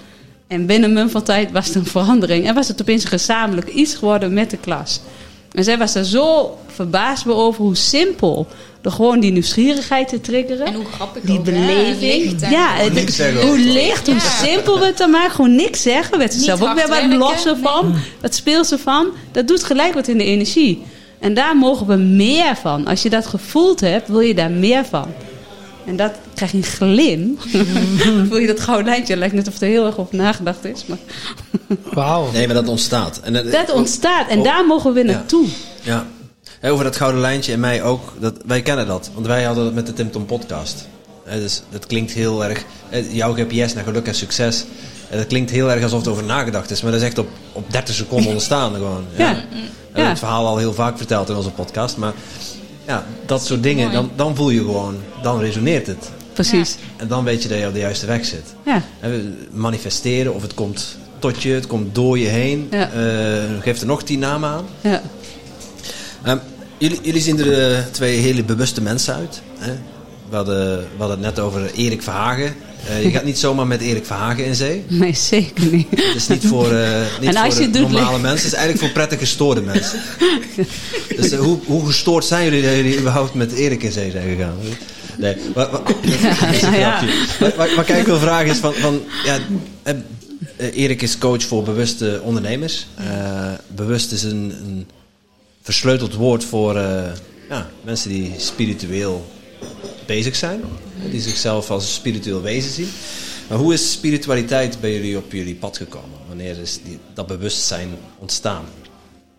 En binnen mum van tijd was er een verandering. En was het opeens gezamenlijk iets geworden met de klas. En zij was er zo verbaasd over hoe simpel door gewoon die nieuwsgierigheid te triggeren. En hoe grappig Die ook, beleving. Ja, hoe licht, hoe simpel we het dan maken. Gewoon niks zeggen. Werd ze zelf ook weer wat losser van. Nee. Wat speelt ze van. Dat doet gelijk wat in de energie. En daar mogen we meer van. Als je dat gevoeld hebt, wil je daar meer van. En dat krijg je een glim. *laughs* Voel je dat gouden lijntje? Lijkt net of er heel erg op nagedacht is. Maar Wauw. Nee, maar dat ontstaat. En dat, dat ontstaat. En oh, daar mogen we naartoe. Ja. ja. Over dat gouden lijntje en mij ook. Dat, wij kennen dat. Want wij hadden dat met de Tim Tom podcast. dus dat klinkt heel erg... Jouw GPS naar geluk en succes. Dat klinkt heel erg alsof het over nagedacht is. Maar dat is echt op, op 30 seconden *laughs* ontstaan gewoon. Ja. ja. We hebben het verhaal al heel vaak verteld in onze podcast. Maar ja, dat soort dingen, dan, dan voel je gewoon, dan resoneert het. Precies. En dan weet je dat je op de juiste weg zit. Ja. manifesteren, of het komt tot je, het komt door je heen. Ja. Uh, geef er nog tien namen aan. Ja. Um, jullie, jullie zien er uh, twee hele bewuste mensen uit. Hè? We, hadden, we hadden het net over Erik Verhagen. Uh, je gaat niet zomaar met Erik Verhagen in zee. Nee, zeker niet. Het is niet voor, uh, niet voor normale mensen. Het is eigenlijk voor prettig gestoorde mensen. dus uh, hoe, hoe gestoord zijn jullie dat jullie überhaupt met Erik in zee zijn gegaan? Nee, maar, maar, ja, maar, kijk, ik wil vragen is van... van ja, Erik is coach voor bewuste ondernemers. bewust is een, een versleuteld woord voor ja, mensen die spiritueel bezig zijn. Die zichzelf als spiritueel wezen zien. Maar hoe is spiritualiteit bij jullie op jullie pad gekomen? Wanneer is die, dat bewustzijn ontstaan?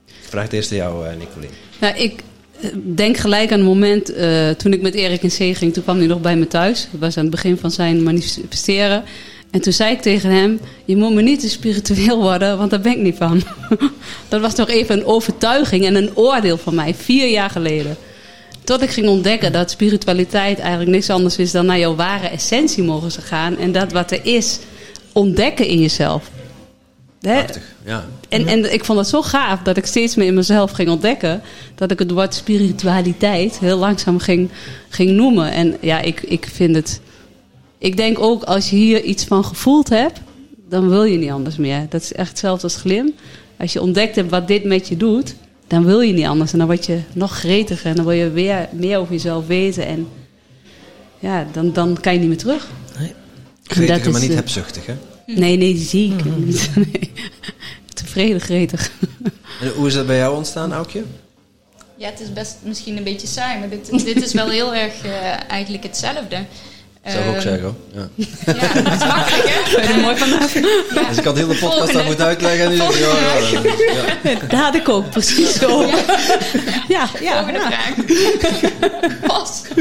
Ik vraag het eerst aan jou, uh, Nicolien. Nou, ik eh, denk gelijk aan het moment uh, toen ik met Erik in zee ging. Toen kwam hij nog bij me thuis. Dat was aan het begin van zijn manifesteren. En toen zei ik tegen hem: Je moet me niet te spiritueel worden, want daar ben ik niet van. *laughs* dat was nog even een overtuiging en een oordeel van mij, vier jaar geleden. Tot ik ging ontdekken dat spiritualiteit eigenlijk niks anders is dan naar jouw ware essentie mogen ze gaan. En dat wat er is, ontdekken in jezelf. Prachtig, ja. En, en ik vond het zo gaaf dat ik steeds meer in mezelf ging ontdekken. Dat ik het woord spiritualiteit heel langzaam ging, ging noemen. En ja, ik, ik vind het. Ik denk ook als je hier iets van gevoeld hebt, dan wil je niet anders meer. Dat is echt hetzelfde als glim. Als je ontdekt hebt wat dit met je doet, dan wil je niet anders. En dan word je nog gretiger en dan wil je weer meer over jezelf weten. En ja, dan, dan kan je niet meer terug. Nee. Gretig, maar niet hebzuchtig, hè? Nee, nee, zeker mm. niet. *laughs* Nee. Tevreden gretig. En hoe is dat bij jou ontstaan, Aukje? Ja, het is best misschien een beetje saai, maar dit, dit is wel heel erg uh, eigenlijk hetzelfde. Zou ik ook ehm, zeggen. Ja. *laughs* ja, dat is makkelijk, hè? er mooi van ja. *laughs* Dus ik had heel de podcast aan moeten uitleggen. En nu ja, ja, ja. Dat had ik ook precies zo. Ja, ja. ja Volgende vraag. *laughs* Pas. Uh,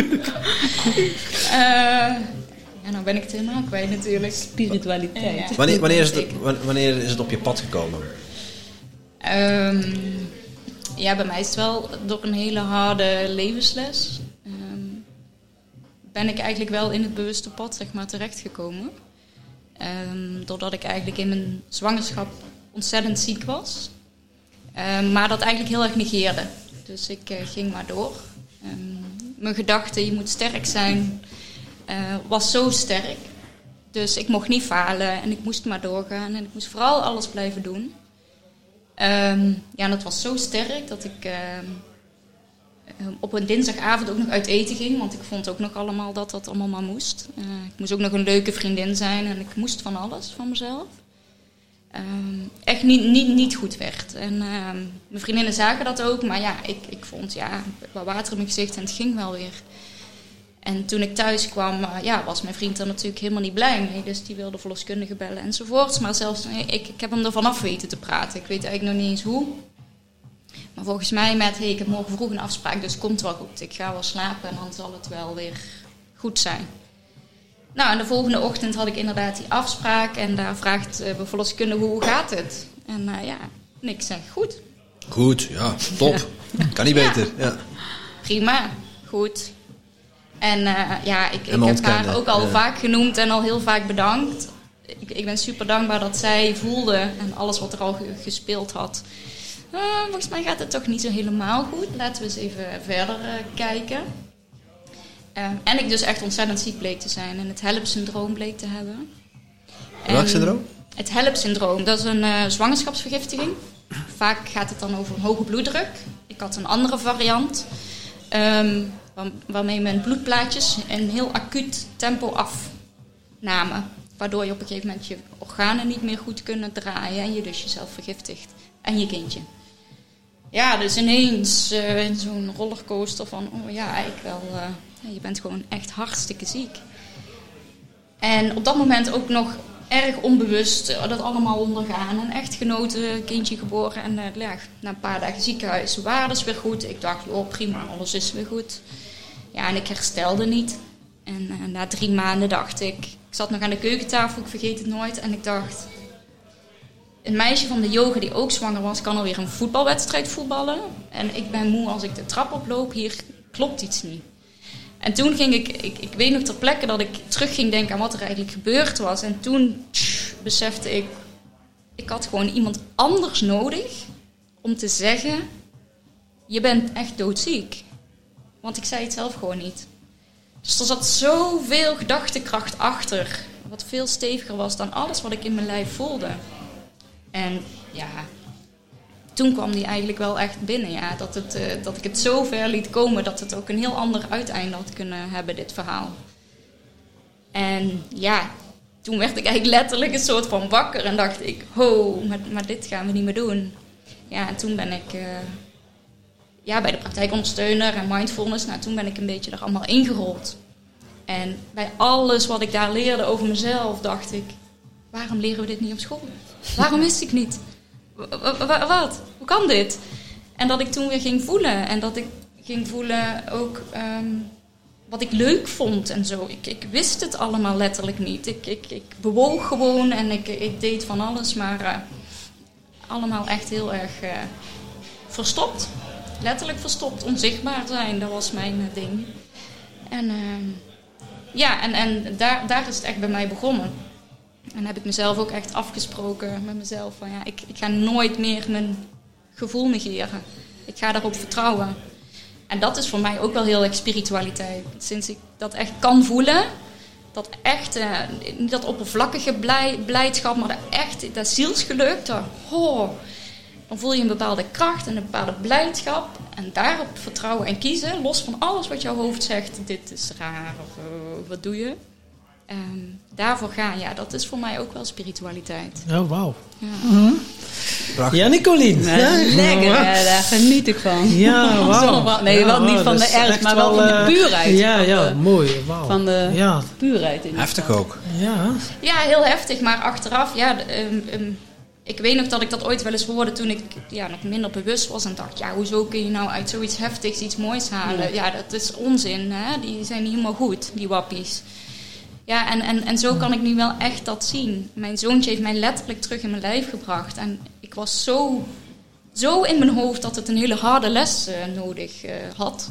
ja, nou ben ik het helemaal kwijt natuurlijk. Spiritualiteit. Wanneer, wanneer, is het, wanneer is het op je pad gekomen? Um, ja, bij mij is het wel door een hele harde levensles ben ik eigenlijk wel in het bewuste pad zeg maar, terechtgekomen. Um, doordat ik eigenlijk in mijn zwangerschap ontzettend ziek was. Um, maar dat eigenlijk heel erg negeerde. Dus ik uh, ging maar door. Um, mijn gedachte, je moet sterk zijn, uh, was zo sterk. Dus ik mocht niet falen en ik moest maar doorgaan. En ik moest vooral alles blijven doen. ja, en dat was zo sterk dat ik Ehm, op een dinsdagavond ook nog uit eten ging. Want ik vond ook nog allemaal dat dat allemaal maar moest. Uh, ik moest ook nog een leuke vriendin zijn en ik moest van alles van mezelf. Um, echt niet, niet, niet goed werd. En uh, mijn vriendinnen zagen dat ook, maar ja, ik, ik vond ja, wat water in mijn gezicht en het ging wel weer. En toen ik thuis kwam, uh, ja, was mijn vriend er natuurlijk helemaal niet blij mee. Dus die wilde verloskundige bellen enzovoorts. Maar zelfs, ik, ik heb hem er vanaf weten te praten. Ik weet eigenlijk nog niet eens hoe. Maar volgens mij met, hey, ik heb morgen vroeg een afspraak, dus komt wel goed. Ik ga wel slapen en dan zal het wel weer goed zijn. Nou, en de volgende ochtend had ik inderdaad die afspraak en daar vraagt uh, verloskundige hoe gaat het? En uh, ja, en ik zeg goed. Goed, ja, top. Kan niet beter. Ja. Prima, goed. En uh, ja, ik, ik heb haar ook al vaak genoemd en al heel vaak bedankt. Ik, ik ben super dankbaar dat zij voelde en alles wat er al gespeeld had, uh, volgens mij gaat het toch niet zo helemaal goed. Laten we eens even verder uh, kijken. Uh, en ik dus echt ontzettend ziek bleek te zijn en het HELP-syndroom bleek te hebben. Welk syndroom? Het HELP-syndroom, dat is een uh, zwangerschapsvergiftiging. Vaak gaat het dan over een hoge bloeddruk. Ik had een andere variant, um, waarmee mijn bloedplaatjes in heel acuut tempo afnamen. Waardoor je op een gegeven moment je organen niet meer goed kunnen draaien en je dus jezelf vergiftigt en je kindje. Ja, dus ineens uh, in zo'n rollercoaster van, oh ja, eigenlijk wel, uh, je bent gewoon echt hartstikke ziek. En op dat moment ook nog erg onbewust uh, dat allemaal ondergaan. Een echtgenote, kindje geboren en ja, na een paar dagen ziekenhuis waardes weer goed. Ik dacht, oh prima, alles is weer goed. Ja, en ik herstelde niet. En na drie maanden dacht ik, ik zat nog aan de keukentafel, ik vergeet het nooit. En ik dacht, een meisje van de yoga die ook zwanger was, kan alweer een voetbalwedstrijd voetballen. En ik ben moe als ik de trap oploop. Hier klopt iets niet. En toen ging ik, ik, ik weet nog ter plekke dat ik terug ging denken aan wat er eigenlijk gebeurd was. En toen besefte ik, ik had gewoon iemand anders nodig om te zeggen, je bent echt doodziek. Want ik zei het zelf gewoon niet. Dus er zat zoveel gedachtekracht achter, wat veel steviger was dan alles wat ik in mijn lijf voelde. En ja, toen kwam die eigenlijk wel echt binnen. Ja, dat, het, uh, dat ik het zo ver liet komen dat het ook een heel ander uiteinde had kunnen hebben, dit verhaal. En ja, toen werd ik eigenlijk letterlijk een soort van wakker en dacht ik, ho, maar, maar dit gaan we niet meer doen. Ja, en toen ben ik uh, ja, bij de praktijkondersteuner en mindfulness, nou toen ben ik een beetje er allemaal ingerold. En bij alles wat ik daar leerde over mezelf, dacht ik, waarom leren we dit niet op school? Waarom wist ik niet? wat? Hoe kan dit? En dat ik toen weer ging voelen. En dat ik ging voelen ook ehm, wat ik leuk vond en zo. Ik, ik wist het allemaal letterlijk niet. Ik, ik, ik bewoog gewoon en ik, ik deed van alles. Maar uh, allemaal echt heel erg uh, verstopt. Letterlijk verstopt. Onzichtbaar zijn, dat was mijn uh, ding. En ehm, ja, en, en daar, daar is het echt bij mij begonnen. En heb ik mezelf ook echt afgesproken met mezelf van ja, ik, ik ga nooit meer mijn gevoel negeren. Ik ga daarop vertrouwen. En dat is voor mij ook wel heel erg spiritualiteit. Sinds ik dat echt kan voelen, dat echt, uh, niet dat oppervlakkige blij, blijdschap, maar dat echt, dat zielsgeluk, dat, oh, dan voel je een bepaalde kracht en een bepaalde blijdschap. En daarop vertrouwen en kiezen, los van alles wat jouw hoofd zegt, dit is raar of uh, wat doe je um, daarvoor gaan, ja, dat is voor mij ook wel spiritualiteit. Oh, wauw. Ja. Prachtig. Ja, Nicolien. Ja, lekker, ja, daar geniet ik van. Ja, *laughs* wauw. Nee, wel niet van de ernst, maar wel, van de puurheid. Ja, ja, mooi. Wauw. Van de ja. puurheid. In heftig ook. Ja. ja, heel heftig. Maar achteraf, ja... Um, um, ik weet nog dat ik dat ooit wel eens hoorde toen ik ja, nog minder bewust was. En dacht, ja, hoezo kun je nou uit zoiets heftigs iets moois halen? Ja, dat is onzin. Hè? Die zijn niet helemaal goed, die wappies. Ja, en, en, en zo kan ik nu wel echt dat zien. Mijn zoontje heeft mij letterlijk terug in mijn lijf gebracht. En ik was zo, zo in mijn hoofd dat het een hele harde les uh, nodig uh, had.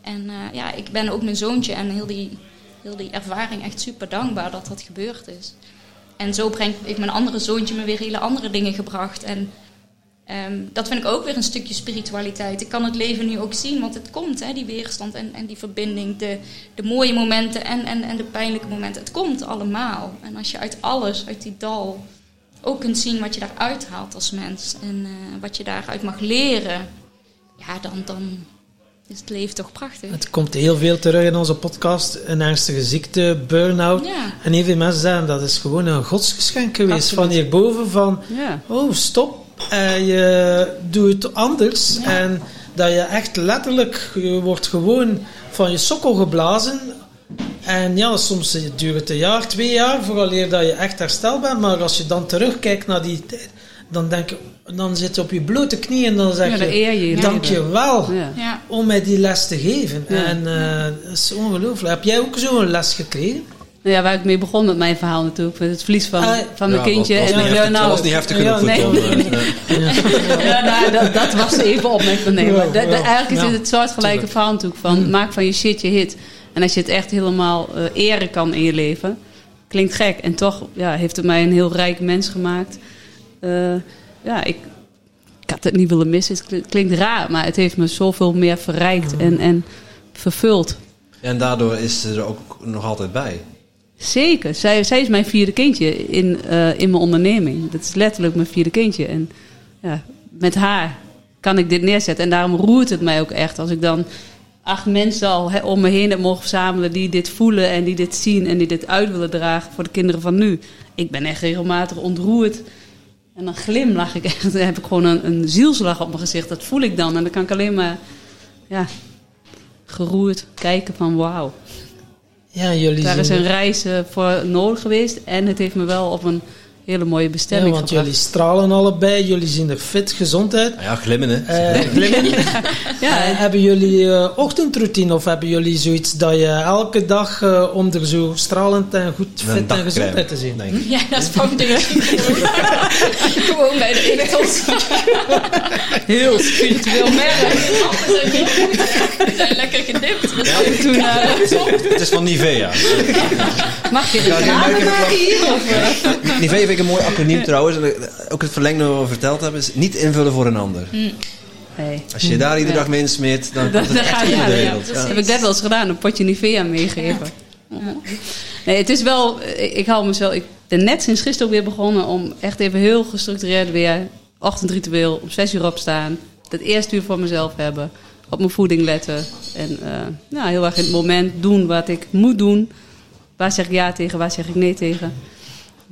En uh, ja, ik ben ook mijn zoontje en heel die, heel die ervaring echt super dankbaar dat dat gebeurd is. En zo brengt, heeft mijn andere zoontje me weer hele andere dingen gebracht. En um, dat vind ik ook weer een stukje spiritualiteit. Ik kan het leven nu ook zien, want het komt, hè, die weerstand en, en die verbinding. De, de mooie momenten en, en, en de pijnlijke momenten. Het komt allemaal. En als je uit alles, uit die dal, ook kunt zien wat je daaruit haalt als mens. En uh, wat je daaruit mag leren. Ja, dan, dan, is het leven toch prachtig. Het komt heel veel terug in onze podcast. Een ernstige ziekte, burn-out. Ja. En heel veel mensen zeggen dat is gewoon een godsgeschenk geweest Absoluut. van hierboven. Van, ja. oh stop, uh, je doet het anders. Ja. En dat je echt letterlijk, je wordt gewoon van je sokkel geblazen. En ja, soms duurt het een jaar, twee jaar, vooraleer dat je echt hersteld bent. Maar als je dan terugkijkt naar die tijd, dan denk je, dan zit je op je blote knieën en dan zeg ja, je, je dank je wel Ja. om mij die les te geven. En uh, dat is ongelooflijk. Heb jij ook zo'n les gekregen? Nou ja, waar ik mee begon met mijn verhaal natuurlijk. Met het verlies van, Ah, van mijn Ja, kindje. was, was, en niet ik, heftig, nou, was niet heftig genoeg ja, voor nee, nee, eh. Ja, nou, dat, dat was even. Nee, maar de, de, Ja, eigenlijk is ja. het het soortgelijke verhaal natuurlijk van... maak van je shit je hit. En als je het echt helemaal eh, eren kan in je leven... klinkt gek. En toch ja, heeft het mij een heel rijk mens gemaakt. Eh, ja, ik, ik had het niet willen missen. Het klinkt- klinkt raar, maar het heeft me zoveel meer verrijkt en, en vervuld. En daardoor is ze er ook nog altijd bij. Zeker. Zij, zij is mijn vierde kindje in, eh, in mijn onderneming. Dat is letterlijk mijn vierde kindje. En ja, met haar kan ik dit neerzetten. En daarom roert het mij ook echt als ik dan acht mensen al om me heen heb mogen verzamelen die dit voelen en die dit zien en die dit uit willen dragen voor de kinderen van nu. Ik ben echt regelmatig ontroerd. En dan glimlach ik echt. *laughs* Dan heb ik gewoon een, een zielslag op mijn gezicht. Dat voel ik dan. En dan kan ik alleen maar ja, geroerd kijken van wauw. Ja, jullie Daar is een reis eh, voor nodig geweest. En het heeft me wel op een hele mooie ja, bestemming want gebracht. jullie stralen allebei, jullie zien er fit, gezond uit. Nou ja, glimmen hè. Eh, glimmen. *laughs* Ja, Eh, hebben jullie eh, ochtendroutine of hebben jullie zoiets dat je elke dag eh, om er zo stralend en goed fit en gezond uit te zien? denk ik. Ja, dat is foundation. *laughs* Gewoon bij de inktels. heel spiritueel merk. We zijn lekker gedipt. Toen, eh, Het is van Nivea. mag je Ja, ramen merk maken hier? Of? Nivea vind ik een mooi acroniem trouwens. En ook het verlengde wat we verteld hebben is niet invullen voor een ander. Nee. Als je daar iedere dag mee insmeert, dan *laughs* Dat, komt het dat echt ja, in de ja, wereld. Dat Ja. heb ik net wel eens gedaan, een potje Nivea meegeven. Nee, het is wel, ik, ik hou mezelf, ik ben net sinds gisteren ook weer begonnen om echt even heel gestructureerd weer, ochtendritueel, om zes uur opstaan, het eerste uur voor mezelf hebben, op mijn voeding letten en eh, nou, heel erg in het moment doen wat ik moet doen. Waar zeg ik ja tegen, waar zeg ik nee tegen.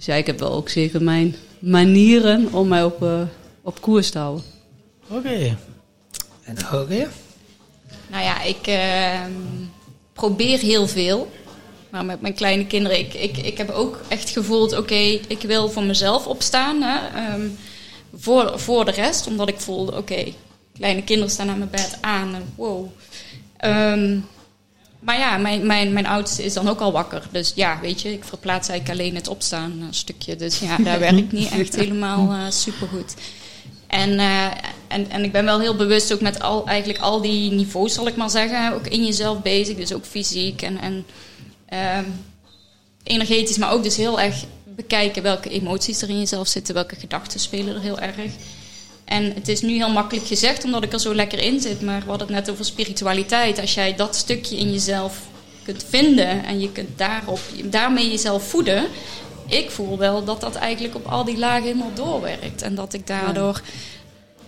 Dus ja, ik heb wel ook zeker mijn manieren om mij op, eh, op koers te houden. Oké. En oké. Nou ja, ik ehm, probeer heel veel. Maar met mijn kleine kinderen, ik, ik, ik heb ook echt gevoeld, oké, ik wil voor mezelf opstaan. Hè, ehm, voor, voor de rest, omdat ik voelde, oké, kleine kinderen staan aan mijn bed aan. En wow. Ehm, maar ja, mijn, mijn, mijn oudste is dan ook al wakker. Dus ja, weet je, ik verplaats eigenlijk alleen het opstaan een stukje. Dus ja, daar *laughs* werk ik niet echt helemaal eh supergoed. En, eh, en, en ik ben wel heel bewust ook met al, eigenlijk al die niveaus, zal ik maar zeggen, ook in jezelf bezig. Dus ook fysiek en, en ehm, energetisch, maar ook dus heel erg bekijken welke emoties er in jezelf zitten, welke gedachten spelen er heel erg. En het is nu heel makkelijk gezegd, omdat ik er zo lekker in zit. Maar we hadden het net over spiritualiteit. Als jij dat stukje in jezelf kunt vinden en je kunt daarop, daarmee jezelf voeden. Ik voel wel dat dat eigenlijk op al die lagen helemaal doorwerkt. En dat ik daardoor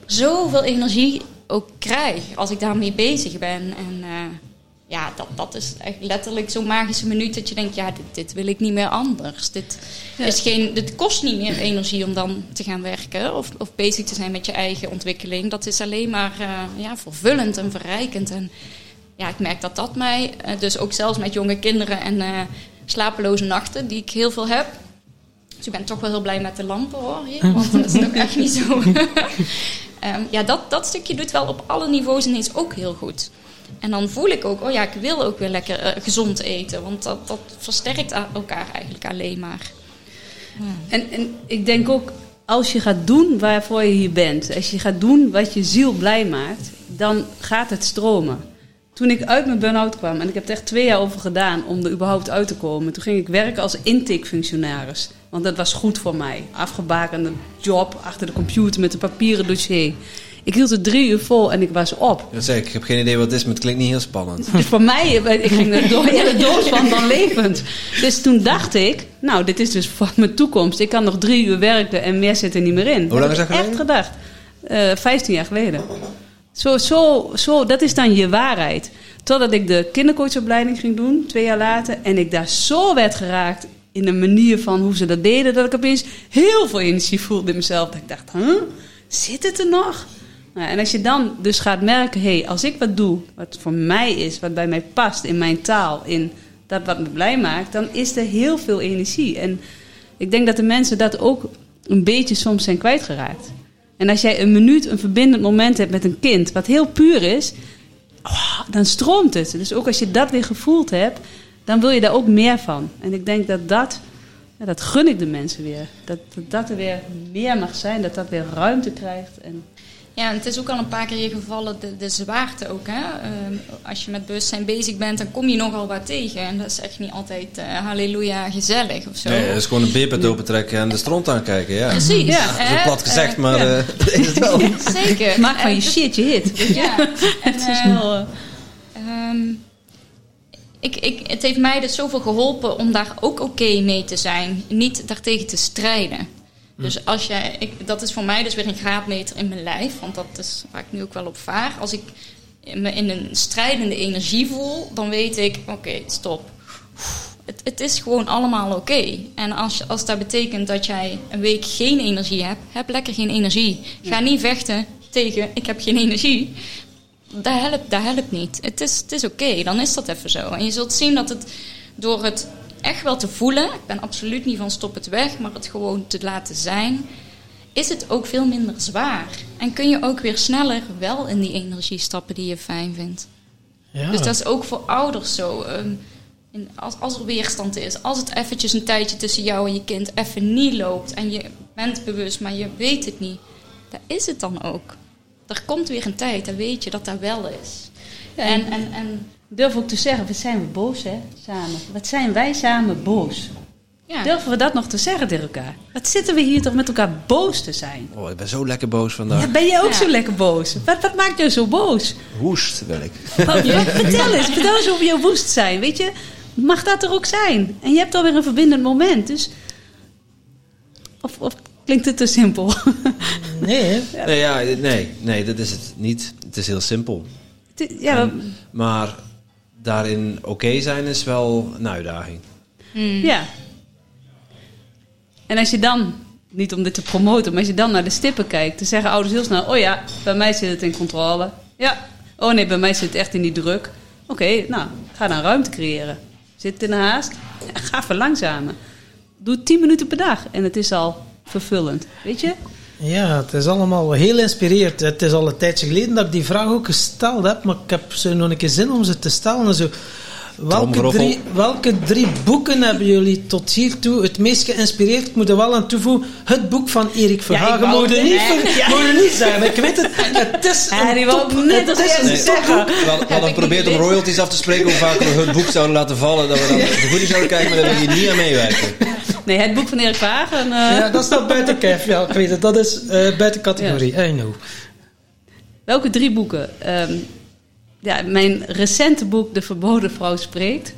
zoveel energie ook krijg als ik daarmee bezig ben. En eh, ja, dat, dat is echt letterlijk zo'n magische minuut dat je denkt, ja, dit, dit wil ik niet meer anders. Dit, is geen, dit kost niet meer energie om dan te gaan werken of, of bezig te zijn met je eigen ontwikkeling. Dat is alleen maar uh, ja, vervullend en verrijkend. En ja, ik merk dat dat mij, uh, dus ook zelfs met jonge kinderen en uh, slapeloze nachten, die ik heel veel heb. Dus ik ben toch wel heel blij met de lampen hoor, hier, want dat is ook echt niet zo. um, *laughs* *laughs* ja, dat, dat stukje doet wel op alle niveaus ineens ook heel goed. En dan voel ik ook, oh ja, ik wil ook weer lekker uh, gezond eten. Want dat, dat versterkt elkaar eigenlijk alleen maar. Ja. En, en ik denk ook, als je gaat doen waarvoor je hier bent, als je gaat doen wat je ziel blij maakt, dan gaat het stromen. Toen ik uit mijn burn-out kwam, en ik heb er echt twee jaar over gedaan om er überhaupt uit te komen, toen ging ik werken als intakefunctionaris. Want dat was goed voor mij. Afgebakende job achter de computer met een papieren dossier. Ik hield het drie uur vol en ik was op. Dat zeg ik, ik heb geen idee wat het is, maar het klinkt niet heel spannend. Dus voor mij, ik ging er door hele doos van dan levend. Dus toen dacht ik, nou, dit is dus voor mijn toekomst. Ik kan nog drie uur werken en meer zit er niet meer in. Hoe lang is dat geleden? echt gedacht. Uh, 15 jaar geleden. Zo, zo, zo, dat is dan je waarheid. Totdat ik de kindercoachopleiding ging doen, twee jaar later. En ik daar zo werd geraakt in de manier van hoe ze dat deden... dat ik opeens heel veel energie voelde in mezelf. Dat ik dacht, huh? Zit het er nog? Nou, en als je dan dus gaat merken, hé, hey, als ik wat doe wat voor mij is, wat bij mij past in mijn taal, in dat wat me blij maakt, dan is er heel veel energie. En ik denk dat de mensen dat ook een beetje soms zijn kwijtgeraakt. En als jij een minuut een verbindend moment hebt met een kind, wat heel puur is, oh, dan stroomt het. Dus ook als je dat weer gevoeld hebt, dan wil je daar ook meer van. En ik denk dat dat, ja, dat gun ik de mensen weer. Dat, dat dat er weer meer mag zijn, dat dat weer ruimte krijgt. En ja, en het is ook al een paar keer gevallen, de, de zwaarte ook. Hè? Uh, als je met bewustzijn bezig bent, dan kom je nogal wat tegen. En dat is echt niet altijd uh, halleluja gezellig of zo. Nee, het is gewoon een beerput opentrekken en de stront aankijken. Ja. Precies. Ja. Dat is plat gezegd, maar uh, *laughs* is het wel. Zeker. Maak van je shit je hit. Ja. *laughs* en, het is heel... Um, ik, ik, het heeft mij dus zoveel geholpen om daar ook oké okay mee te zijn. Niet daartegen te strijden. Dus als jij, ik, dat is voor mij dus weer een graadmeter in mijn lijf, want dat is waar ik nu ook wel op vaar. Als ik me in een strijdende energie voel, dan weet ik, oké, okay, stop. Het, het, is gewoon allemaal oké. Okay. En als, als dat betekent dat jij een week geen energie hebt, heb lekker geen energie. Ga niet vechten tegen, ik heb geen energie. Dat helpt, dat helpt niet. Het is, het is oké, dan is dat even zo. En je zult zien dat het door het echt wel te voelen. Ik ben absoluut niet van stop het weg, maar het gewoon te laten zijn. Is het ook veel minder zwaar. En kun je ook weer sneller wel in die energie stappen die je fijn vindt. Ja. Dus dat is ook voor ouders zo. Um, als, als er weerstand is, als het eventjes een tijdje tussen jou en je kind even niet loopt en je bent bewust, maar je weet het niet, daar is het dan ook. Er komt weer een tijd, dan weet je dat dat wel is. Ja, en, en, en durf ook te zeggen, wat zijn we boos hè, samen. Wat zijn wij samen boos. Ja. Durven we dat nog te zeggen tegen elkaar? Wat zitten we hier toch met elkaar boos te zijn? Oh, ik ben zo lekker boos vandaag. Ja, ben jij ook ja. zo lekker boos? Wat, wat maakt jou zo boos? Woest wil ik. *laughs* Oh, ja? vertel eens, vertel eens over jouw woest zijn. Weet je, mag dat er ook zijn? En je hebt alweer een verbindend moment. Dus... Of, of klinkt het te simpel? *laughs* Nee, hè? Nee, ja, nee, nee, dat is het niet. Het is heel simpel. Ja, en, maar daarin oké okay zijn is wel een uitdaging. Mm. Ja. En als je dan, niet om dit te promoten, maar als je dan naar de stippen kijkt, dan zeggen ouders heel snel: Oh ja, bij mij zit het in controle. Ja. Oh nee, bij mij zit het echt in die druk. Oké, okay, nou, ga dan ruimte creëren. Zit het in de haast? Ja, ga verlangzamen. Doe 10 minuten per dag en het is al vervullend. Weet je? Ja, het is allemaal heel inspirerend. Het is al een tijdje geleden dat ik die vraag ook gesteld heb, maar ik heb zo nog een keer zin om ze te stellen. Zo, welke, drie, welke drie boeken hebben jullie tot hiertoe het meest geïnspireerd? Ik moet er wel aan toevoegen, het boek van Erik Verhagen ja, moet er niet, ja. moet niet zijn. Ik weet het, het is *laughs* ja, die top, net als het is een topboek. We hadden geprobeerd om royalties af te spreken hoe vaak we het boek zouden laten vallen, dat we dan *laughs* de vergoeding zouden kijken, maar daar wil je niet aan meewerken. *laughs* Nee, het boek van Erik Vagen. Uh... Ja, dat staat buiten KEF. Ja, ik weet het. Dat is uh, buiten categorie. Ja. I know. Welke drie boeken? Um, ja, mijn recente boek De Verboden Vrouw Spreekt.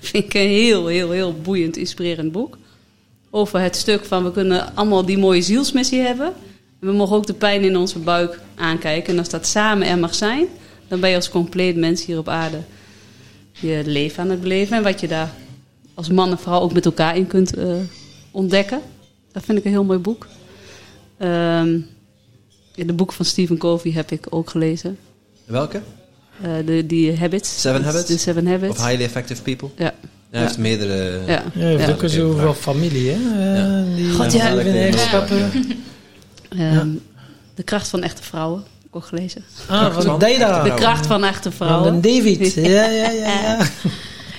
Vind ik een heel, heel, heel boeiend, inspirerend boek. Over het stuk van we kunnen allemaal die mooie zielsmissie hebben. En we mogen ook de pijn in onze buik aankijken. En als dat samen er mag zijn, dan ben je als compleet mens hier op aarde. je leven aan het beleven. En wat je daar als man en vrouw ook met elkaar in kunt uh, ontdekken. Dat vind ik een heel mooi boek. Um, de boek van Stephen Covey heb ik ook gelezen. Welke? Uh, de, die Habits. Seven Habits? De Seven Habits. Of Highly Effective People? Ja. Hij heeft meerdere... Ja, ja hij heeft ook zo wel familie, hè? Ja. Uh, die God, ja. eigenschappen. Um, de kracht van echte vrouwen. Ook gelezen. Ah, van Deda. De kracht van echte vrouwen. Van David. *laughs* Ja, ja, ja. ja. *laughs*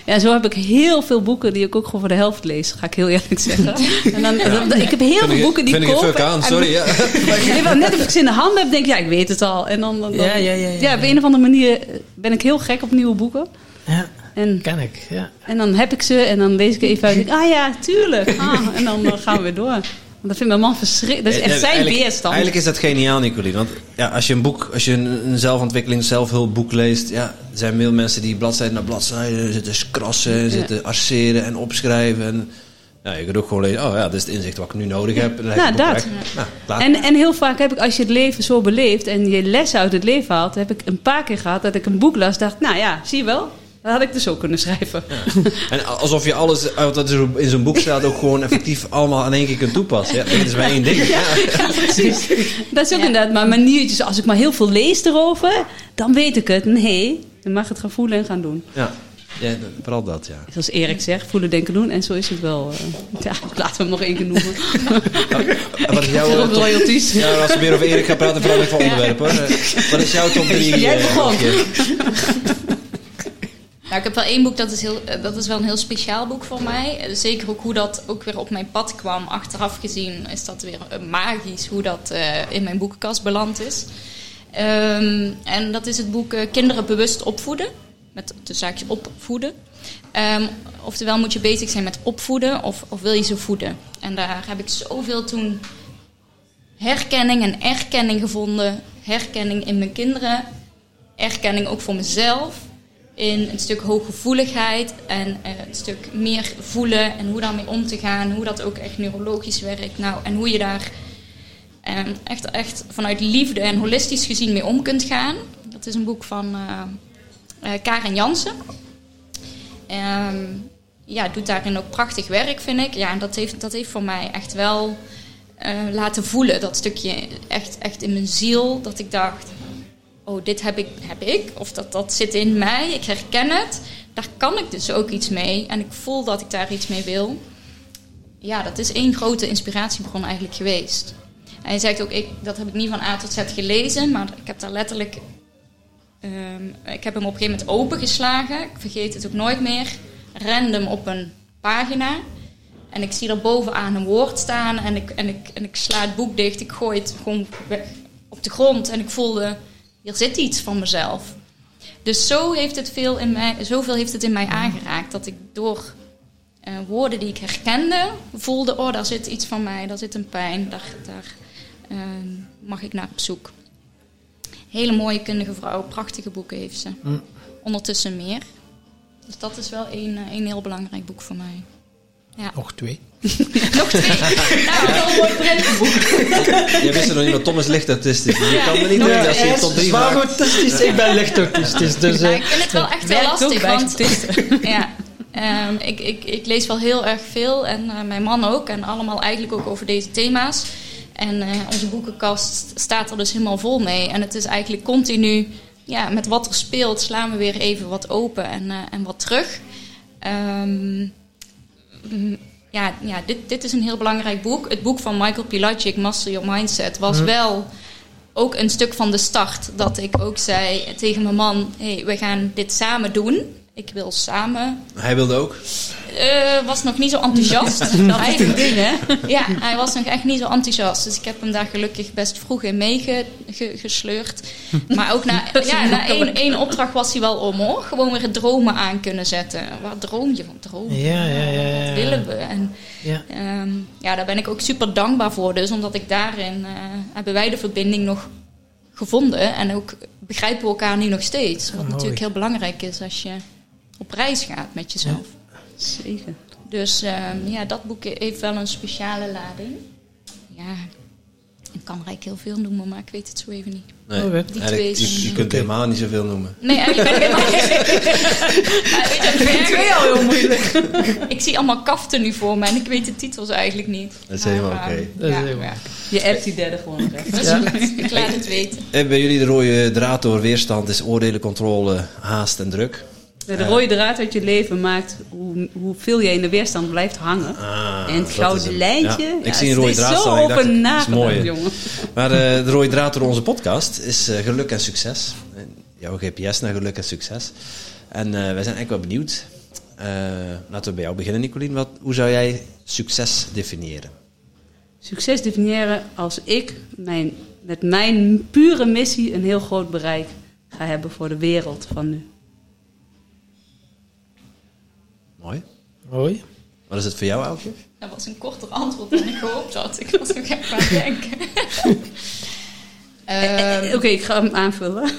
Ja, zo heb ik heel veel boeken die ik ook gewoon voor de helft lees, ga ik heel eerlijk zeggen. En dan, ja. ik heb heel veel boeken die ik koop. Vind ik aan, sorry. Ja. net als ik ze in de handen heb, denk ik, ja, ik weet het al. En dan, dan, ja, ja, ja, ja, ja, op een of andere manier ben ik heel gek op nieuwe boeken. Ja, en, ken ik, ja. En dan heb ik ze en dan lees ik even uit *laughs* en denk ah ja, tuurlijk. Ah, en dan uh, gaan we weer door. Dat vindt mijn man verschrikkelijk. Dat is echt zijn weerstand. Eigenlijk is dat geniaal, Nicolien. Want ja, als je een boek, als je een, een zelfontwikkeling, zelfhulpboek leest, ja, er zijn veel mensen die bladzijde na bladzijde zitten krassen, ja. zitten arceren en opschrijven. En, ja, je kunt ook gewoon lezen, oh ja, dit is het inzicht wat ik nu nodig heb. En dan nou, dat. Nou, en, en heel vaak heb ik, als je het leven zo beleeft en je lessen uit het leven haalt, heb ik een paar keer gehad dat ik een boek las dacht, nou ja, zie je wel, dat had ik dus ook kunnen schrijven. Ja. En alsof je alles wat in zo'n boek staat ook gewoon effectief allemaal in één keer kunt toepassen. Ja, dat is maar één ding. Ja, ja precies. Dat is ook inderdaad maar maniertjes. Als ik maar heel veel lees erover, dan weet ik het. Nee, dan mag het gaan voelen en gaan doen. Ja. Ja, vooral dat, ja. Zoals Erik zegt, voelen, denken, doen. En zo is het wel. Uh, ja, *laughs* laten we hem nog één keer noemen. wat is jouw top... royalties? Ja, als we weer over Erik gaan praten, verander ik van onderwerp, hoor. *laughs* Wat is jouw top 3? Jij begon. *laughs* Nou, ik heb wel één boek, dat is, heel, dat is wel een heel speciaal boek voor mij. Zeker ook hoe dat ook weer op mijn pad kwam. Achteraf gezien is dat weer magisch hoe dat in mijn boekenkast beland is. Um, en dat is het boek Kinderen bewust opvoeden. Met de zaakje opvoeden. Um, oftewel moet je bezig zijn met opvoeden of, of wil je ze voeden. En daar heb ik zoveel toen herkenning en erkenning gevonden. Herkenning in mijn kinderen. Erkenning ook voor mezelf in een stuk hooggevoeligheid en uh, een stuk meer voelen en hoe daarmee om te gaan, hoe dat ook echt neurologisch werkt. Nou, en hoe je daar um, echt, echt vanuit liefde en holistisch gezien mee om kunt gaan. Dat is een boek van uh, Karen Jansen. Um, ja, doet daarin ook prachtig werk, vind ik. Ja, en dat heeft, dat heeft voor mij echt wel laten voelen, dat stukje echt, echt in mijn ziel, dat ik dacht, oh, dit heb ik, heb ik, of dat, dat zit in mij, ik herken het. Daar kan ik dus ook iets mee en ik voel dat ik daar iets mee wil. Ja, dat is één grote inspiratiebron eigenlijk geweest. En je zegt ook, ik, dat heb ik niet van A tot Z gelezen, maar ik heb daar letterlijk. Um, ik heb hem op een gegeven moment opengeslagen. Ik vergeet het ook nooit meer. Random op een pagina. En ik zie er bovenaan een woord staan en ik, en, ik, en ik sla het boek dicht. Ik gooi het gewoon op de grond en ik voelde hier zit iets van mezelf. Dus zo heeft het veel in mij, zoveel heeft het in mij aangeraakt dat ik door uh, woorden die ik herkende voelde: oh, daar zit iets van mij, daar zit een pijn, daar, daar uh, mag ik naar op zoek. Hele mooie kundige vrouw, prachtige boeken heeft ze. Mm. Ondertussen meer. Dus dat is wel een, een heel belangrijk boek voor mij. Ja. Nog twee. *laughs* nog twee. *laughs* nou, wel een mooi prentenboek. Je wist nog niet dat Thomas licht autistisch is. Je kan me niet doen als je tot drie autistisch, ik ben licht autistisch. Dus, ik vind het wel echt wel lastig, want... *laughs* ja, um, ik, ik, ik lees wel heel erg veel en uh, mijn man ook. En allemaal eigenlijk ook over deze thema's. En uh, onze boekenkast staat er dus helemaal vol mee. En het is eigenlijk continu... Ja, met wat er speelt slaan we weer even wat open en, en wat terug. Um, ja, ja dit, dit is een heel belangrijk boek. Het boek van Michael Pilacic, Master Your Mindset, was mm. wel ook een stuk van de start. Dat ik ook zei tegen mijn man: hey, we gaan dit samen doen. Ik wil samen. Hij wilde ook? Uh, was nog niet zo enthousiast. *laughs* dat is een ding, hè? Ja, hij was nog echt niet zo enthousiast. Dus ik heb hem daar gelukkig best vroeg in meegesleurd. Maar ook na, *laughs* ja, na één, één opdracht was hij wel om, hoor. Gewoon weer het dromen aan kunnen zetten. Waar droom je van? Dromen. Ja, ja, ja. Wat willen we? En ja. Um, ja, daar ben ik ook super dankbaar voor. Dus omdat ik daarin... Uh, hebben wij de verbinding nog gevonden. En ook begrijpen we elkaar nu nog steeds. Wat oh, natuurlijk heel belangrijk is als je op reis gaat met jezelf. Zeker. Dus um, ja, dat boek heeft wel een speciale lading. Ja, Ik kan er heel veel noemen, maar ik weet het zo even niet. Nee, oh, die twee je, je, kunt helemaal niet zoveel noemen. Nee, eigenlijk ben ik helemaal niet. *laughs* weet je, twee al heel moeilijk. *laughs* ik zie allemaal kaften nu voor me en ik weet de titels eigenlijk niet. Dat is helemaal oké. Okay. Ja, Je appt die derde gewoon ja. Ik laat het weten. En bij jullie de rode draad door weerstand is oordelen, controle, haast en druk. De rode draad uit je leven maakt hoe, hoeveel je in de weerstand blijft hangen. Ah, en het gouden lijntje. Ja, ik zie een rode draad staan. Dat is mooi. jongen. *laughs* Maar uh, de rode draad door onze podcast is uh, geluk en succes. Jouw GPS naar geluk en succes. En uh, wij zijn echt wel benieuwd. laten we bij jou beginnen, Nicolien. Wat, hoe zou jij succes definiëren? Succes definiëren als ik mijn, met mijn pure missie een heel groot bereik ga hebben voor de wereld van nu. Mooi. Mooi. Wat is het voor jou, Elke? Dat was een korter antwoord dan ik gehoopt had. Ik was nog even aan het denken. um, Oké, ik ga hem aanvullen.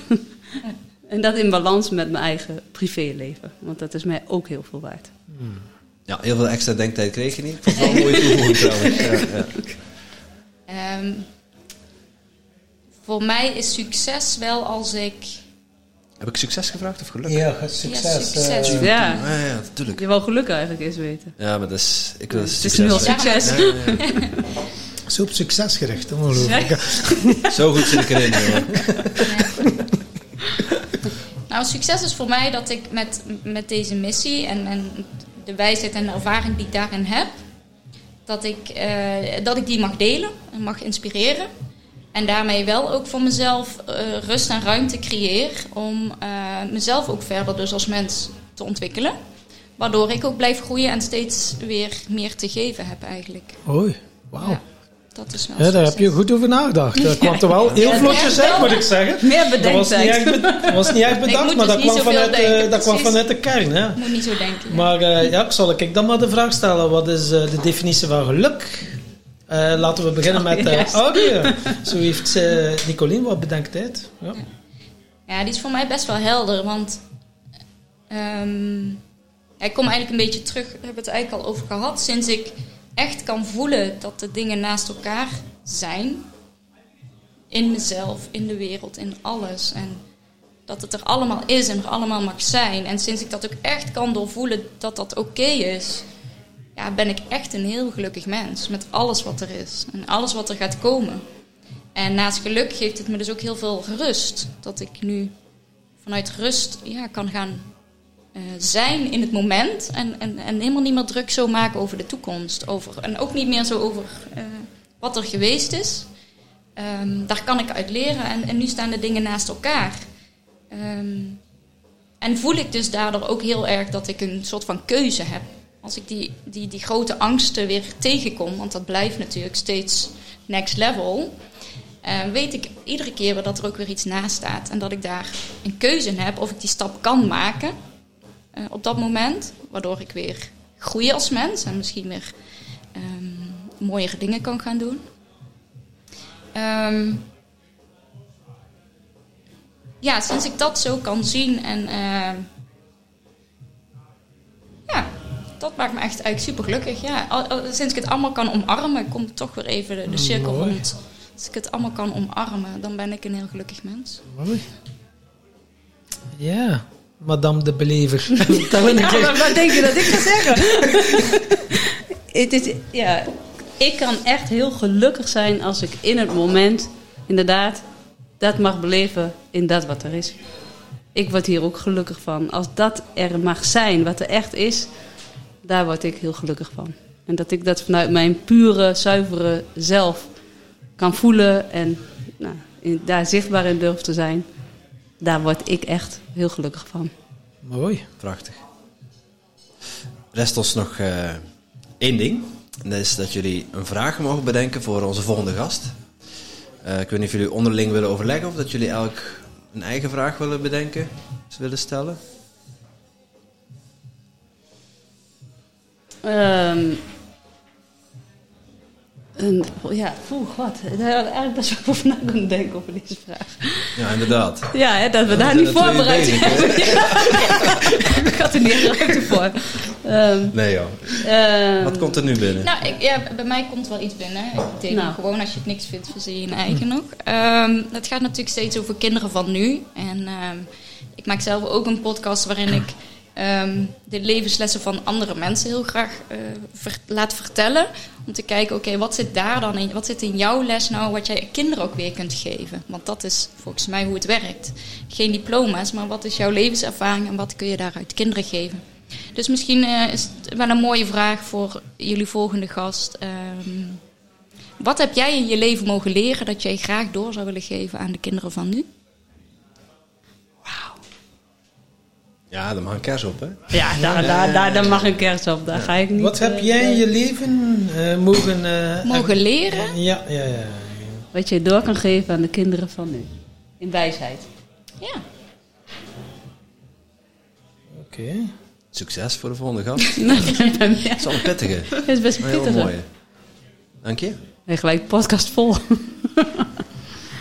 *laughs* en dat in balans met mijn eigen privéleven. Want dat is mij ook heel veel waard. Hmm. Ja, heel veel extra denktijd kreeg je niet. Ik vond het wel een mooie toevoeging trouwens. Ja, ja. Um, voor mij is succes wel als ik heb ik succes gevraagd of geluk? Ja, succes. Ja, succes. Uh, ja. ja. ja, natuurlijk. Je wil geluk eigenlijk eens weten. Ja, maar dat is, ik wil Het is nu al succes. *laughs* Zo op succes gericht, ongelooflijk. *laughs* Zo goed zit ik erin. Nou, succes is voor mij dat ik met, met deze missie en, en de wijsheid en de ervaring die ik daarin heb, dat ik, uh, dat ik die mag delen en mag inspireren. En daarmee wel ook voor mezelf uh, rust en ruimte creëer om uh, mezelf ook verder dus als mens te ontwikkelen. Waardoor ik ook blijf groeien en steeds weer meer te geven heb eigenlijk. Hoi, wauw. Ja, dat is wel ja, daar heb je goed over nagedacht. Dat kwam er wel heel vlotjes uit, moet ik zeggen. Meer bedenktijd. Dat was niet echt, be was niet echt bedacht, maar dus dat kwam, vanuit, uh, dat kwam vanuit de kern. Hè. Moet niet zo denken. Maar ja, zal ik dan maar de vraag stellen. Wat is de definitie van geluk? Uh, laten we beginnen met uh, audio. Zo heeft uh, Nicolien wat bedenkt uit. Ja. ja, die is voor mij best wel helder. Want um, ja, ik kom eigenlijk een beetje terug, we hebben het eigenlijk al over gehad. Sinds ik echt kan voelen dat de dingen naast elkaar zijn. In mezelf, in de wereld, in alles. En dat het er allemaal is en er allemaal mag zijn. En sinds ik dat ook echt kan doorvoelen dat dat oké is ja, ben ik echt een heel gelukkig mens. Met alles wat er is en alles wat er gaat komen. En naast geluk geeft het me dus ook heel veel rust. Dat ik nu vanuit rust ja, kan gaan uh, zijn in het moment. En, en, en helemaal niet meer druk zo maken over de toekomst. Over, en ook niet meer zo over uh, wat er geweest is. Um, daar kan ik uit leren. En, en nu staan de dingen naast elkaar. Um, en voel ik dus daardoor ook heel erg dat ik een soort van keuze heb als ik die, die, die grote angsten weer tegenkom, want dat blijft natuurlijk steeds next level, uh, weet ik iedere keer dat er ook weer iets naast staat. En dat ik daar een keuze in heb of ik die stap kan maken uh, op dat moment, waardoor ik weer groei als mens en misschien weer um, mooiere dingen kan gaan doen. Um, ja, sinds ik dat zo kan zien en uh, dat maakt me echt eigenlijk super gelukkig. Ja. sinds ik het allemaal kan omarmen, komt toch weer even de, de cirkel Mooi. rond. Als ik het allemaal kan omarmen, dan ben ik een heel gelukkig mens. Mooi. Ja, madame de belever. *laughs* ja, wat denk je dat ik ga zeggen? *laughs* het is, ja, ik kan echt heel gelukkig zijn als ik in het moment inderdaad dat mag beleven in dat wat er is. Ik word hier ook gelukkig van. Als dat er mag zijn, wat er echt is, daar word ik heel gelukkig van. En dat ik dat vanuit mijn pure, zuivere zelf kan voelen en nou, daar zichtbaar in durf te zijn, daar word ik echt heel gelukkig van. Mooi. Prachtig. Rest ons nog uh, één ding. En dat is dat jullie een vraag mogen bedenken voor onze volgende gast. Uh, ik weet niet of jullie onderling willen overleggen of dat jullie elk een eigen vraag willen bedenken, willen stellen. Um, een, ja, poeh, wat. Daar hadden eigenlijk best wel over na kunnen denken over deze vraag. Ja, inderdaad. Ja, hè, dat we daar niet voorbereid hebben. *laughs* ik had er niet ruimte voor. Um, nee joh. Um, Wat komt er nu binnen? Nou, ik, ja, bij mij komt wel iets binnen. Ik denk nou. gewoon als je het niks vindt, verzin je je eigen nog. Um, het gaat natuurlijk steeds over kinderen van nu. En ik maak zelf ook een podcast waarin ik de levenslessen van andere mensen heel graag ver, laat vertellen. Om te kijken, oké, wat zit daar dan in? Wat zit in jouw les nou, wat jij kinderen ook weer kunt geven? Want dat is volgens mij hoe het werkt. Geen diploma's, maar wat is jouw levenservaring en wat kun je daaruit kinderen geven? Dus misschien uh, is het wel een mooie vraag voor jullie volgende gast. Um, wat heb jij in je leven mogen leren dat jij graag door zou willen geven aan de kinderen van nu? Ja, daar mag een kers op, hè? Ja, daar, daar, daar, daar mag een kers op. Daar ga ik niet. Wat heb jij in je leven uh, mogen... Uh, mogen leren? Ja, ja, ja. Wat je door kan geven aan de kinderen van nu. In wijsheid. Ja. Oké. Succes voor de volgende gast. *laughs* Het is al een pittige. *laughs* Het is best een pittige. Heel mooi. Dank je. En gelijk podcast vol.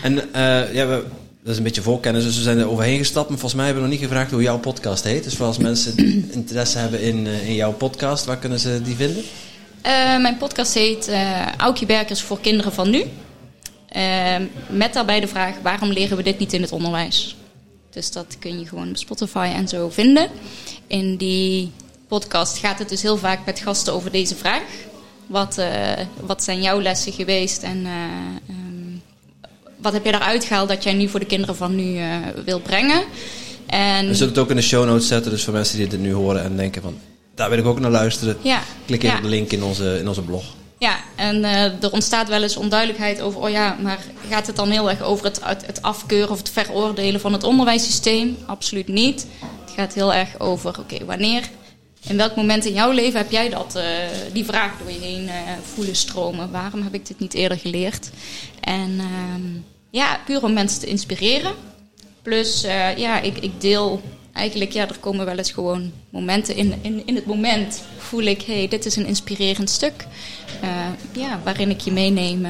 en uh, ja, we, dat is een beetje voorkennis, dus we zijn er overheen gestapt. Maar volgens mij hebben we nog niet gevraagd hoe jouw podcast heet. Dus als mensen *clears throat* interesse hebben in, uh, in jouw podcast, waar kunnen ze die vinden? Uh, mijn podcast heet uh, Aukje Berkers voor kinderen van nu. met daarbij de vraag, waarom leren we dit niet in het onderwijs? Dus dat kun je gewoon op Spotify en zo vinden. In die podcast gaat het dus heel vaak met gasten over deze vraag. Wat, uh, wat zijn jouw lessen geweest en wat heb je eruit gehaald dat jij nu voor de kinderen van nu uh, wil brengen? En we zullen het ook in de show notes zetten, dus voor mensen die dit nu horen en denken van daar wil ik ook naar luisteren. Ja. Klik even ja. op de link in onze, in onze blog. Ja, en uh, er ontstaat wel eens onduidelijkheid over, oh ja, maar gaat het dan heel erg over het, het afkeuren of het veroordelen van het onderwijssysteem? Absoluut niet. Het gaat heel erg over, oké, okay, wanneer, in welk moment in jouw leven heb jij dat, uh, die vraag door je heen uh, voelen stromen? Waarom heb ik dit niet eerder geleerd? En uh, ja, puur om mensen te inspireren. Plus, ja, ik, ik deel eigenlijk, ja, er komen wel eens gewoon momenten in, in, in het moment voel ik, hé, hey, dit is een inspirerend stuk. Ja, waarin ik je meeneem.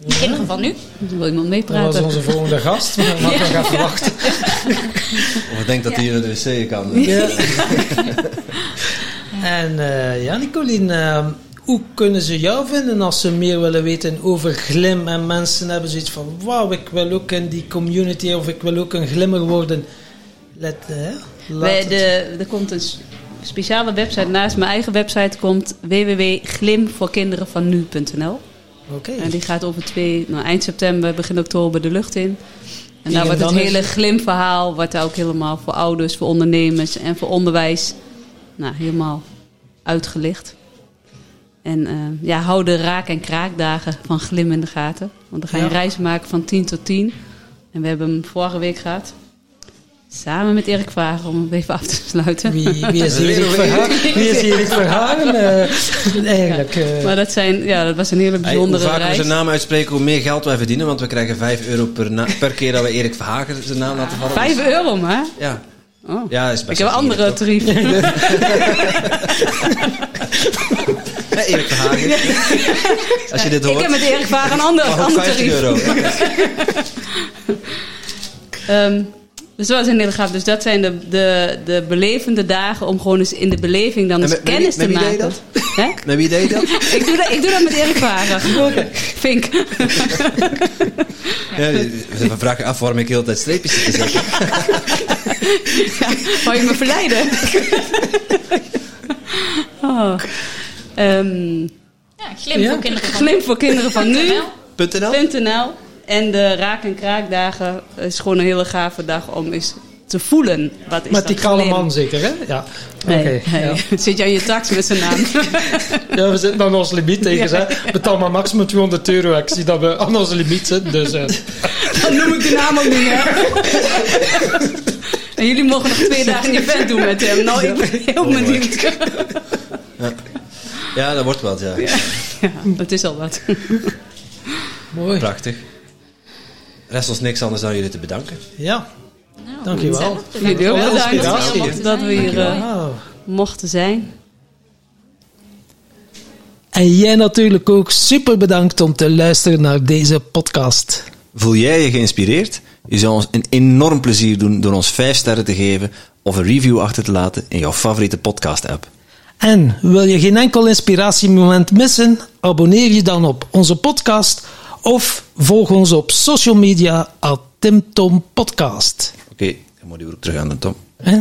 Uh, de kinderen van nu. Wil iemand meepraten? Dat was onze volgende gast, maar mag ja. nog even wachten. Of ik denk dat hij ja. naar de wc kan. Ja. *laughs* en uh, ja, Nicolien, hoe kunnen ze jou vinden als ze meer willen weten over glim? En mensen hebben zoiets van, wauw, ik wil ook in die community of ik wil ook een glimmer worden. Let, Bij de, er komt een speciale website naast mijn eigen website komt www.glimvoorkinderenvannu.nl. Oké. En die gaat over twee, nou, eind september, begin oktober de lucht in. En daar wordt het hele glimverhaal, wordt daar ook helemaal voor ouders, voor ondernemers en voor onderwijs, nou, helemaal uitgelicht. En uh, ja, hou de raak- en kraakdagen van Glim in de gaten. Want dan ga je ja. een reis maken van 10 tot 10. En we hebben hem vorige week gehad. Samen met Erik Vragen om hem even af te sluiten. Wie, wie is Erik Verhagen? Wie is Erik Verhagen? *laughs* Uh, eigenlijk. Uh. Maar dat, zijn, ja, dat was een hele bijzondere hey, hoe vaker reis. we zijn naam uitspreken, hoe meer geld wij verdienen. Want we krijgen 5 euro per, per keer dat we Erik Verhagen zijn naam laten vallen. 5 euro maar? Ja. Oh. ja is best Ik heb een andere tarief. *laughs* ja, *laughs* Erik Verhagen. Als je dit hoort. Ik heb met Erik Verhagen een ander, ander 50 tarief. euro. um, dus dat was hele gaaf. Dus dat zijn de, de, de belevende dagen om gewoon eens in de beleving dan eens met, kennis met te wie maken. Dat? Met wie deed dat? ik, doe dat? Ik doe dat met Erik Vragen. Okay. Fink. ja, we vragen af waarom ik heel tijd streepjes zit te zetten. ja, wou je me verleiden? oh. um, ja, glim ja? voor kinderen van Glim voor kinderen van nu. En de raak- en kraakdagen is gewoon een hele gave dag om eens te voelen. Wat is Met die kalle man zeker, hè? Ja. Nee, okay, nee. ja. *laughs* Zit je aan je tax met zijn naam? *laughs* ja, we zitten aan ons limiet tegen ze. Betaal maar maximum 200 euro. Ik zie dat we aan onze limiet zitten. Dus, uh. *laughs* Dan noem ik de naam ook niet meer. en jullie mogen nog twee dagen een event doen met hem. Nou, ik ben heel benieuwd. ja. ja, dat wordt wat, ja. ja. Ja, dat is al wat. Mooi. Prachtig. Rest ons niks anders dan jullie te bedanken. Ja. Nou, Dankjewel. Jullie ook bedankt inspiratie. dat we hier uh, Wow. mochten zijn. En jij natuurlijk ook super bedankt om te luisteren naar deze podcast. Voel jij je geïnspireerd? Je zou ons een enorm plezier doen door ons 5 sterren te geven of een review achter te laten in jouw favoriete podcast-app. En wil je geen enkel inspiratiemoment missen? Abonneer je dan op onze podcast of volg ons op social media at Tim Tom Podcast. Oké, dan moet je ook terug aan de Tom. Eh?